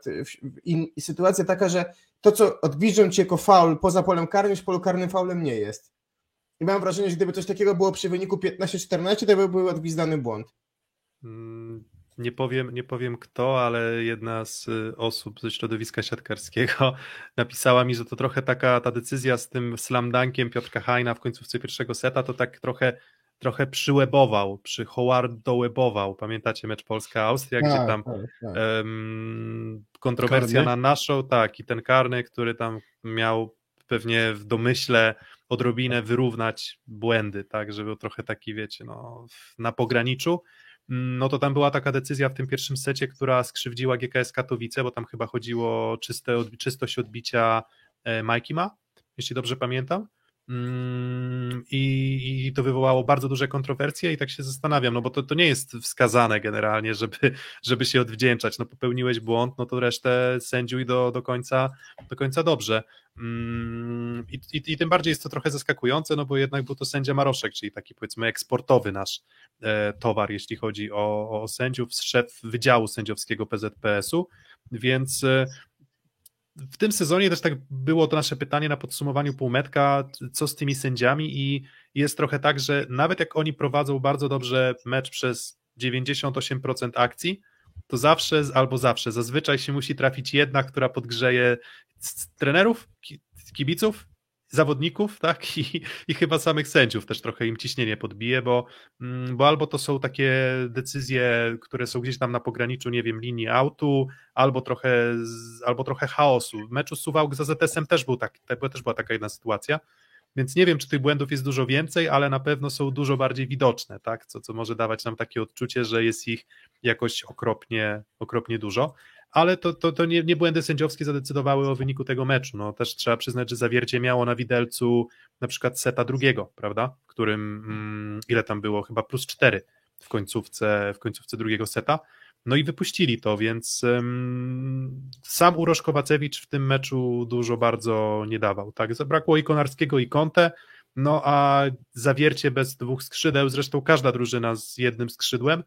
in, sytuacja taka, że to, co odbliżą ci jako faul poza polem karnym, już polu karnym faulem nie jest. I mam wrażenie, że gdyby coś takiego było przy wyniku 15-14, to by był odgwizdany błąd. Mm, Nie powiem, nie powiem kto, ale jedna z y, osób ze środowiska siatkarskiego napisała mi, że to trochę taka ta decyzja z tym slam dunkiem Piotrka Hajna w końcówce pierwszego seta, to tak trochę, trochę przywebował, przy Howardołebował. Pamiętacie mecz Polska-Austria, gdzie Tak, tam tak, tak. em, kontrowersja Karny? na naszą, tak, i ten karny, który tam miał pewnie w domyśle odrobinę wyrównać błędy, tak, żeby był trochę taki, wiecie, no, na pograniczu, Mm, no to tam była taka decyzja w tym pierwszym secie, która skrzywdziła GKS Katowice, bo tam chyba chodziło o czyste, czystość odbicia e, Majki ma, jeśli dobrze pamiętam. Mm, I, I to wywołało bardzo duże kontrowersje i tak się zastanawiam, no bo to, to nie jest wskazane generalnie, żeby, żeby się odwdzięczać. No popełniłeś błąd, no to resztę sędziuj do, do, końca, do końca dobrze. Mm, I, i, I tym bardziej jest to trochę zaskakujące, no bo jednak był to sędzia Maroszek, czyli taki powiedzmy eksportowy nasz e, towar, jeśli chodzi o, o sędziów, szef Wydziału Sędziowskiego PZPS-u, więc e, w tym sezonie też tak było to nasze pytanie na podsumowaniu półmetka, co z tymi sędziami i jest trochę tak, że nawet jak oni prowadzą bardzo dobrze mecz przez 98% akcji, to zawsze albo zawsze, zazwyczaj się musi trafić jedna, która podgrzeje trenerów, ki- kibiców, zawodników, tak, i, i chyba samych sędziów też trochę im ciśnienie podbije, bo, mm, bo albo to są takie decyzje, które są gdzieś tam na pograniczu, nie wiem, linii autu, albo trochę, albo trochę chaosu. W meczu Suwałk z AZS-em też, był tak, też była taka jedna sytuacja, więc nie wiem, czy tych błędów jest dużo więcej, ale na pewno są dużo bardziej widoczne, tak? co, co może dawać nam takie odczucie, że jest ich jakoś okropnie, okropnie dużo. Ale to, to, to nie, nie błędy sędziowskie zadecydowały o wyniku tego meczu. No, też trzeba przyznać, że zawiercie miało na widelcu na przykład seta drugiego, prawda? W którym mm, ile tam było? Chyba plus cztery w końcówce, w końcówce drugiego seta. No i wypuścili to, więc um, sam Urosz Kowacewicz w tym meczu dużo bardzo nie dawał. Tak, zabrakło i Konarskiego i Conte, no a zawiercie bez dwóch skrzydeł, zresztą każda drużyna z jednym skrzydłem,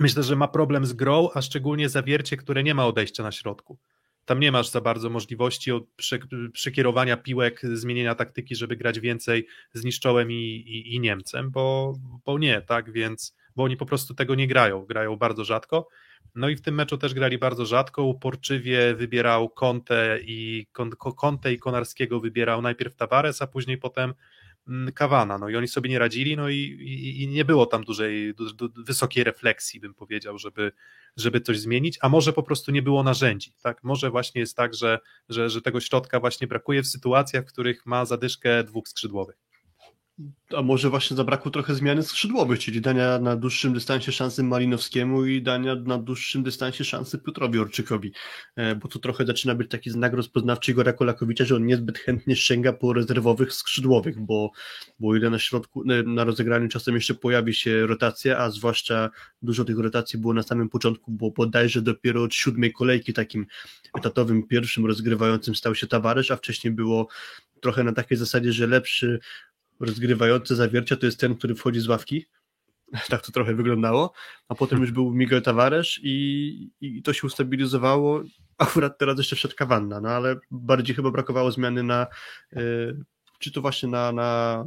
myślę, że ma problem z grą, a szczególnie zawiercie, które nie ma odejścia na środku. Tam nie masz za bardzo możliwości przekierowania piłek, zmienienia taktyki, żeby grać więcej z Niszczołem i, i, i Niemcem, bo, bo nie, tak, więc bo oni po prostu tego nie grają, grają bardzo rzadko. No i w tym meczu też grali bardzo rzadko, uporczywie wybierał Conte i, Conte i Konarskiego wybierał najpierw Tavares, a później potem Kawana, no i oni sobie nie radzili, no i, i, i nie było tam dużej, du, du, wysokiej refleksji, bym powiedział, żeby, żeby coś zmienić, a może po prostu nie było narzędzi, tak, może właśnie jest tak, że, że, że tego środka właśnie brakuje w sytuacjach, w których ma zadyszkę dwóch skrzydłowych. A może właśnie zabrakło trochę zmiany skrzydłowych, czyli dania na dłuższym dystansie szansy Malinowskiemu i dania na dłuższym dystansie szansy Piotrowi Orczykowi, e, bo to trochę zaczyna być taki znak rozpoznawczy Igora Kolakowicza, że on niezbyt chętnie sięga po rezerwowych skrzydłowych, bo, bo ile na środku, na rozegraniu czasem jeszcze pojawi się rotacja, a zwłaszcza dużo tych rotacji było na samym początku, bo bodajże dopiero od siódmej kolejki takim etatowym pierwszym rozgrywającym stał się Tawaresz, a wcześniej było trochę na takiej zasadzie, że lepszy rozgrywający zawiercia to jest ten, który wchodzi z ławki. Tak to trochę wyglądało. A potem już był Miguel Tavares i, i to się ustabilizowało. Akurat teraz jeszcze wszedł Kawanna, no ale bardziej chyba brakowało zmiany na y, czy to właśnie na, na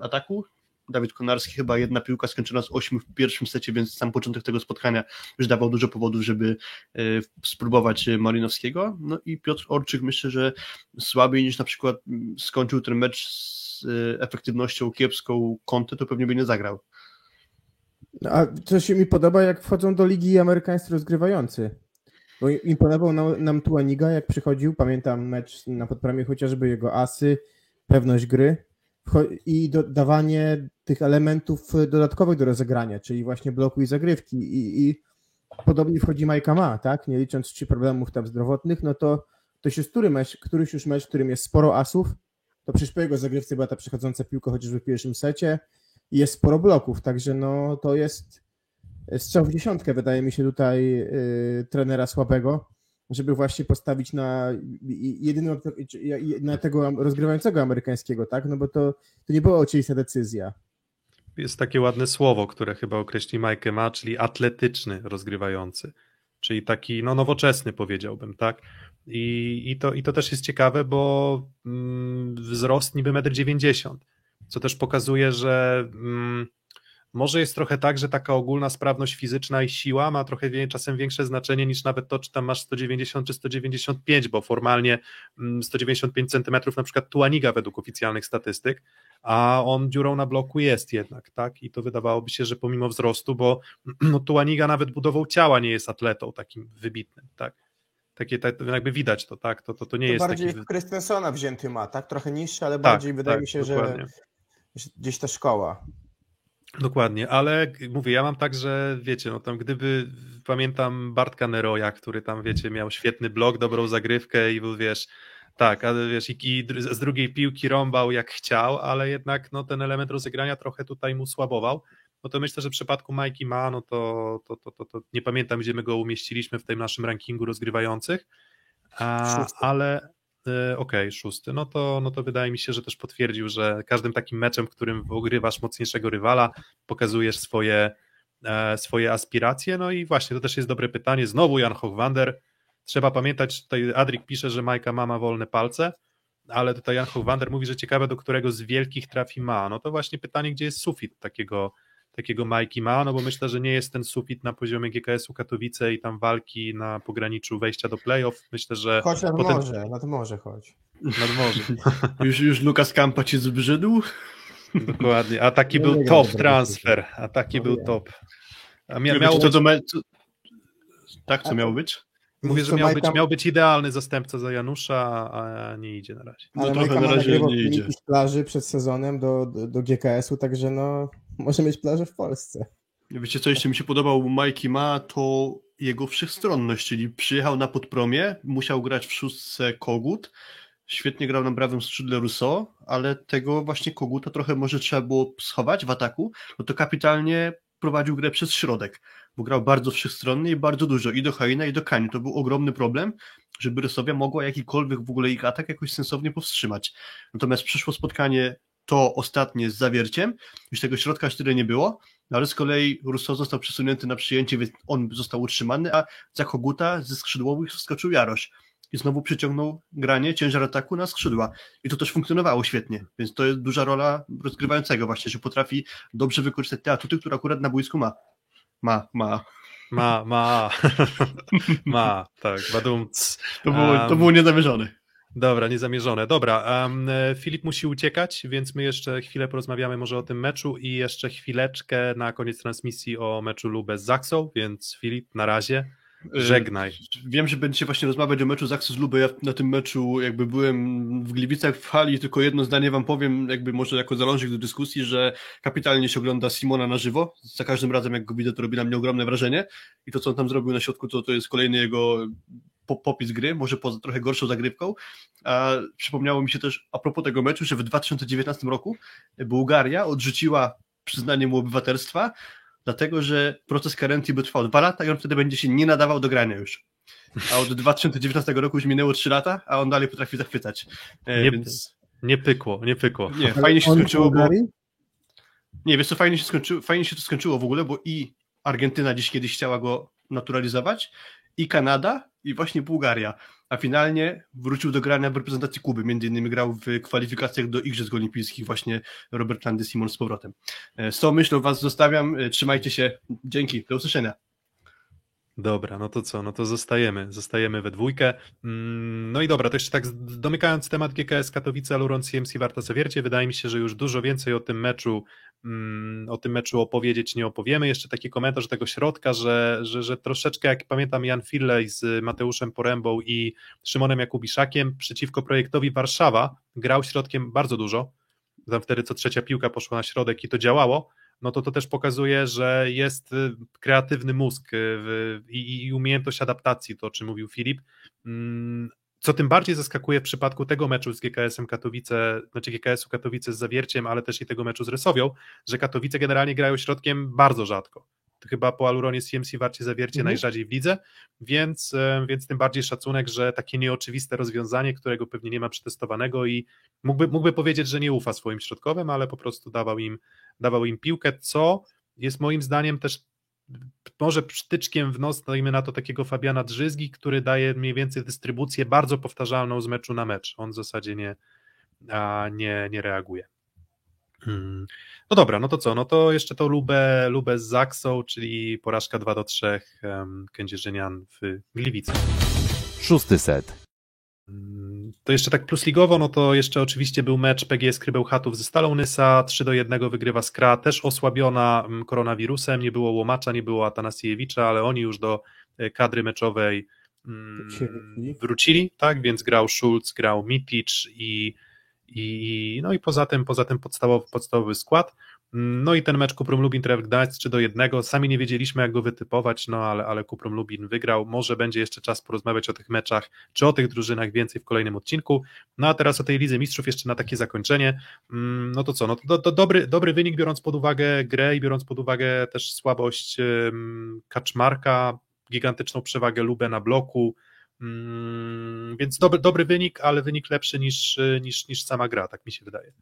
ataku, Dawid Konarski chyba jedna piłka skończona z ośmiu w pierwszym secie, więc sam początek tego spotkania już dawał dużo powodów, żeby y, spróbować Malinowskiego. No i Piotr Orczyk myślę, że słabiej niż na przykład skończył ten mecz y, efektywnością kiepską Conte, to pewnie by nie zagrał. No, a co się mi podoba, jak wchodzą do ligi amerykańscy rozgrywający. Bo imponował nam, nam Tuaniga, jak przychodził, pamiętam mecz na podpramie chociażby jego asy, pewność gry i dodawanie tych elementów dodatkowych do rozegrania, czyli właśnie bloku i zagrywki i, i podobnie wchodzi Majka Ma, tak, nie licząc czy problemów tam zdrowotnych, no to to się z który mecz, któryś już mecz, w którym jest sporo asów, to przecież po jego zagrywce była ta przechodząca piłka chociażby w pierwszym secie. I jest sporo bloków, także no to jest strzał w dziesiątkę, wydaje mi się tutaj yy, trenera słabego, żeby właśnie postawić na jedyną, na tego rozgrywającego amerykańskiego, tak, no bo to, to nie była oczywista decyzja. Jest takie ładne słowo, które chyba określi Mike ma, czyli atletyczny rozgrywający, czyli taki no nowoczesny powiedziałbym, tak, i, i, to, I to też jest ciekawe, bo mm, wzrost niby 1,90 m, co też pokazuje, że mm, może jest trochę tak, że taka ogólna sprawność fizyczna i siła ma trochę czasem większe znaczenie niż nawet to, czy tam masz 190 czy 195, bo formalnie 195 mm, cm na przykład Tuaniga według oficjalnych statystyk, a on dziurą na bloku jest jednak, tak? I to wydawałoby się, że pomimo wzrostu, bo no, Tuaniga nawet budową ciała nie jest atletą takim wybitnym, tak? Takie, tak, jakby widać to, tak? To, to, to nie to jest bardziej taki... Christensona wzięty ma, tak? Trochę niższy, ale tak, bardziej wydaje tak, mi się, że gdzieś ta szkoła. Dokładnie, ale mówię, ja mam tak, że wiecie, no tam gdyby, pamiętam Bartka Neroja, który tam, wiecie, miał świetny blok, dobrą zagrywkę i był, wiesz, tak, ale wiesz, i, i z drugiej piłki rąbał jak chciał, ale jednak no, ten element rozegrania trochę tutaj mu słabował no to myślę, że w przypadku Majki Ma, no to, to, to, to, to nie pamiętam, gdzie my go umieściliśmy w tym naszym rankingu rozgrywających, a, ale e, okej, okay, szósty, no to, no to wydaje mi się, że też potwierdził, że każdym takim meczem, w którym ogrywasz mocniejszego rywala, pokazujesz swoje, e, swoje aspiracje, no i właśnie to też jest dobre pytanie, znowu Jan Hochwander, trzeba pamiętać, tutaj Adrik pisze, że Majka Ma ma wolne palce, ale tutaj Jan Hochwander mówi, że ciekawe, do którego z wielkich trafi ma, no to właśnie pytanie, gdzie jest sufit takiego takiego Majki ma, no bo myślę, że nie jest ten sufit na poziomie GKS-u Katowice i tam walki na pograniczu wejścia do playoff. Myślę, że Chodź nad potem- morze, nad morze chodź. nad morze. Już, już Lukas Kampa ci zbrzydł? Dokładnie. A taki Nie był top transfer. A taki No był wiem. top. A mia, miało to me... co... Tak, co miało być? Mówię, że miał być, miał być idealny zastępca za Janusza, a nie idzie na razie. No Ale trochę Majka na razie nie idzie. z plaży przed sezonem do, do, do GKS-u, także no może mieć plażę w Polsce. Wiecie co jeszcze mi się podobał Majki Ma, to jego wszechstronność, czyli przyjechał na podpromie, musiał grać w szóstce Kogut, świetnie grał na prawym skrzydle Rousseau, ale tego właśnie Koguta trochę może trzeba było schować w ataku, no to kapitalnie prowadził grę przez środek, bo grał bardzo wszechstronnie i bardzo dużo, i do Haina, i do Kani. To był ogromny problem, żeby Rysowia mogła jakikolwiek w ogóle ich atak jakoś sensownie powstrzymać. Natomiast przyszło spotkanie to ostatnie z zawierciem, już tego środka tyle nie było, no ale z kolei Rousseau został przesunięty na przyjęcie, więc on został utrzymany, a za Koguta ze skrzydłowych wskoczył Jarosz i znowu przyciągnął granie, ciężar ataku na skrzydła. I to też funkcjonowało świetnie, więc to jest duża rola rozgrywającego właśnie, że potrafi dobrze wykorzystać te atuty, które akurat na boisku ma. Ma, ma. Ma, ma, ma, tak, badumc. To było, to Em, było niezamierzone. Dobra, niezamierzone. Dobra, e, Filip musi uciekać, więc my jeszcze chwilę porozmawiamy może o tym meczu i jeszcze chwileczkę na koniec transmisji o meczu Lubę z Zaksą, więc Filip, na razie, żegnaj. Wiem, że będziecie właśnie rozmawiać o meczu z Lubę. Ja na tym meczu jakby byłem w Gliwicach w hali, tylko jedno zdanie wam powiem, jakby może jako zalążek do dyskusji, że kapitalnie się ogląda Simona na żywo. Za każdym razem jak go widzę, to robi na mnie ogromne wrażenie i to, co on tam zrobił na środku, to, to jest kolejny jego po- popis gry, może poza trochę gorszą zagrywką. A przypomniało mi się też a propos tego meczu, że w 2019 roku Bułgaria odrzuciła przyznanie mu obywatelstwa, dlatego że proces Karentii by trwał dwa lata i on wtedy będzie się nie nadawał do grania już. A od 2019 roku już minęło 3 lata, a on dalej potrafi zachwycać. E, Nie- więc Nie pykło, nie pykło. nie, fajnie się skończyło, bo nie, wiesz co, fajnie się, skończyło, fajnie się to skończyło w ogóle, bo i Argentyna dziś kiedyś chciała go naturalizować, i Kanada, i właśnie Bułgaria. A finalnie wrócił do grania w reprezentacji Kuby. Między innymi grał w kwalifikacjach do Igrzysk Olimpijskich właśnie Robert Landy Simon z powrotem. E, Z tą myślą was zostawiam. E, Trzymajcie się. Dzięki. Do usłyszenia. Dobra, no to co, no to zostajemy, zostajemy we dwójkę. Mm, No i dobra, to jeszcze tak domykając temat GKS Katowice, Aluron CMC Warta Zawiercie, wydaje mi się, że już dużo więcej o tym meczu, mm, o tym meczu opowiedzieć nie opowiemy. Jeszcze taki komentarz tego środka, że, że, że troszeczkę, jak pamiętam, Jan Firlej z Mateuszem Porębą i Szymonem Jakubiszakiem przeciwko projektowi Warszawa grał środkiem bardzo dużo. Tam wtedy co trzecia piłka poszła na środek i to działało no to to też pokazuje, że jest y, kreatywny mózg y, i, i umiejętność adaptacji, to o czym mówił Filip. Mm, Co tym bardziej zaskakuje w przypadku tego meczu z GKS-em Katowice, znaczy GKS-u Katowice z Zawierciem, ale też i tego meczu z Rysowią, że Katowice generalnie grają środkiem bardzo rzadko. Chyba po Aluronie CMC Warcie Zawiercie Mhm. najrzadziej w lidze, więc, e, więc tym bardziej szacunek, że takie nieoczywiste rozwiązanie, którego pewnie nie ma przetestowanego i mógłby, mógłby powiedzieć, że nie ufa swoim środkowym, ale po prostu dawał im dawał im piłkę, co jest moim zdaniem też może przytyczkiem w nos, dajmy na to takiego Fabiana Drzyzgi, który daje mniej więcej dystrybucję bardzo powtarzalną z meczu na mecz. On w zasadzie nie, a nie, nie reaguje. Mm. No dobra, no to co? No to jeszcze to Lubę, Lubę z Zaksą, czyli porażka 2 do 3 um, Kędzierzynian w Gliwicy. Szósty set. Mm, To jeszcze tak plusligowo, no to jeszcze oczywiście był mecz PGS Krybełchatów ze Stalą Nysa, 3 do 1 wygrywa Skra, też osłabiona mm, koronawirusem, nie było Łomacza, nie było Atanasiewicza, ale oni już do e, kadry meczowej mm, wrócili, tak, więc grał Schulz, grał Mitic i, i no i poza tym, poza tym podstawowy, podstawowy skład. No i ten mecz Kuprum Lubin Tref Gdańsk 3 do 1. Sami nie wiedzieliśmy, jak go wytypować, no ale, ale Kuprum Lubin wygrał. Może będzie jeszcze czas porozmawiać o tych meczach, czy o tych drużynach więcej w kolejnym odcinku. No a teraz o tej Lidze Mistrzów jeszcze na takie zakończenie. Mm, No to co? No to, to, dobry, dobry wynik, biorąc pod uwagę grę i biorąc pod uwagę też słabość Kaczmarka, gigantyczną przewagę Lubę na bloku. Mm, Więc dobry, dobry wynik, ale wynik lepszy niż, niż, niż sama gra, tak mi się wydaje.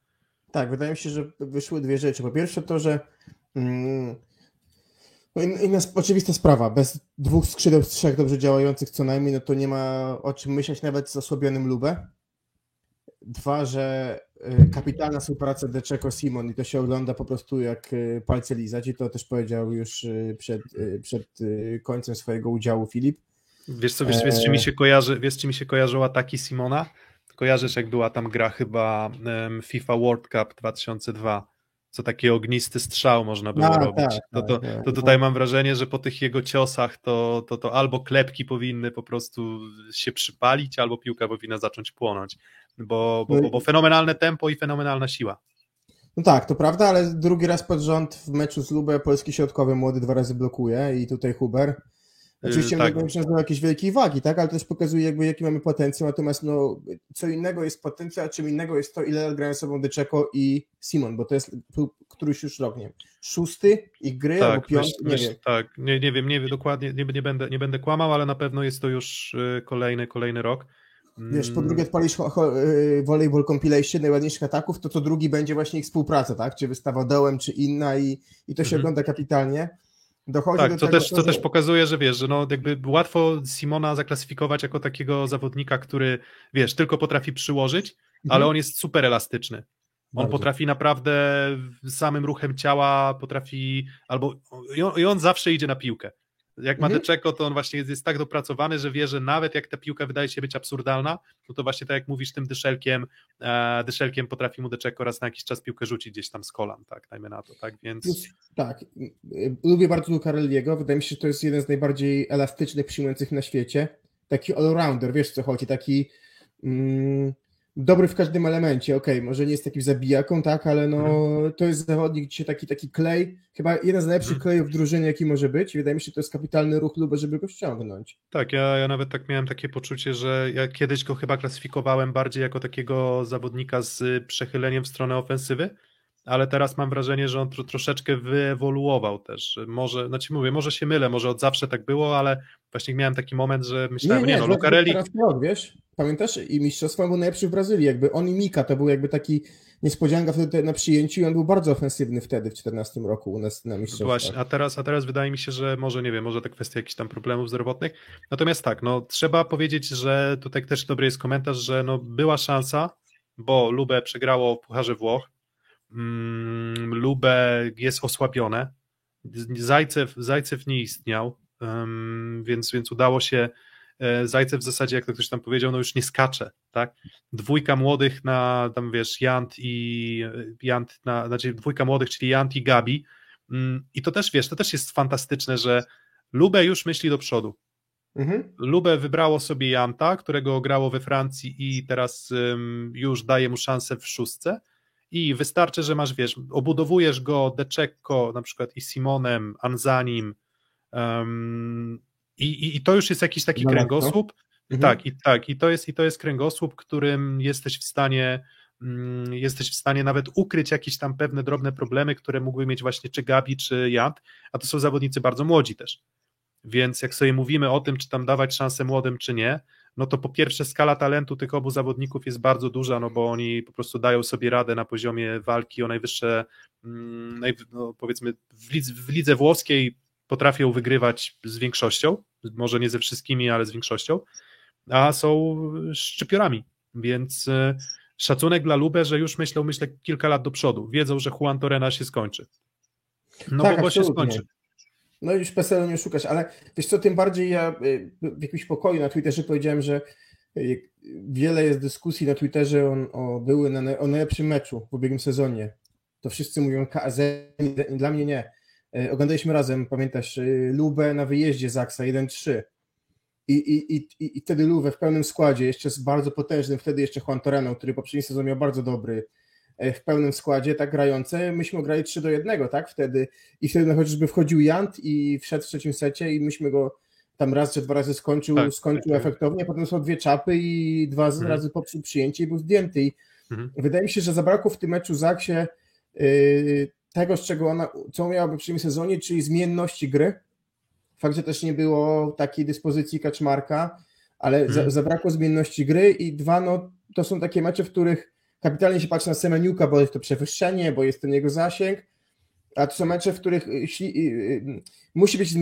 Tak, wydaje mi się, że wyszły dwie rzeczy. Po pierwsze to, że mm, no in- inna oczywista sprawa, bez dwóch skrzydeł z trzech dobrze działających co najmniej, no to nie ma o czym myśleć nawet z osłabionym Lubę. Dwa, że y, kapitalna współpraca Deczeko Simon i to się ogląda po prostu jak y, palce lizać i to też powiedział już y, przed, y, przed y, końcem swojego udziału Filip. Wiesz co, wiesz, wiesz, czy mi się kojarzy, wiesz, czy mi się kojarzyły ataki Simona? Kojarzysz, jak była tam gra chyba em, FIFA World Cup 2002, co taki ognisty strzał można było A, robić. tak, to, to, tak, tak. to tutaj mam wrażenie, że po tych jego ciosach to, to, to albo klepki powinny po prostu się przypalić, albo piłka powinna zacząć płonąć, bo, bo, bo, bo fenomenalne tempo i fenomenalna siła. No tak, to prawda, ale drugi raz pod rząd w meczu z Lubę polski środkowy młody dwa razy blokuje i tutaj Huber. Oczywiście Yy, tak. nie znał jakiejś wielkiej wagi, tak, ale to też pokazuje jakby jaki mamy potencjał, natomiast no, co innego jest potencjał, a czym innego jest to, ile grają sobą Deczeko i Simon, bo to jest któryś już rok, nie wiem, szósty ich gry albo Tak, piąty, myśl, nie myśl, wiem. tak, nie, nie wiem, nie wiem dokładnie, nie, nie, będę, nie będę kłamał, ale na pewno jest to już y, kolejny, kolejny rok. Wiesz, po Mm, drugie odpalisz ho, ho, y, volleyball compilation najładniejszych ataków, to to drugi będzie właśnie ich współpraca, tak, czy wystawa dołem, czy inna i, i to się Mhm. ogląda kapitalnie. Dochodzi Tak, do to tego, też, że- też pokazuje, że wiesz, że no jakby łatwo Simona zaklasyfikować jako takiego zawodnika, który wiesz, tylko potrafi przyłożyć, Mhm. ale on jest super elastyczny. On Bardzo. potrafi naprawdę samym ruchem ciała, potrafi albo i on, i on zawsze idzie na piłkę. Jak ma Mhm. Deczeko, to on właśnie jest, jest tak dopracowany, że wie, że nawet jak ta piłka wydaje się być absurdalna, no to właśnie tak jak mówisz, tym dyszelkiem, e, dyszelkiem potrafi mu Deczeko raz na jakiś czas piłkę rzucić gdzieś tam z kolan, tak, dajmy na to, tak, więc... Plus, tak, y, lubię bardzo Lucarelliego, wydaje mi się, że to jest jeden z najbardziej elastycznych przyjmujących na świecie. Taki all-rounder, wiesz co chodzi, taki mm, dobry w każdym elemencie, okej, może nie jest takim zabijaką, tak, ale no to jest zawodnik dzisiaj taki, taki klej, chyba jeden z najlepszych Mhm. klejów w drużynie, jaki może być i wydaje mi się, że to jest kapitalny ruch Luby, żeby go ściągnąć. Tak, ja, ja nawet tak miałem takie poczucie, że ja kiedyś go chyba klasyfikowałem bardziej jako takiego zawodnika z przechyleniem w stronę ofensywy, ale teraz mam wrażenie, że on tro, troszeczkę wyewoluował też. że Może, znaczy mówię, może się mylę, może od zawsze tak było, ale właśnie miałem taki moment, że myślałem, nie, no dlatego Lucarelli, teraz rok, wiesz, pamiętasz, i mistrzostwo był najlepszy w Brazylii, jakby on i Mika, to był jakby taki niespodzianka wtedy na przyjęciu i on był bardzo ofensywny wtedy w 14 roku u nas na mistrzostwach. Właśnie, a teraz, a teraz wydaje mi się, że może nie wiem, może to kwestia jakichś tam problemów zdrowotnych. Natomiast tak, no trzeba powiedzieć, że tutaj też dobry jest komentarz, że no była szansa, bo Lubę przegrało w Pucharze Włoch. Mm, Lubę jest osłabione. Zajcew, Zajcew nie istniał, więc, więc udało się. e, Zajcew w zasadzie, jak to ktoś tam powiedział, no już nie skacze, tak? Dwójka młodych na, tam wiesz, Jant i Jant, na, znaczy dwójka młodych, czyli Jant i Gabi, Mm, I to też wiesz, to też jest fantastyczne, że Lubę już myśli do przodu. Mhm. Lubę wybrało sobie Janta, którego grało we Francji i teraz ym, już daje mu szansę w szóstce. I wystarczy, że masz, wiesz, obudowujesz go Deczekko na przykład i Simonem, Anzanim ym, i, i, i to już jest jakiś taki kręgosłup. Mhm. Tak, i tak, i to jest, i to jest kręgosłup, którym jesteś w stanie mm, jesteś w stanie nawet ukryć jakieś tam pewne drobne problemy, które mógłby mieć właśnie czy Gabi, czy Jant, a to są zawodnicy bardzo młodzi też. Więc jak sobie mówimy o tym, czy tam dawać szansę młodym, czy nie, no to po pierwsze skala talentu tych obu zawodników jest bardzo duża, no bo oni po prostu dają sobie radę na poziomie walki o najwyższe, mm, no powiedzmy w lidze, w lidze włoskiej potrafią wygrywać z większością, może nie ze wszystkimi, ale z większością, a są szczypiorami, więc e, szacunek dla Lubę, że już myślą, myślę kilka lat do przodu, wiedzą, że Juan Torrena się skończy. No Tak, bo, bo się skończy. No już PESEL nie szukasz, ale wiesz co, tym bardziej ja y, w jakimś pokoju na Twitterze powiedziałem, że y, wiele jest dyskusji na Twitterze o, o były na, o najlepszym meczu w ubiegłym sezonie. To wszyscy mówią KZ, dla mnie nie. Y, Oglądaliśmy razem, pamiętasz, Lubę na wyjeździe Zaksa 1-3. I, i, i, i wtedy Lubę w pełnym składzie, jeszcze z bardzo potężnym, wtedy jeszcze Juan Torreno, który poprzedni sezon miał bardzo dobry, w pełnym składzie, tak grające, myśmy grali 3 do 1, tak, wtedy i wtedy no, chociażby wchodził Jant i wszedł w trzecim secie i myśmy go tam raz czy dwa razy skończył, Tak, skończył tak, tak. efektownie, potem są dwie czapy i dwa Mhm. razy popsuł przyjęcie i był zdjęty. I Mhm. Wydaje mi się, że zabrakło w tym meczu Zaksie yy, tego, z czego ona, co miała w poprzednim sezonie, czyli zmienności gry. Fakt, że też nie było takiej dyspozycji Kaczmarka, ale za, Mhm. zabrakło zmienności gry i dwa, no to są takie mecze, w których kapitalnie się patrzy na Semeniuka, bo jest to przewyższenie, bo jest ten jego zasięg, a to są mecze, w których jeśli, yy, yy, musi być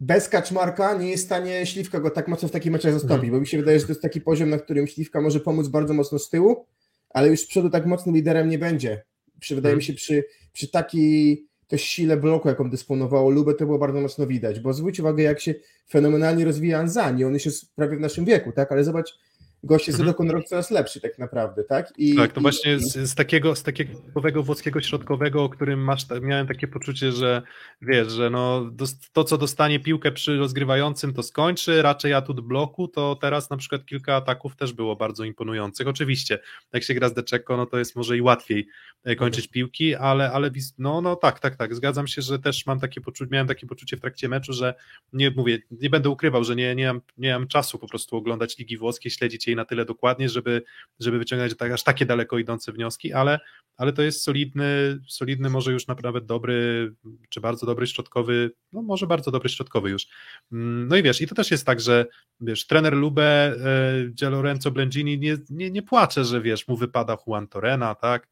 bez Kaczmarka nie jest w stanie Śliwka go tak mocno w takich meczach zastąpić, Mhm. bo mi się wydaje, że to jest taki poziom, na którym Śliwka może pomóc bardzo mocno z tyłu, ale już z przodu tak mocno liderem nie będzie. Przy, wydaje Mhm. mi się, przy, przy takiej też sile bloku, jaką dysponowało Lubę, to było bardzo mocno widać, bo zwróć uwagę, jak się fenomenalnie rozwija Anzani, on już jest prawie w naszym wieku, tak, ale zobacz, gość jest Mhm. rok on rok coraz lepszy tak naprawdę, tak? I, Tak, to i- właśnie z, z takiego, z takiego włoskiego środkowego, o którym masz, miałem takie poczucie, że wiesz, że no, to co dostanie piłkę przy rozgrywającym to skończy, raczej atut bloku, to teraz na przykład kilka ataków też było bardzo imponujących. Oczywiście, jak się gra z Deczeko, no to jest może i łatwiej e, kończyć piłki, ale, ale no, no tak, tak, tak, zgadzam się, że też mam takie poczucie, miałem takie poczucie w trakcie meczu, że nie mówię, nie będę ukrywał, że nie, nie, mam, nie mam czasu po prostu oglądać Ligi Włoskiej, śledzić jej na tyle dokładnie, żeby, żeby wyciągać tak, aż takie daleko idące wnioski, ale, ale to jest solidny, solidny, może już nawet dobry, czy bardzo dobry środkowy, no może bardzo dobry środkowy już. Mm, No i wiesz, i to też jest tak, że wiesz, trener Lube, e, Gia Lorenzo Blengini nie, nie, nie płacze, że wiesz, mu wypada Juan Torena, tak?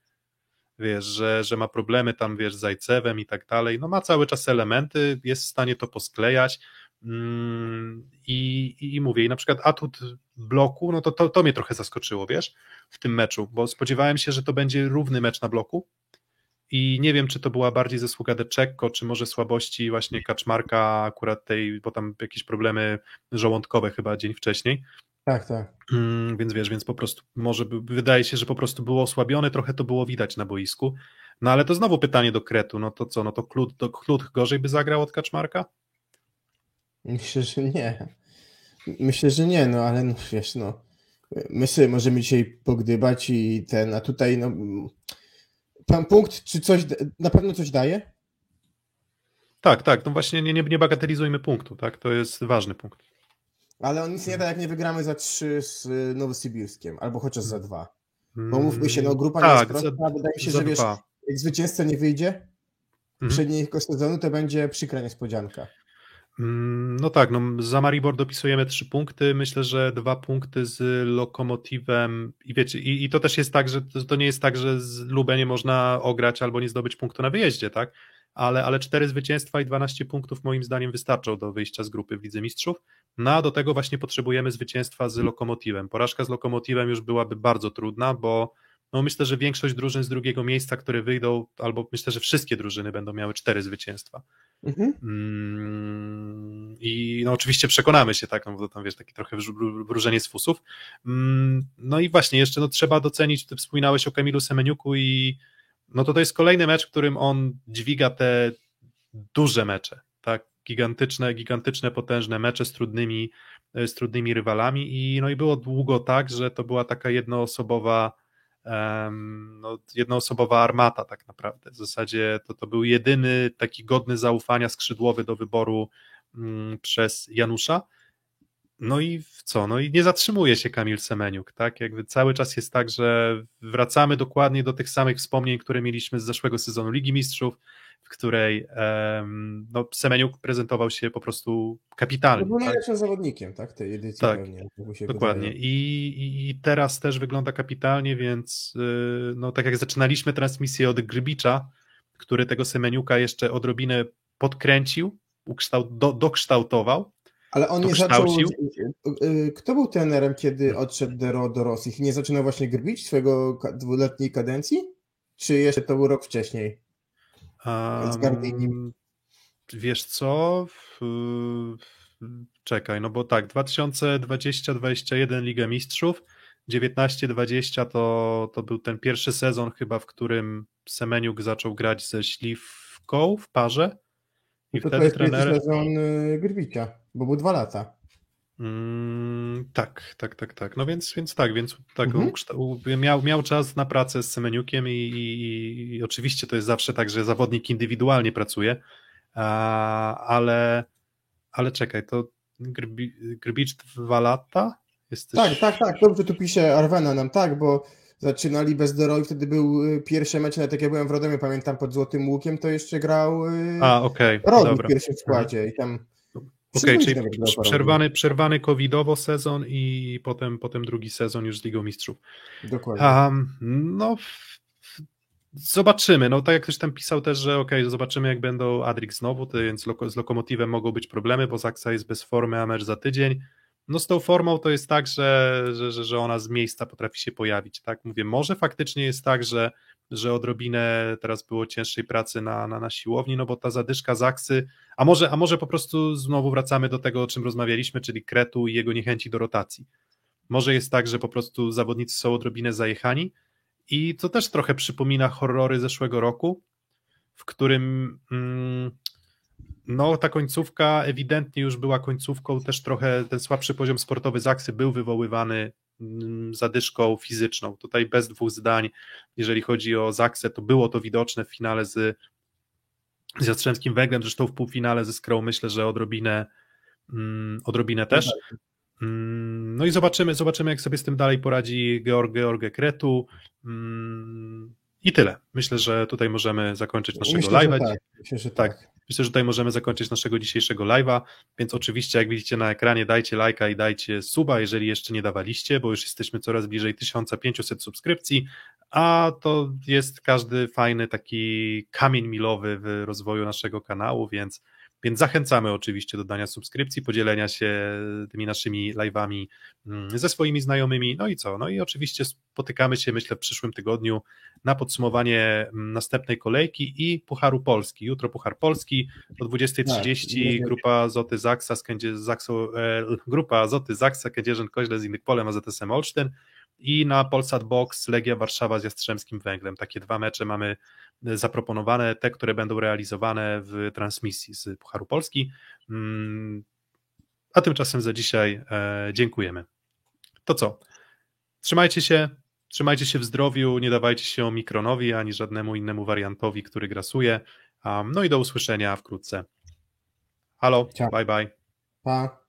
Wiesz, że, że ma problemy tam, wiesz, z Zajcewem i tak dalej. No ma cały czas elementy, jest w stanie to posklejać. Mm, I, i, mówię, i na przykład atut bloku, no to, to to mnie trochę zaskoczyło, wiesz, w tym meczu, bo spodziewałem się, że to będzie równy mecz na bloku i nie wiem, czy to była bardziej zasługa Deczekko, czy może słabości właśnie Kaczmarka akurat tej, bo tam jakieś problemy żołądkowe chyba dzień wcześniej, Tak, tak. Mm, więc wiesz, więc po prostu może wydaje się, że po prostu było osłabione, trochę to było widać na boisku. No ale to znowu pytanie do Kretu, no to co, no to Klut, to Klut gorzej by zagrał od Kaczmarka? Myślę, że nie. Myślę, że nie, no ale no, wiesz, no. My sobie możemy dzisiaj pogdybać i ten, a tutaj no. Pan punkt, czy coś na pewno coś daje? Tak, tak, no właśnie nie, nie, nie bagatelizujmy punktu, tak, to jest ważny punkt. Ale on nic nie da, jak nie wygramy za trzy z y, Nowosybirskiem, albo chociaż za dwa. Mm, Bo mówmy się, no grupa nie tak, jest prosta, za, wydaje mi się, że wiesz, dwa. jak zwycięzca nie wyjdzie Mhm. przedniego sezonu, to będzie przykra niespodzianka. Mm, No tak, no za Maribor dopisujemy trzy punkty. Myślę, że dwa punkty z Lokomotywem i wiecie, i, i to też jest tak, że to, nie jest tak, że z Lubę nie można ograć albo nie zdobyć punktu na wyjeździe, tak? Ale, ale cztery zwycięstwa i 12 punktów moim zdaniem wystarczą do wyjścia z grupy w Lidze Mistrzów. No a do tego właśnie potrzebujemy zwycięstwa z Lokomotywem. Porażka z Lokomotywem już byłaby bardzo trudna, bo no myślę, że większość drużyn z drugiego miejsca, które wyjdą, albo myślę, że wszystkie drużyny będą miały cztery zwycięstwa. Mhm. Mm, I no oczywiście przekonamy się, tak, no bo to tam wiesz, taki trochę wróżenie z fusów. Mm, No i właśnie, jeszcze no, trzeba docenić, ty wspominałeś o Kamilu Semeniuku i no to to jest kolejny mecz, w którym on dźwiga te duże mecze, tak, gigantyczne, gigantyczne, potężne mecze z trudnymi, z trudnymi rywalami i no i było długo tak, że to była taka jednoosobowa no, jednoosobowa armata tak naprawdę. W zasadzie to, to był jedyny taki godny zaufania skrzydłowy do wyboru mm, przez Janusza. No i co? No i nie zatrzymuje się Kamil Semeniuk, tak? Jakby cały czas jest tak, że wracamy dokładnie do tych samych wspomnień, które mieliśmy z zeszłego sezonu Ligi Mistrzów, której em, no, Semeniuk prezentował się po prostu kapitalnie. był tak? najlepszym zawodnikiem, tak, tej edycji Tak. pewnie. Dokładnie. I, i, teraz też wygląda kapitalnie, więc yy, no tak jak zaczynaliśmy transmisję od Grybicza, który tego Semeniuka jeszcze odrobinę podkręcił, ukształt, do, dokształtował. Ale on nie zaczął. y, y, Kto był trenerem, kiedy odszedł do, do Rosji? Nie zaczynał właśnie grbić swojego dwuletniej kadencji? Czy jeszcze to był rok wcześniej? Um, wiesz co? Czekaj, no bo tak, 2020-2021 Liga Mistrzów, 19-20 to, to był ten pierwszy sezon chyba, w którym Semeniuk zaczął grać ze Śliwką w parze i No to, to wtedy jest pierwszy trenerem... sezon y, Grbicia, bo był dwa lata. Mm, tak, tak, tak, tak. No więc, więc tak, więc tak, Mhm. miał, miał czas na pracę z Semeniukiem i, i, i oczywiście to jest zawsze tak, że zawodnik indywidualnie pracuje, a, ale, ale czekaj, to Grbi, Grbicz dwa lata? Jesteś... Tak, tak, tak. Dobrze tu pisze Arwena nam, tak, bo zaczynali bez Dero i wtedy był y, pierwszy mecz, nawet jak ja byłem w Radomie, pamiętam, pod Złotym Łukiem, to jeszcze grał y, A, okej, Rodnik w pierwszym składzie i tam... Okej, Przyjmujcie czyli przerwany, przerwany covidowo sezon i potem, potem drugi sezon już z Ligą Mistrzów. Dokładnie. Um, no, Zobaczymy. No tak jak ktoś tam pisał też, że okej, okay, zobaczymy jak będą Adrik znowu, to więc loko, z Lokomotywem mogą być problemy, bo Zaksa jest bez formy, a mecz za tydzień. No z tą formą to jest tak, że, że, że, że ona z miejsca potrafi się pojawić, tak? Mówię, może faktycznie jest tak, że, że odrobinę teraz było cięższej pracy na, na, na siłowni, no bo ta zadyszka Zaksy, a może, a może po prostu znowu wracamy do tego, o czym rozmawialiśmy, czyli Kretu i jego niechęci do rotacji. Może jest tak, że po prostu zawodnicy są odrobinę zajechani, i to też trochę przypomina horrory zeszłego roku, w którym mm, no ta końcówka ewidentnie już była końcówką, też trochę ten słabszy poziom sportowy Zaksy był wywoływany zadyszką fizyczną. Tutaj bez dwóch zdań, jeżeli chodzi o Zaksę, to było to widoczne w finale z, z Jastrzębskim Węglem, zresztą w półfinale ze Skrą myślę, że odrobinę, mm, odrobinę też. Mm, no i zobaczymy, zobaczymy, jak sobie z tym dalej poradzi Georg, George Kretu. Mm, I tyle. Myślę, że tutaj możemy zakończyć naszego live'a. Tak. Myślę, że tak. tak. Myślę, że tutaj możemy zakończyć naszego dzisiejszego live'a, więc oczywiście jak widzicie na ekranie dajcie lajka i dajcie suba, jeżeli jeszcze nie dawaliście, bo już jesteśmy coraz bliżej 1500 subskrypcji, a to jest każdy fajny taki kamień milowy w rozwoju naszego kanału, więc więc zachęcamy oczywiście do dania subskrypcji, podzielenia się tymi naszymi live'ami mm, ze swoimi znajomymi. No i co? No i oczywiście spotykamy się, myślę, w przyszłym tygodniu na podsumowanie mm, następnej kolejki i Pucharu Polski. Jutro Puchar Polski o 20.30 tak, grupa Azoty Zaksa, Zakso, e, grupa Azoty Zaksa, Kędzierzyn, Koźle z innych polem, AZSM Olsztyn i na Polsat Box Legia Warszawa z Jastrzębskim Węglem. Takie dwa mecze mamy zaproponowane, te, które będą realizowane w transmisji z Pucharu Polski. Mm, a tymczasem za dzisiaj e, dziękujemy. To co? Trzymajcie się, trzymajcie się w zdrowiu, nie dawajcie się Omikronowi ani żadnemu innemu wariantowi, który grasuje. No i do usłyszenia wkrótce. Halo, Ciao. bye bye. Pa.